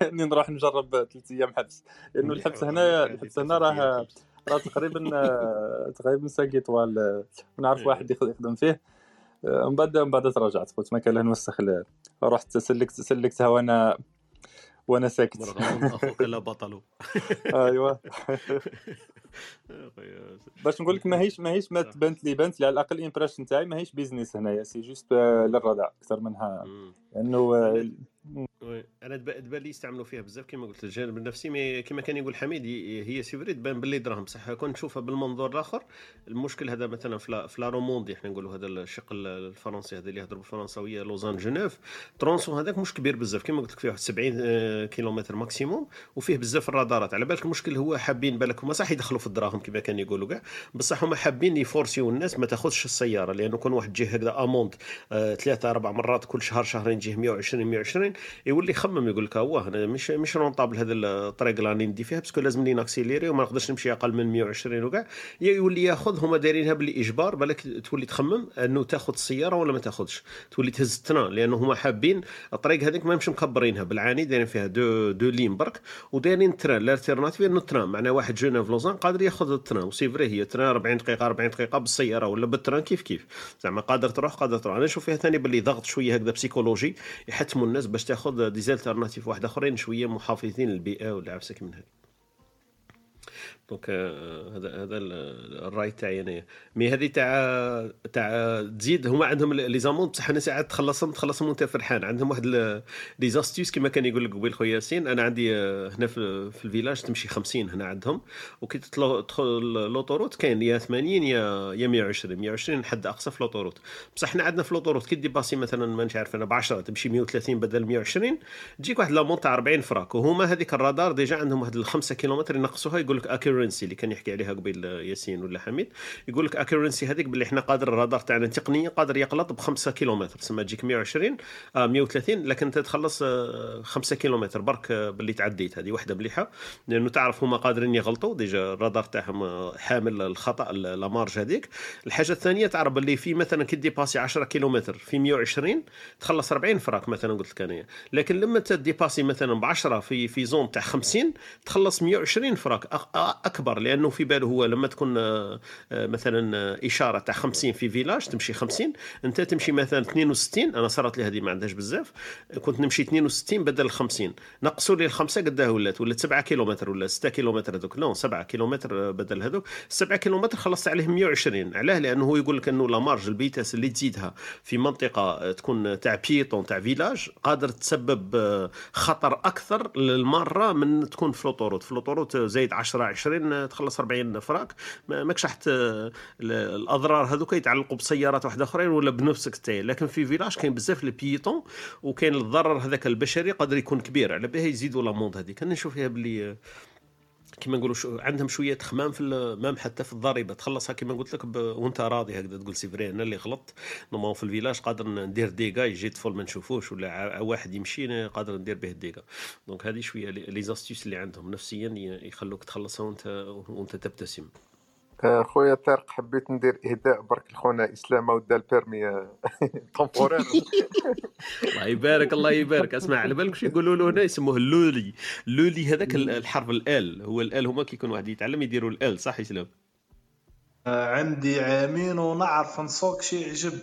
إني نروح نجرب ثلاث أيام حبس. لأنه الحبس هنا الحبس هنا راه راه تقريبا آه، تقريبا cinq étoiles آه، ونعرف إيه. واحد يخ- يخدم فيه. آه، من بعد من بعد تراجعت. قلت ما كان له نوسخ رحت سلكت سلكتها وأنا وأنا ساكت. أخوك لا بطل. أيوه. باش نقول لك ماهيش ماهيش ما. تبانت لي بانت لي على الأقل ال impression تاعي ماهيش business هنايا c'est juste للردع أكثر منها. لأنه آه، أنا oui أنا تبا تبان لي يستعملوا فيها بزاف كما قلت الجانب النفسي mais كما كان يقول حميد هي c'est vrai تبان باللي دراهم. بصح كون نشوفها بالمنظور الآخر المشكل هذا مثلا في la Romandie إحنا نقولوا هذا الشق ال- الفرنسي هذا اللي يهضر بالفرنساوية لوزان جنيف tronçon هذاك مش كبير بزاف كما قلت لك فيه واحد 70 آه، كيلومتر maximum وفيه بزاف الرادارات. على بالك المشكل هو حابين بالك هما صح يدخلوا في الدراهم كما كان يقولوا كاع. بصح هما حابين يفورسيو الناس ما تاخذش السيارة لأنه كون واحد تجيه هكذا amende آه، ثلاثة أربع مرات كل شهر شهرين تجيه 120 120 يولي يخمم يقول لك هو أنا مش مش rentable هذا الطريق اللي راني ندي فيها parce que لازم لي ناكسيليري وما نقدرش نمشي أقل من 120 وكاع. يولي ياخذ هما دايرينها باللي اجبار بالك تولي تخمم أنه تاخذ السيارة ولا ما تاخذش. تولي تهز ال train لأنه هما حابين الطريق هذيك ما مش مكبرينها. بالعاني دايرين فيها deux deux lignes برك ودايرين ال train ال alternative انه ال train معناه واحد جنيف لوزان قادر ياخذ ال train و c'est هي train 40 دقيقة 40 دقيقة بالسيارة ولا بال train كيف كيف؟ زعما قادر تروح قادر تروح. أنا نشوف فيها ثاني باللي ضغط شوية هكذا psychologie يحتموا الناس باش تاخذ des alternatives واحد آخرين شوية محافظين للبيئة ولا عفسة من هذه donc آه، هذا هذا ال- الرأي تاعي أنايا. mais هذه تاع تاع تزيد هما عندهم les amendes بصح أنا ساعات تخلصهم تخلصهم وأنت فرحان. عندهم واحد les astuces كما كان يقول لك قبيل خويا ياسين أنا عندي آه، هنا في, في ال village تمشي 50 هنا عندهم. وكي تدخل l'autoroute كاين يا 80 يا يا 120 120 حد اقصى في l'autoroute. بصح حنا عندنا في l'autoroute كي dépasser مثلا ما نش عارف أنا ب 10 تمشي 130 بدل 120 تجيك واحد l'amende تاع 40 فرانك. وهما هذيك الرادار déjà عندهم واحد الخمسة كيلومتر ينقصوها يقول لك accuracy اللي كان يحكي عليها قبيل ياسين ولا حميد. يقول لك accuracy هذيك باللي إحنا قادر الرادار تاعنا تقنيا قادر يغلط ب 5 كيلومتر. تسمى تجيك 120 آه 130 لكن انت تخلص 5 كيلومتر. برك آه، باللي تعديت. هذه واحدة مليحة. لأنه تعرف هما قادرين يغلطوا. déjà الرادار تاعهم آه، حامل الخطأ ال- la marge هذيك. الحاجة الثانية تعرف باللي في مثلا كي dépasser 10 كيلومتر في 120 تخلص 40 فرانك مثلا قلت لك انايا لكن لما تديباسي مثلا ب 10 في في zone تاع 50 تخلص 120 فرانك أكبر لأنه في باله هو لما تكون آه، آه، مثلا آه، إشارة تاع 50 في village تمشي 50 أنت تمشي مثلا 62 أنا صارت لي هذه ما عندهاش بزاف كنت نمشي 62 بدل 50 نقصوا لي الخمسة قداه ولات ولات 7 كيلومتر ولا 6 كيلومتر هذوك. لا 7 كيلومتر بدل هذوك. 7 كيلومتر خلصت عليه 120 علاه لأنه هو يقول لك أنه la marge ال vitesse اللي تزيدها في منطقة تكون تاع piétons تاع village قادر تسبب خطر أكثر للمرة من تكون في l'autoroute في l'autoroute زايد 10 20 آه، تخلص 40 فرانك ما- ماكش راح الأضرار هذوك يتعلقوا بسيارات واحدة أخرين ولا بنفسك أنت. لكن في village كاين بزاف ال piétons وكاين الضرر هذاك البشري قادر يكون كبير. على بها يزيدوا l'amende هذيك. أنا نشوف فيها آه، كما نقولوا شو عندهم شوية تخمام في ال- même حتى في الضريبة. تخلصها كما قلت لك. وانت راضي هكذا تقول c'est vrai أنا اللي غلطت. normalement في ال village قادر ندير dégâts يجي طفل ما نشوفوش ولا واحد يمشي قادر ندير به dégâts donc هذه شوية les astuces اللي عندهم. نفسيا يخلوك تخلصها وانت وانت تبتسم. خويا طارق حبيت ندير إهداء برك لخونا إسلام ودا ال permis temporaire الله يبارك الله يبارك. اسمع على بالك شو يقولوا له هنا؟ يسموه اللولي اللولي هذاك ال- الحرف ال L. هو ال L هما كي يكون واحد يتعلم يديروا ال L صح إسلام؟ آه، عندي عامين ونعرف نسوق شي عجب.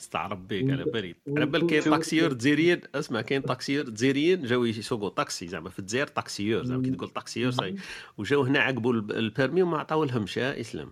استعرب بيك على بالي. على بالك كاين taxieur جزائريين اسمع كاين taxieur جزائريين جاو يسوقوا طاكسي زعما في الجزائر taxieur زعما كي تقول taxieur ça y est وجاو هنا عقبوا الب- ال permis وما عطاو لهمش يا إسلام.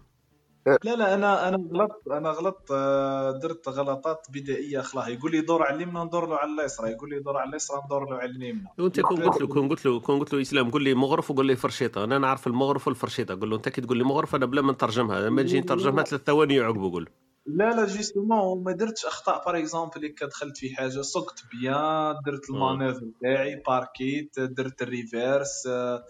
لا لا أنا أنا غلطت أنا غلطت آه، درت غلطات بدائية خلاه يقول لي دور على اليمنى ندور له على اليسرى. يقول لي دور على اليسرى ندور له على اليمنى. وأنت كون قلت له كون قلت له كون قلت له إسلام قول لي مغرف وقول لي فرشيطة. أنا نعرف المغرف والفرشيطة. قول له أنت كي تقول لي مغرف أنا بلا ما نترجمها. لما نجي نترجمها ثلاث ثواني يعقبوا قول لا لا justement ما درتش أخطاء par exemple اللي دخلت في حاجة سقت bien درت ال manœuvre تاعي باركيت درت ال reverse آه،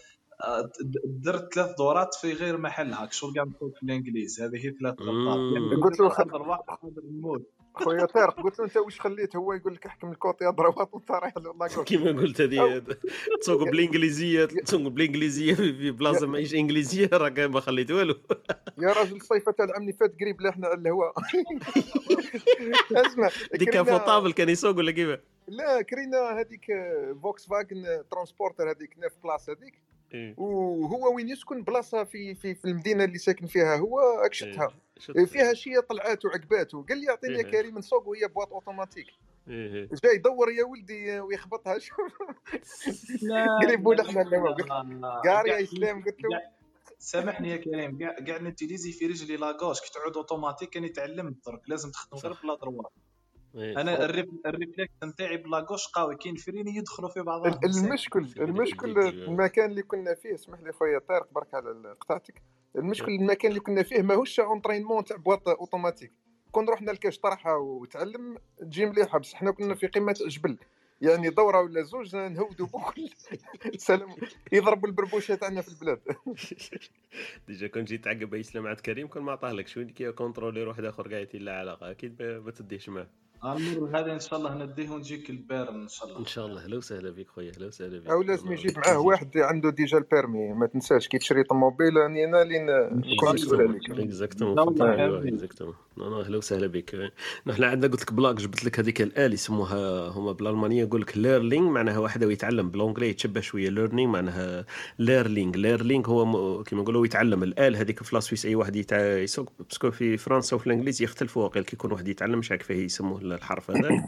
آه، درت ثلاث دورات في غير محلها شغل قاعد نقول في الانجليز هذه هي ثلاث غلطات يعني قلت له قادر واحد قادر نموت خويا طارق قلت له أنت واش خليت؟ هو يقول لك احكم الكوطي ضربات وانت رايح كيما قلت هذه تسوق بالإنجليزية تسوق بالإنجليزية في بلاصة ماهيش إنجليزية راك ما خليت والو. يا راجل الصيفه تاع العام اللي فات قريب لا إحنا على الهواء اسمع décapotable كان يسوق ولا كيف؟ لا كرينا هذيك فوكس فاجن ترانسبورتر هذيك neuf places هذيك. وهو وين يسكن بلاصة في في في المدينة اللي ساكن فيها هو أكشتها. شفتها. فيها شي طلعات وعقبات وقال لي أعطيني يا إيه. كريم نسوق وهي boîte automatique. إيه. جاي يدور يا ولدي ويخبطها. شوف. لا قريب ولا لا، قاري يا إسلام قلت له. سامحني يا كريم. كاع كاع نوتيليزي في رجلي la gauche. كي تعود أوتوماتيك كاني تعلمت درك لازم تخدم غير ب la droite إيه. أنا الريف ال réflexe نتاعي ب la gauche قوي كاين فريني يدخلوا في بعضهم. ال- المشكل المشكل المكان اللي كنا فيه اسمح لي خويا طارق برك على قطعتك. المشكل المكان اللي كنا فيه ماهوش entraînement تاع boîte automatique. كون رحنا لكاش طرحة وتعلم تجي مليحه بس حنا كنا في قمة جبل. يعني دورة ولا زوج نهودوا بكل سلام. يضربوا البربوشة تاعنا في البلاد. déjà كون جيت تعقب إسلام عند كريم كون ما عطاه لك. شوين كي contrôleur واحد آخر قاعد لا علاقه أكيد ما ما تديش معاه. المرة هذه إن شاء الله نديه ونجيك ال permis إن شاء الله. إن شاء الله. أهلا وسهلا بك خويا أهلا وسهلا بك أو لازم يجيب معاه واحد عنده déjà ال permis ما تنساش كي تشري طوموبيل راني أنا اللي نكون مسؤول عليك. exactement exactement non أهلا وسهلا بك نحن عندنا قلت لك plaque جبت لك هذيك ال L يسموها هما بالألمانية يقول لك Lehrling معناها واحد يتعلم ب l'anglais يتشبه شوية learning معناها Lehrling Lehrling هو كيما نقولوا يتعلم. ال L هذيك في la Suisse أي واحد يسوق parce que في فرنسا وفي الإنجليزي يختلفوا واقيلا كي يكون واحد يتعلم مش عارف كيفاه الحرف هذاك.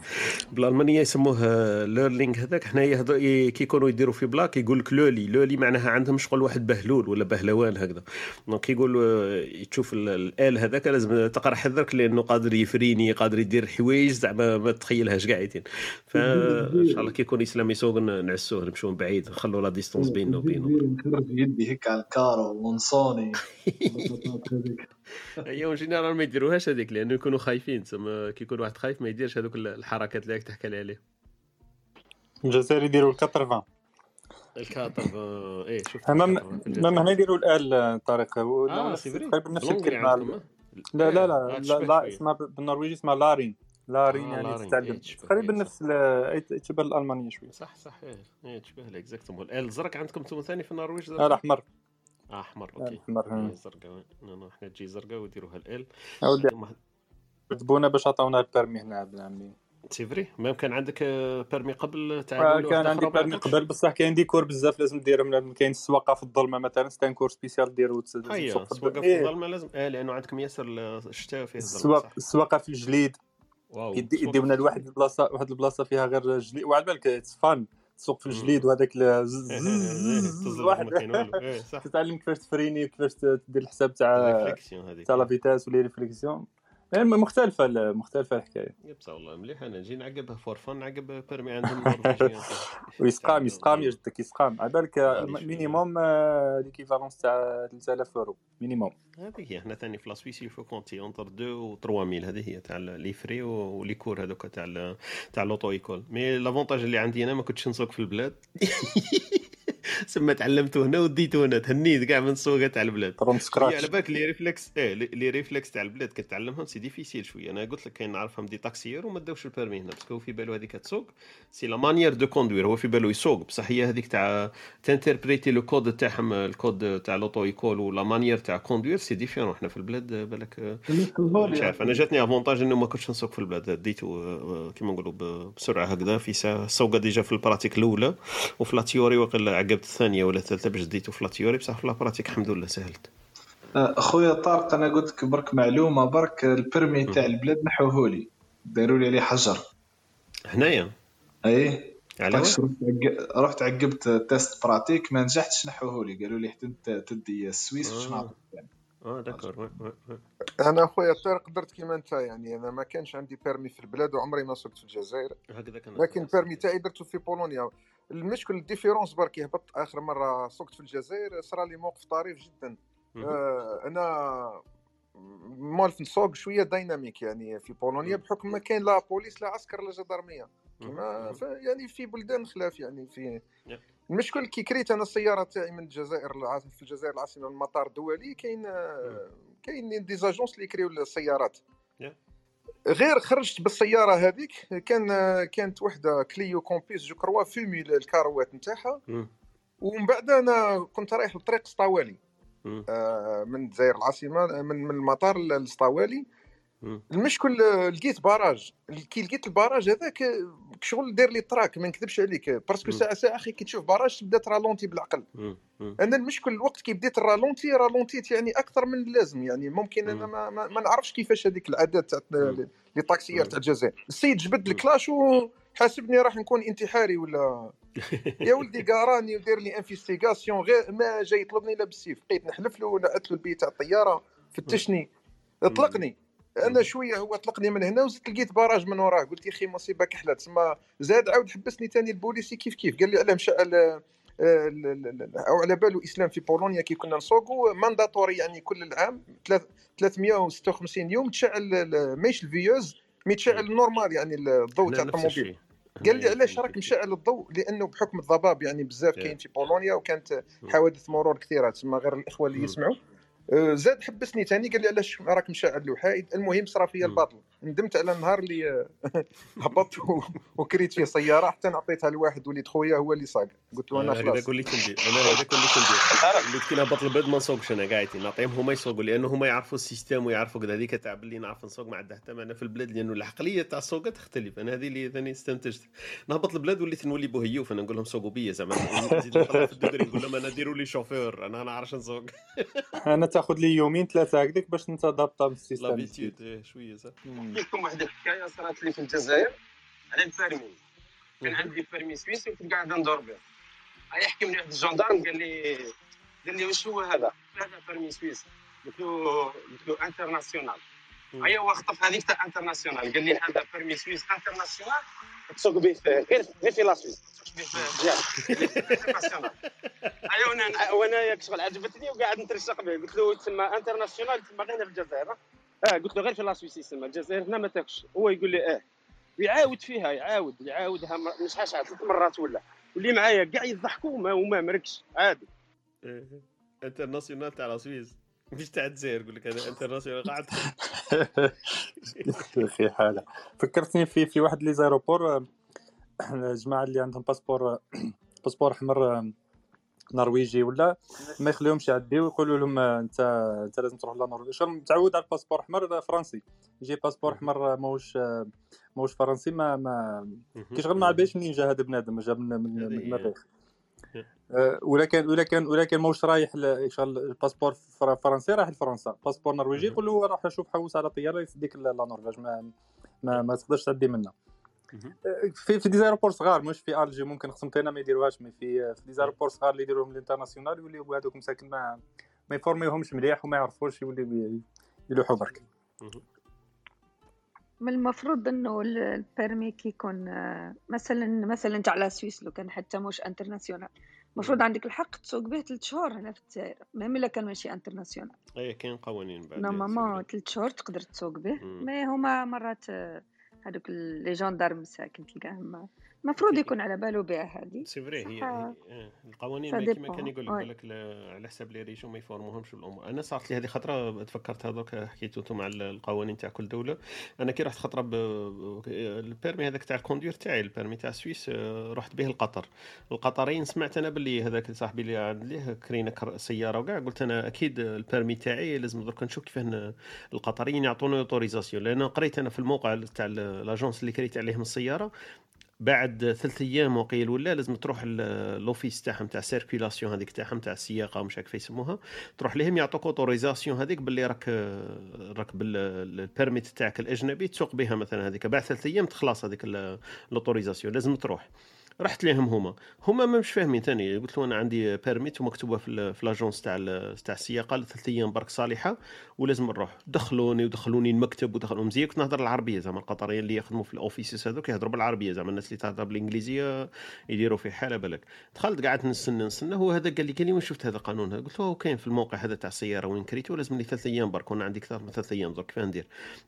بالألمانية يسموه Lehrling هذاك. حنايا كي يكونوا يديروا في plaque يقول لك لولي لولي معناها عندهم شغل واحد بهلول ولا بهلوان هكذا. donc يقول آه، تشوف ال- ال L هذاك. لازم تقرأ حذرك لأنه قادر يفريني قادر يدير حوايج زعما ما تخيلهاش قاعدين. فان شاء الله كي يكون اسلام يسوق نعسوه نمشيو من بعيد نخلوا la distance بيننا وبينه يدي هيك على الكارو ونصوني هي en général ما يديروهاش هذيك لأنه يكونوا خايفين تسمى كي يكون واحد خايف ما يديرش هذوك ال- الحركات اللي راك تحكي لي عليه الجزائر يديروا ال 80 ال quatre آه، إيه شفت الجزائر. même هنا يديروا ال L طارق. هو آه نفس- تقريبا الكلمة. آه؟ لا لا آه، لا تشبه لا. اسمها بالنرويجي اسمها læring. læring آه، يعني تتعلم إيه، تقريبا إيه، نفس تشبه الألمانية شوية صح صح إيه إيه تشبه لها exactement ال L الزرق عندكم أنتم ثاني في النرويج لا الأحمر. أحمر أوكي. إيه، زرقاء. إحنا تجي زرقاء ويديروها ال أودي. ثم كتبونا باش عطاونا ال permis هنا ابن عمي c'est vrai même كان عندك آه، permis قبل تاع آه، كان عندي permis؟ قبل بصح كاين des cours بزاف لازم دير من كاين السواقه في الظلمة مثلا c'est un cours spécial ديرو هيا تسوق في إيه. الظلمة لازم آه لأنه عندكم ياسر الشتاء فيه الظلمة السواقه في الجليد. واو يديونا لواحد البلاصه واحد البلاصة فيها غير جليد وعلى بالك تسفان تسوق في الجليد وهذاك إيه، واحد. صح. تتعلم كيفاش تفريني وكيفاش ت- دير الحساب تاع تاع la vitesse و les réflexions. مختلفة ال- مختلفة الحكاية. يبصى والله مليح. أنا نجي نعقبها فور فن نعقب permis عندهم ويسقام يسقام يا جدك يسقام. على بالك. minimum l'équivalence تاع 3000 اورو minimum هذيك هي. إحنا ثاني في la Suisse il faut compter entre 2 و 3000 هذه هي تاع les frais و les cours هذوك تاع تاع l'auto-école mais l'avantage اللي عندي أنا ما كنتش نسوق في البلاد. سما تعلمته هنا وديته هنا تهنيت كاع من السوقه تاع البلاد. from scratch على بالك لي ريفلكس إيه les les réflexes تاع البلاد كتعلمهم c'est difficile شوية. أنا قلت لك كاين نعرفهم des taxieurs وما داوش ال permis هنا parce que هو في بالو هذيك تسوق c'est la manière de conduire هو في بالو يسوق. بصح هي هذيك تاع تانتربريتي le code تاعهم الكود تاع l'auto-école و la manière تاع conduire c'est différent إحنا في البلاد بالك مش عارف. أنا جاتني avantage إنه ما كنتش نسوق في البلاد. ديتو آه، كيما نقولوا بسرعة هكذا في ساعه السوقه déjà في ال pratique الأولى وفي la théorie وقيلا عقبت الثانية ولا الثالثة باش ديتو في la théorie بصح في la pratique الحمد لله سهلت. أخويا طارق أنا قلت لك برك معلومة برك ال permis تاع البلاد نحوهولي داروا لي عليه حجر. هنايا؟ أي. وين؟ رحت عق- رحت عقبت test pratique ما نجحتش نحوهولي قالوا لي حتى تدي السويس باش آه. نعطيك يعني. آه d'accord oui- oui- oui. أنا أخويا طارق درت كيما أنت يعني أنا ما كانش عندي permis في البلاد وعمري ما سوقت في الجزائر. هكذا كان لكن ال permis تاعي درته في بولونيا. المشكل ال différence برك هبط آخر مرة سوقت في الجزائر صرا لي موقف طريف جدا. آه أنا مالف نسوق شوية dynamique يعني في بولونيا بحكم ما كاين la police لا عسكر لا gendarmerie كما ف- يعني في بلدان خلاف يعني في المشكل كي كريت أنا السيارة تاعي من الجزائر في الجزائر العاصمة المطار الدولي كاين آه، كاين des agences اللي يكريو السيارات. غير خرجت بالسيارة هذيك كان كانت وحدة Clio Campus je crois fumé الكاروات نتاعها. ومن بعد أنا كنت رايح لطريق سطاوالي. آه، من الجزائر العاصمة من من المطار للسطاوالي المشكل لقيت barrage. كي لقيت ال barrage هذاك شغل داير le trac ما نكذبش عليك. parce que. ساعة ساعة أخي كي تشوف barrage تبدأ ترالونتي بالعقل. أنا المشكل الوقت كي بديت الرالونتي رالونتيت يعني أكثر من اللازم. يعني ممكن أنا ما, ما, ما نعرفش كيفاش هذيك العادات تاع les taxieurs تاع الجزائر. السيد جبد الكلاش وحاسبني راح نكون انتحاري ولا؟ يا ولدي قاراني ودير لي investigation غير ما جاي يطلبني لا بالسيف. بقيت نحلف له نعت له ال billet تاع الطيارة. فتشني. اطلقني. أنا شوية هو اطلقني من هنا وزدت لقيت barrage من وراه. قلت يا أخي مصيبة كحلة. تسمى زاد عاود حبسني ثاني البوليسي كيف كيف. قال لي علاه مشى أو على بالو إسلام في بولونيا كي كنا نسوقوا mandatory يعني كل العام ثلاث- 356 يوم تشعل ماهيش ال veilleuses mais تشعل normal يعني الضوء تاع الطوموبيل. قال لي علاش راك مشعل الضوء؟ لأنه بحكم الضباب يعني بزاف كاين في بولونيا وكانت حوادث مرور كثيرة. تسمى غير الإخوة اللي يسمعوا. زاد حبسني ثاني قال لي علاش راك مشعل له حايد المهم صرا فيا الباطل. ندمت على النهار اللي هبطت وكريت فيه سيارة حتى نعطيتها لواحد وليد خويا هو اللي صاق. قلت له أنا خلاص. هذاك وليت ندير أنا هذاك وليت ندير وليت كي نهبط البلد ما نسوقش أنا قاعدين. نعطيهم هما يسوقوا لأنه هما يعرفوا ال système ويعرفوا كذا هذيك تاع باللي نعرف نسوق ما عندها حتى معنى في البلاد لأنه العقلية تاع السوقه تختلف. أنا هذه اللي ثاني استنتجت. نهبط البلاد وليت نولي بوهيوف أنا نقول لهم سوقوا بيا زعما. نزيد في نقول لهم أنا ديروا لي شوفير أنا ما نعرفش نسوق أنا تاخذ لي يومين ثلاثة هكذاك باش نتضبط بال système l'habitude شوية صح نحكي لكم واحد الحكاية صارت لي في الجزائر؟ على ال permis كان عندي permis سويسي وكنت قاعد ندور به. هيا حكمني واحد ال gendarme قال لي قال لي واش هو هذا؟ هذا permis سويسي. قلت له قلت له international. هيا هو خطف هذيك تاع international. قال لي هذا permis suisse international تسوق به غير غير في la Suisse. ما تسوقش به في الجهه international. ايوا وأنا وأنا ياك شغل عجبتني وقاعد نترشق به. قلت له تسمى international تسمى غير في الجزائر آه قلت له غير في la Suisse يسمى الجزائر هنا ما تاكش. هو يقول لي آه ويعاود فيها يعاود يعاودها مش شحال ثلاث مرات ولا. واللي معايا كاع يضحكوا وما وما مركش عادي. international تاع la Suisse مش تاع الجزائر يقول لك هذا international قاعد في حالة. فكرتني في في واحد les aéroports الجماعه اللي عندهم passeport passeport أحمر نرويجي ولا ما يخليهمش يعديو ويقولوا لهم آه، انت انت لازم تروح لنرويج شغل متعود على ال passeport أحمر فرنسي. يجي passeport أحمر ماهوش آه، ماهوش فرنسي ما ما كي شغل ما عباش منين جا هذا بنادم جا من المريخ آه، ولكن ولكن ولكن ماهوش رايح شغل ال passeport فر- فرنسي رايح لفرنسا. passeport نرويجي يقول له راح شوف حوس على طيارة يسديك لنرويج. ما ما, ما تقدرش تعدي منها في في des aéroports صغار مش في ألجي ممكن قسمتنا ما يديروهاش mais في في des aéroports صغار اللي يديروهم ال international يوليو هذوك مساكن ما ما يفورميوهمش مليح وما يعرفوش يوليو يلوحوا برك. من المفروض إنه ال- ال permis كي يكون آه، مثلا مثلا تاع la Suisse لو كان حتى مش international. المفروض عندك الحق تسوق به ثلاث شهور هنا في الجزائر même إلا كان ماشي international. اي كاين قوانين بعد normalement ثلاث شهور تقدر تسوق به mais هما مرات آه، هذوك les gendarmes مساكن تلقاهم المفروض يكون على بالو بها هذه. c'est vrai هي, آه، القوانين ça ما كيما dépend. كان يقول لك على حساب les régions ما يفورموهمش بالأمور. أنا صارت لي هذه خطرة تفكرت هذوك حكيتو أنتم على القوانين تاع كل دولة. أنا كي رحت خطرة ب... ال permis هذاك تاع ال conduire تاعي ال permis تاع السويس آه، رحت به لقطر. القطريين سمعت أنا باللي هذاك صاحبي اللي عند ليه كرينا كر- سيارة وكاع قلت أنا أكيد ال permis تاعي لازم درك نشوف كيفاه القطريين يعطوني autorisation لأن قريت أنا في الموقع تاع l'agence اللي كريت عليهم السيارة بعد ثلاث أيام وقيل ولا لازم تروح l'office تاعهم تاع circulation هذيك تاعهم تاع السياقة ومش عارف يسموها. تروح لهم يعطوك autorisation هذيك باللي راك راك بال- ال permis تاعك الأجنبي تسوق بها مثلا هذيك. بعد ثلاث أيام تخلص هذيك ال- ال autorisation لازم تروح. رحت لهم هما. هما ما مش فاهمين ثاني. قلت له أنا عندي permis ومكتوبة في في l'agence تاع تاع السياقة لثلاث أيام برك صالحة ولازم نروح. دخلوني ودخلوني المكتب ودخلوا مزيان. كنت نهضر العربية زعما القطريين اللي يخدموا في ال offices هذوك يهضروا بالعربية زعما الناس اللي تهضر بالإنجليزية يديروا في حالة بالك. دخلت قعدت نستنى نستنى. هو هذا قال لي وين شفت هذا القانون هذا؟ قلت له كاين في الموقع هذا تاع السيارة وين كريته لازم لي ثلاث أيام برك وأنا عندي أكثر من ثلاث أيام درك كيف ندير؟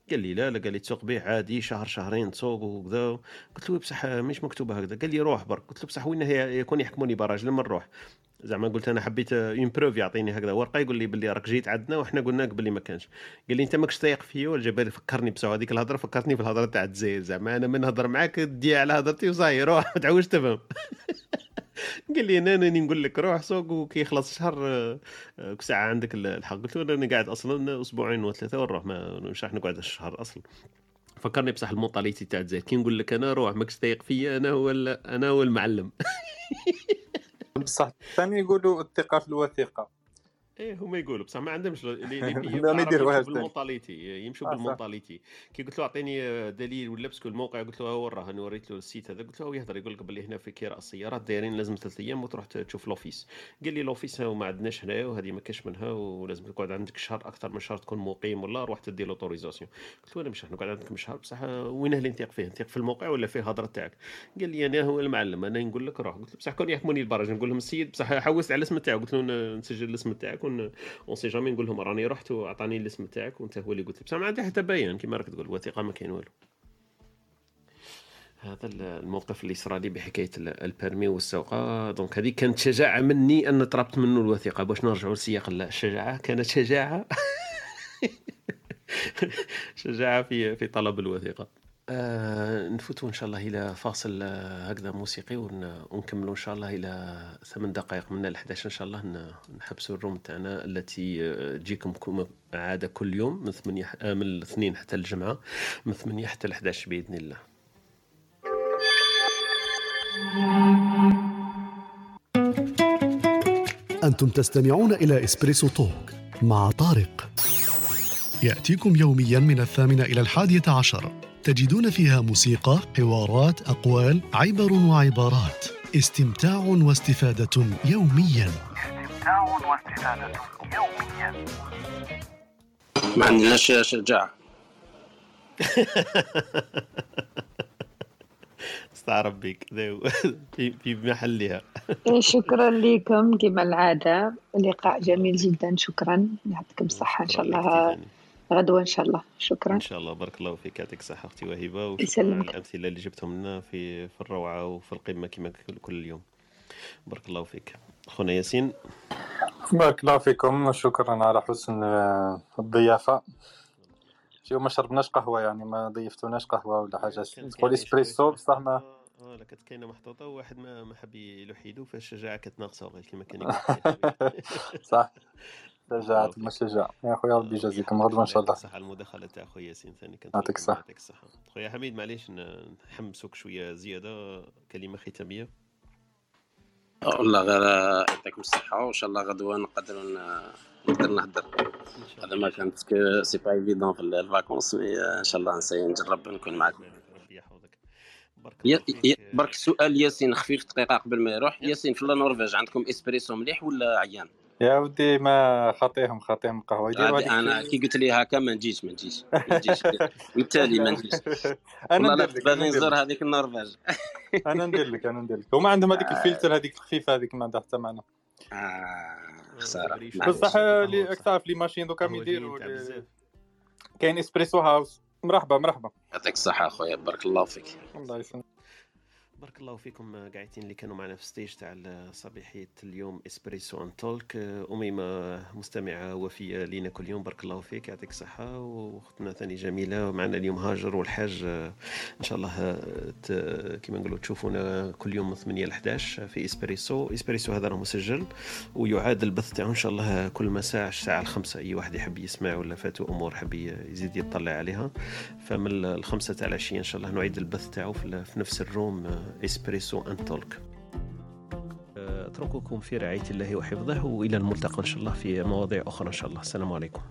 قال لي لا لا قال لي تسوق به عادي شهر شهرين تسوق وكذا. قلت له بصح مش مكتوبة هكذا. قال لي روح. برك قلت له بصح وين يكون يحكموني barrage لما نروح. زعما قلت أنا حبيت une preuve يعطيني هكذا. ورقة يقول لي باللي راك جيت عندنا وحنا قلنا لك باللي ما كانش. قال لي أنت ماكش تايق فيا لي فكرني بصح. هذيك الهضرة فكرتني في الهضرة تاع الجزائر. زعما أنا من نهضر معاك تدي على هضرتي وصاي روح ما تعاودش تفهم. قال لي أنا راني نقول لك روح سوق وكي يخلص الشهر آه، ساعه عندك الحق. قلت له أنا قاعد أصلا أسبوعين وثلاثة ونروح. ما مش راح نقعد الشهر أصلا. فكرني بصح ال mentalité تاع الجزائر كي نقول لك أنا روح ماكش تايق فيا أنا هو أنا هو المعلم. بصح ثاني يقولوا الثقة في الوثيقة. إيه هما يقولوا بصح ما عندهمش ما يديروهاش. بال mentalité يمشوا آه، صح. بال mentalité كي قلت له أعطيني دليل ولا parce que الموقع قلت له ها وراه أنا وريت له ال site هذا قلت له هو يهضر يقول لك باللي هنا في كراء السيارات دايرين لازم ثلاث أيام وتروح تشوف l'office قال لي l'office هو ما عندناش هنايا وهذه ما كاش منها ولازم تقعد عندك شهر أكثر من شهر تكون مقيم ولا روح تدي l'autorisation قلت له أنا مش نقعد عندك شهر بصح وين اللي نثيق فيه؟ نثيق في الموقع ولا في الهضرة تاعك؟ قال لي أنا هو المعلم أنا نقول لك روح. قلت له بصح كون يحكموني ال barrage نقول لهم السيد بصح حوست على الاسم تاعو. قلت له نسجل الاسم تاعك on sait jamais نقول لهم راني رحت وأعطاني الاسم تاعك وأنت هو اللي قلت. بصح ما عندي حتى بيان كيما راك تقول الوثيقه ما كاين والو. هذا ال- الموقف اللي صرا لي بحكاية ال- ال permis والسوقة. donc هذه كانت شجاعة مني أن طلبت منه الوثيقة. باش نرجعوا لسياق الشجاعة؟ كانت شجاعة. شجاعة في في طلب الوثيقة. آه نفوتوا إن شاء الله إلى فاصل آه، هكذا موسيقي ون- ونكملوا إن شاء الله إلى ثمان دقائق من ال 11 إن شاء الله نحبسوا الروم تاعنا التي آه، تجيكم كم- عادة كل يوم من 8 ح- آه، من الاثنين حتى الجمعة من 8 حتى ال 11 بإذن الله. أنتم تستمعون إلى إسبريسو توك مع طارق. يأتيكم يوميا من الثامنة إلى الحادية عشر. تجدون فيها موسيقى، حوارات، أقوال، عبر وعبارات. استمتاع واستفادة يوميا. استمتاع واستفادة يوميا. ما عندناش شجاعه استعرب بك في في محلها. شكرا لكم. كما العادة لقاء جميل جدا. شكرا. يعطيكم الصحة. إن شاء الله غدوة إن شاء الله. شكرا. إن شاء الله. بارك الله فيك. يعطيك الصحة أختي وهبة. وشكرا يسلمك. على الأمثلة اللي جبتهم لنا في في الروعة وفي القمة كما كل- كل يوم بارك الله فيك. خونا ياسين. بارك الله فيكم. وشكرا على حسن آه، الضيافة. شو ما شربناش قهوة يعني ما ضيفتوناش قهوة ولا حاجة. تقول اسبريسو بصح ما آه لا كانت كاينة محطوطة وواحد ما ما حب يلوح يدو فالشجاعة كانت ناقصة غير كما كان يقول. صح. شجاعة المشجع. يا خويا ربي يجازيكم غدوة إن شاء الله صح المداخلة تاع خويا ياسين ثاني. كانت يعطيك الصحة. يعطيك الصحة. خويا حميد معليش نحمسوك شوية زيادة. كلمة ختامية. والله غير يعطيكم الصحة وإن شاء الله غدوة نقدروا ن- نقدر نهدر هذا ما كانت ك- c'est pas évident في ال vacances mais إن شاء الله نسي نجرب نكون معكم برك سؤال ياسين خفيف دقيقة قبل ما يروح. ياسين في النرويج عندكم إسبريسو مليح ولا عيان؟ يا ودي ما خاطيهم خاطيهم قهوة. يديروا هذه هذيك أنا كي قلت لي هكا ما نجيش ما نجيش. ما نجيش. بالتالي ما نجيش. أنا ندير لك باغي أنا ندير نزور لك. هذيك النرويج. أنا ندير لك أنا ندير لك. هما عندهم هذيك الفلتر هذيك الخفيفة هذيك ما عندها حتى معنى. آه معليش. بصح اللي تعرف لي ماشين دوكا يديروا. كاين Espresso House. مرحبا مرحبا. يعطيك الصحة أخويا بارك الله فيك. الله يسلمك. بارك الله فيكم قاعدين اللي كانوا معنا في ستيج تاع صبيحية اليوم اسبريسو ان تولك أميمة مستمعة وفية لينا كل يوم بارك الله فيك يعطيك الصحة واختنا ثاني جميلة معنا اليوم هاجر والحاج إن شاء الله كما نقولوا تشوفونا كل يوم من 8 ل 11 في اسبريسو اسبريسو هذا راه مسجل ويعاد البث تاعو إن شاء الله كل مساء الساعة الخمسة. أي واحد يحب يسمع ولا فاتو أمور حب يزيد يطلع عليها. فمن الخمسة تاع العشية إن شاء الله نعيد البث تاعو في نفس الروم آه، إسبريسو ان تولك. آه، أترككم في رعاية الله وحفظه وإلى الملتقى إن شاء الله في مواضيع أخرى إن شاء الله. السلام عليكم.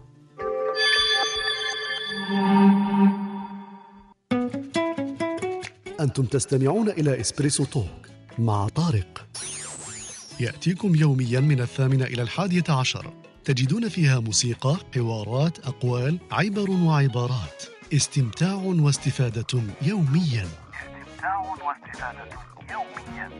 أنتم تستمعون إلى إسبريسو توك مع طارق. يأتيكم يوميا من الثامنة إلى الحادية عشر. تجدون فيها موسيقى، حوارات، أقوال، عبر وعبارات. استمتاع واستفادة يوميا. استمتاع واستفادة يوميا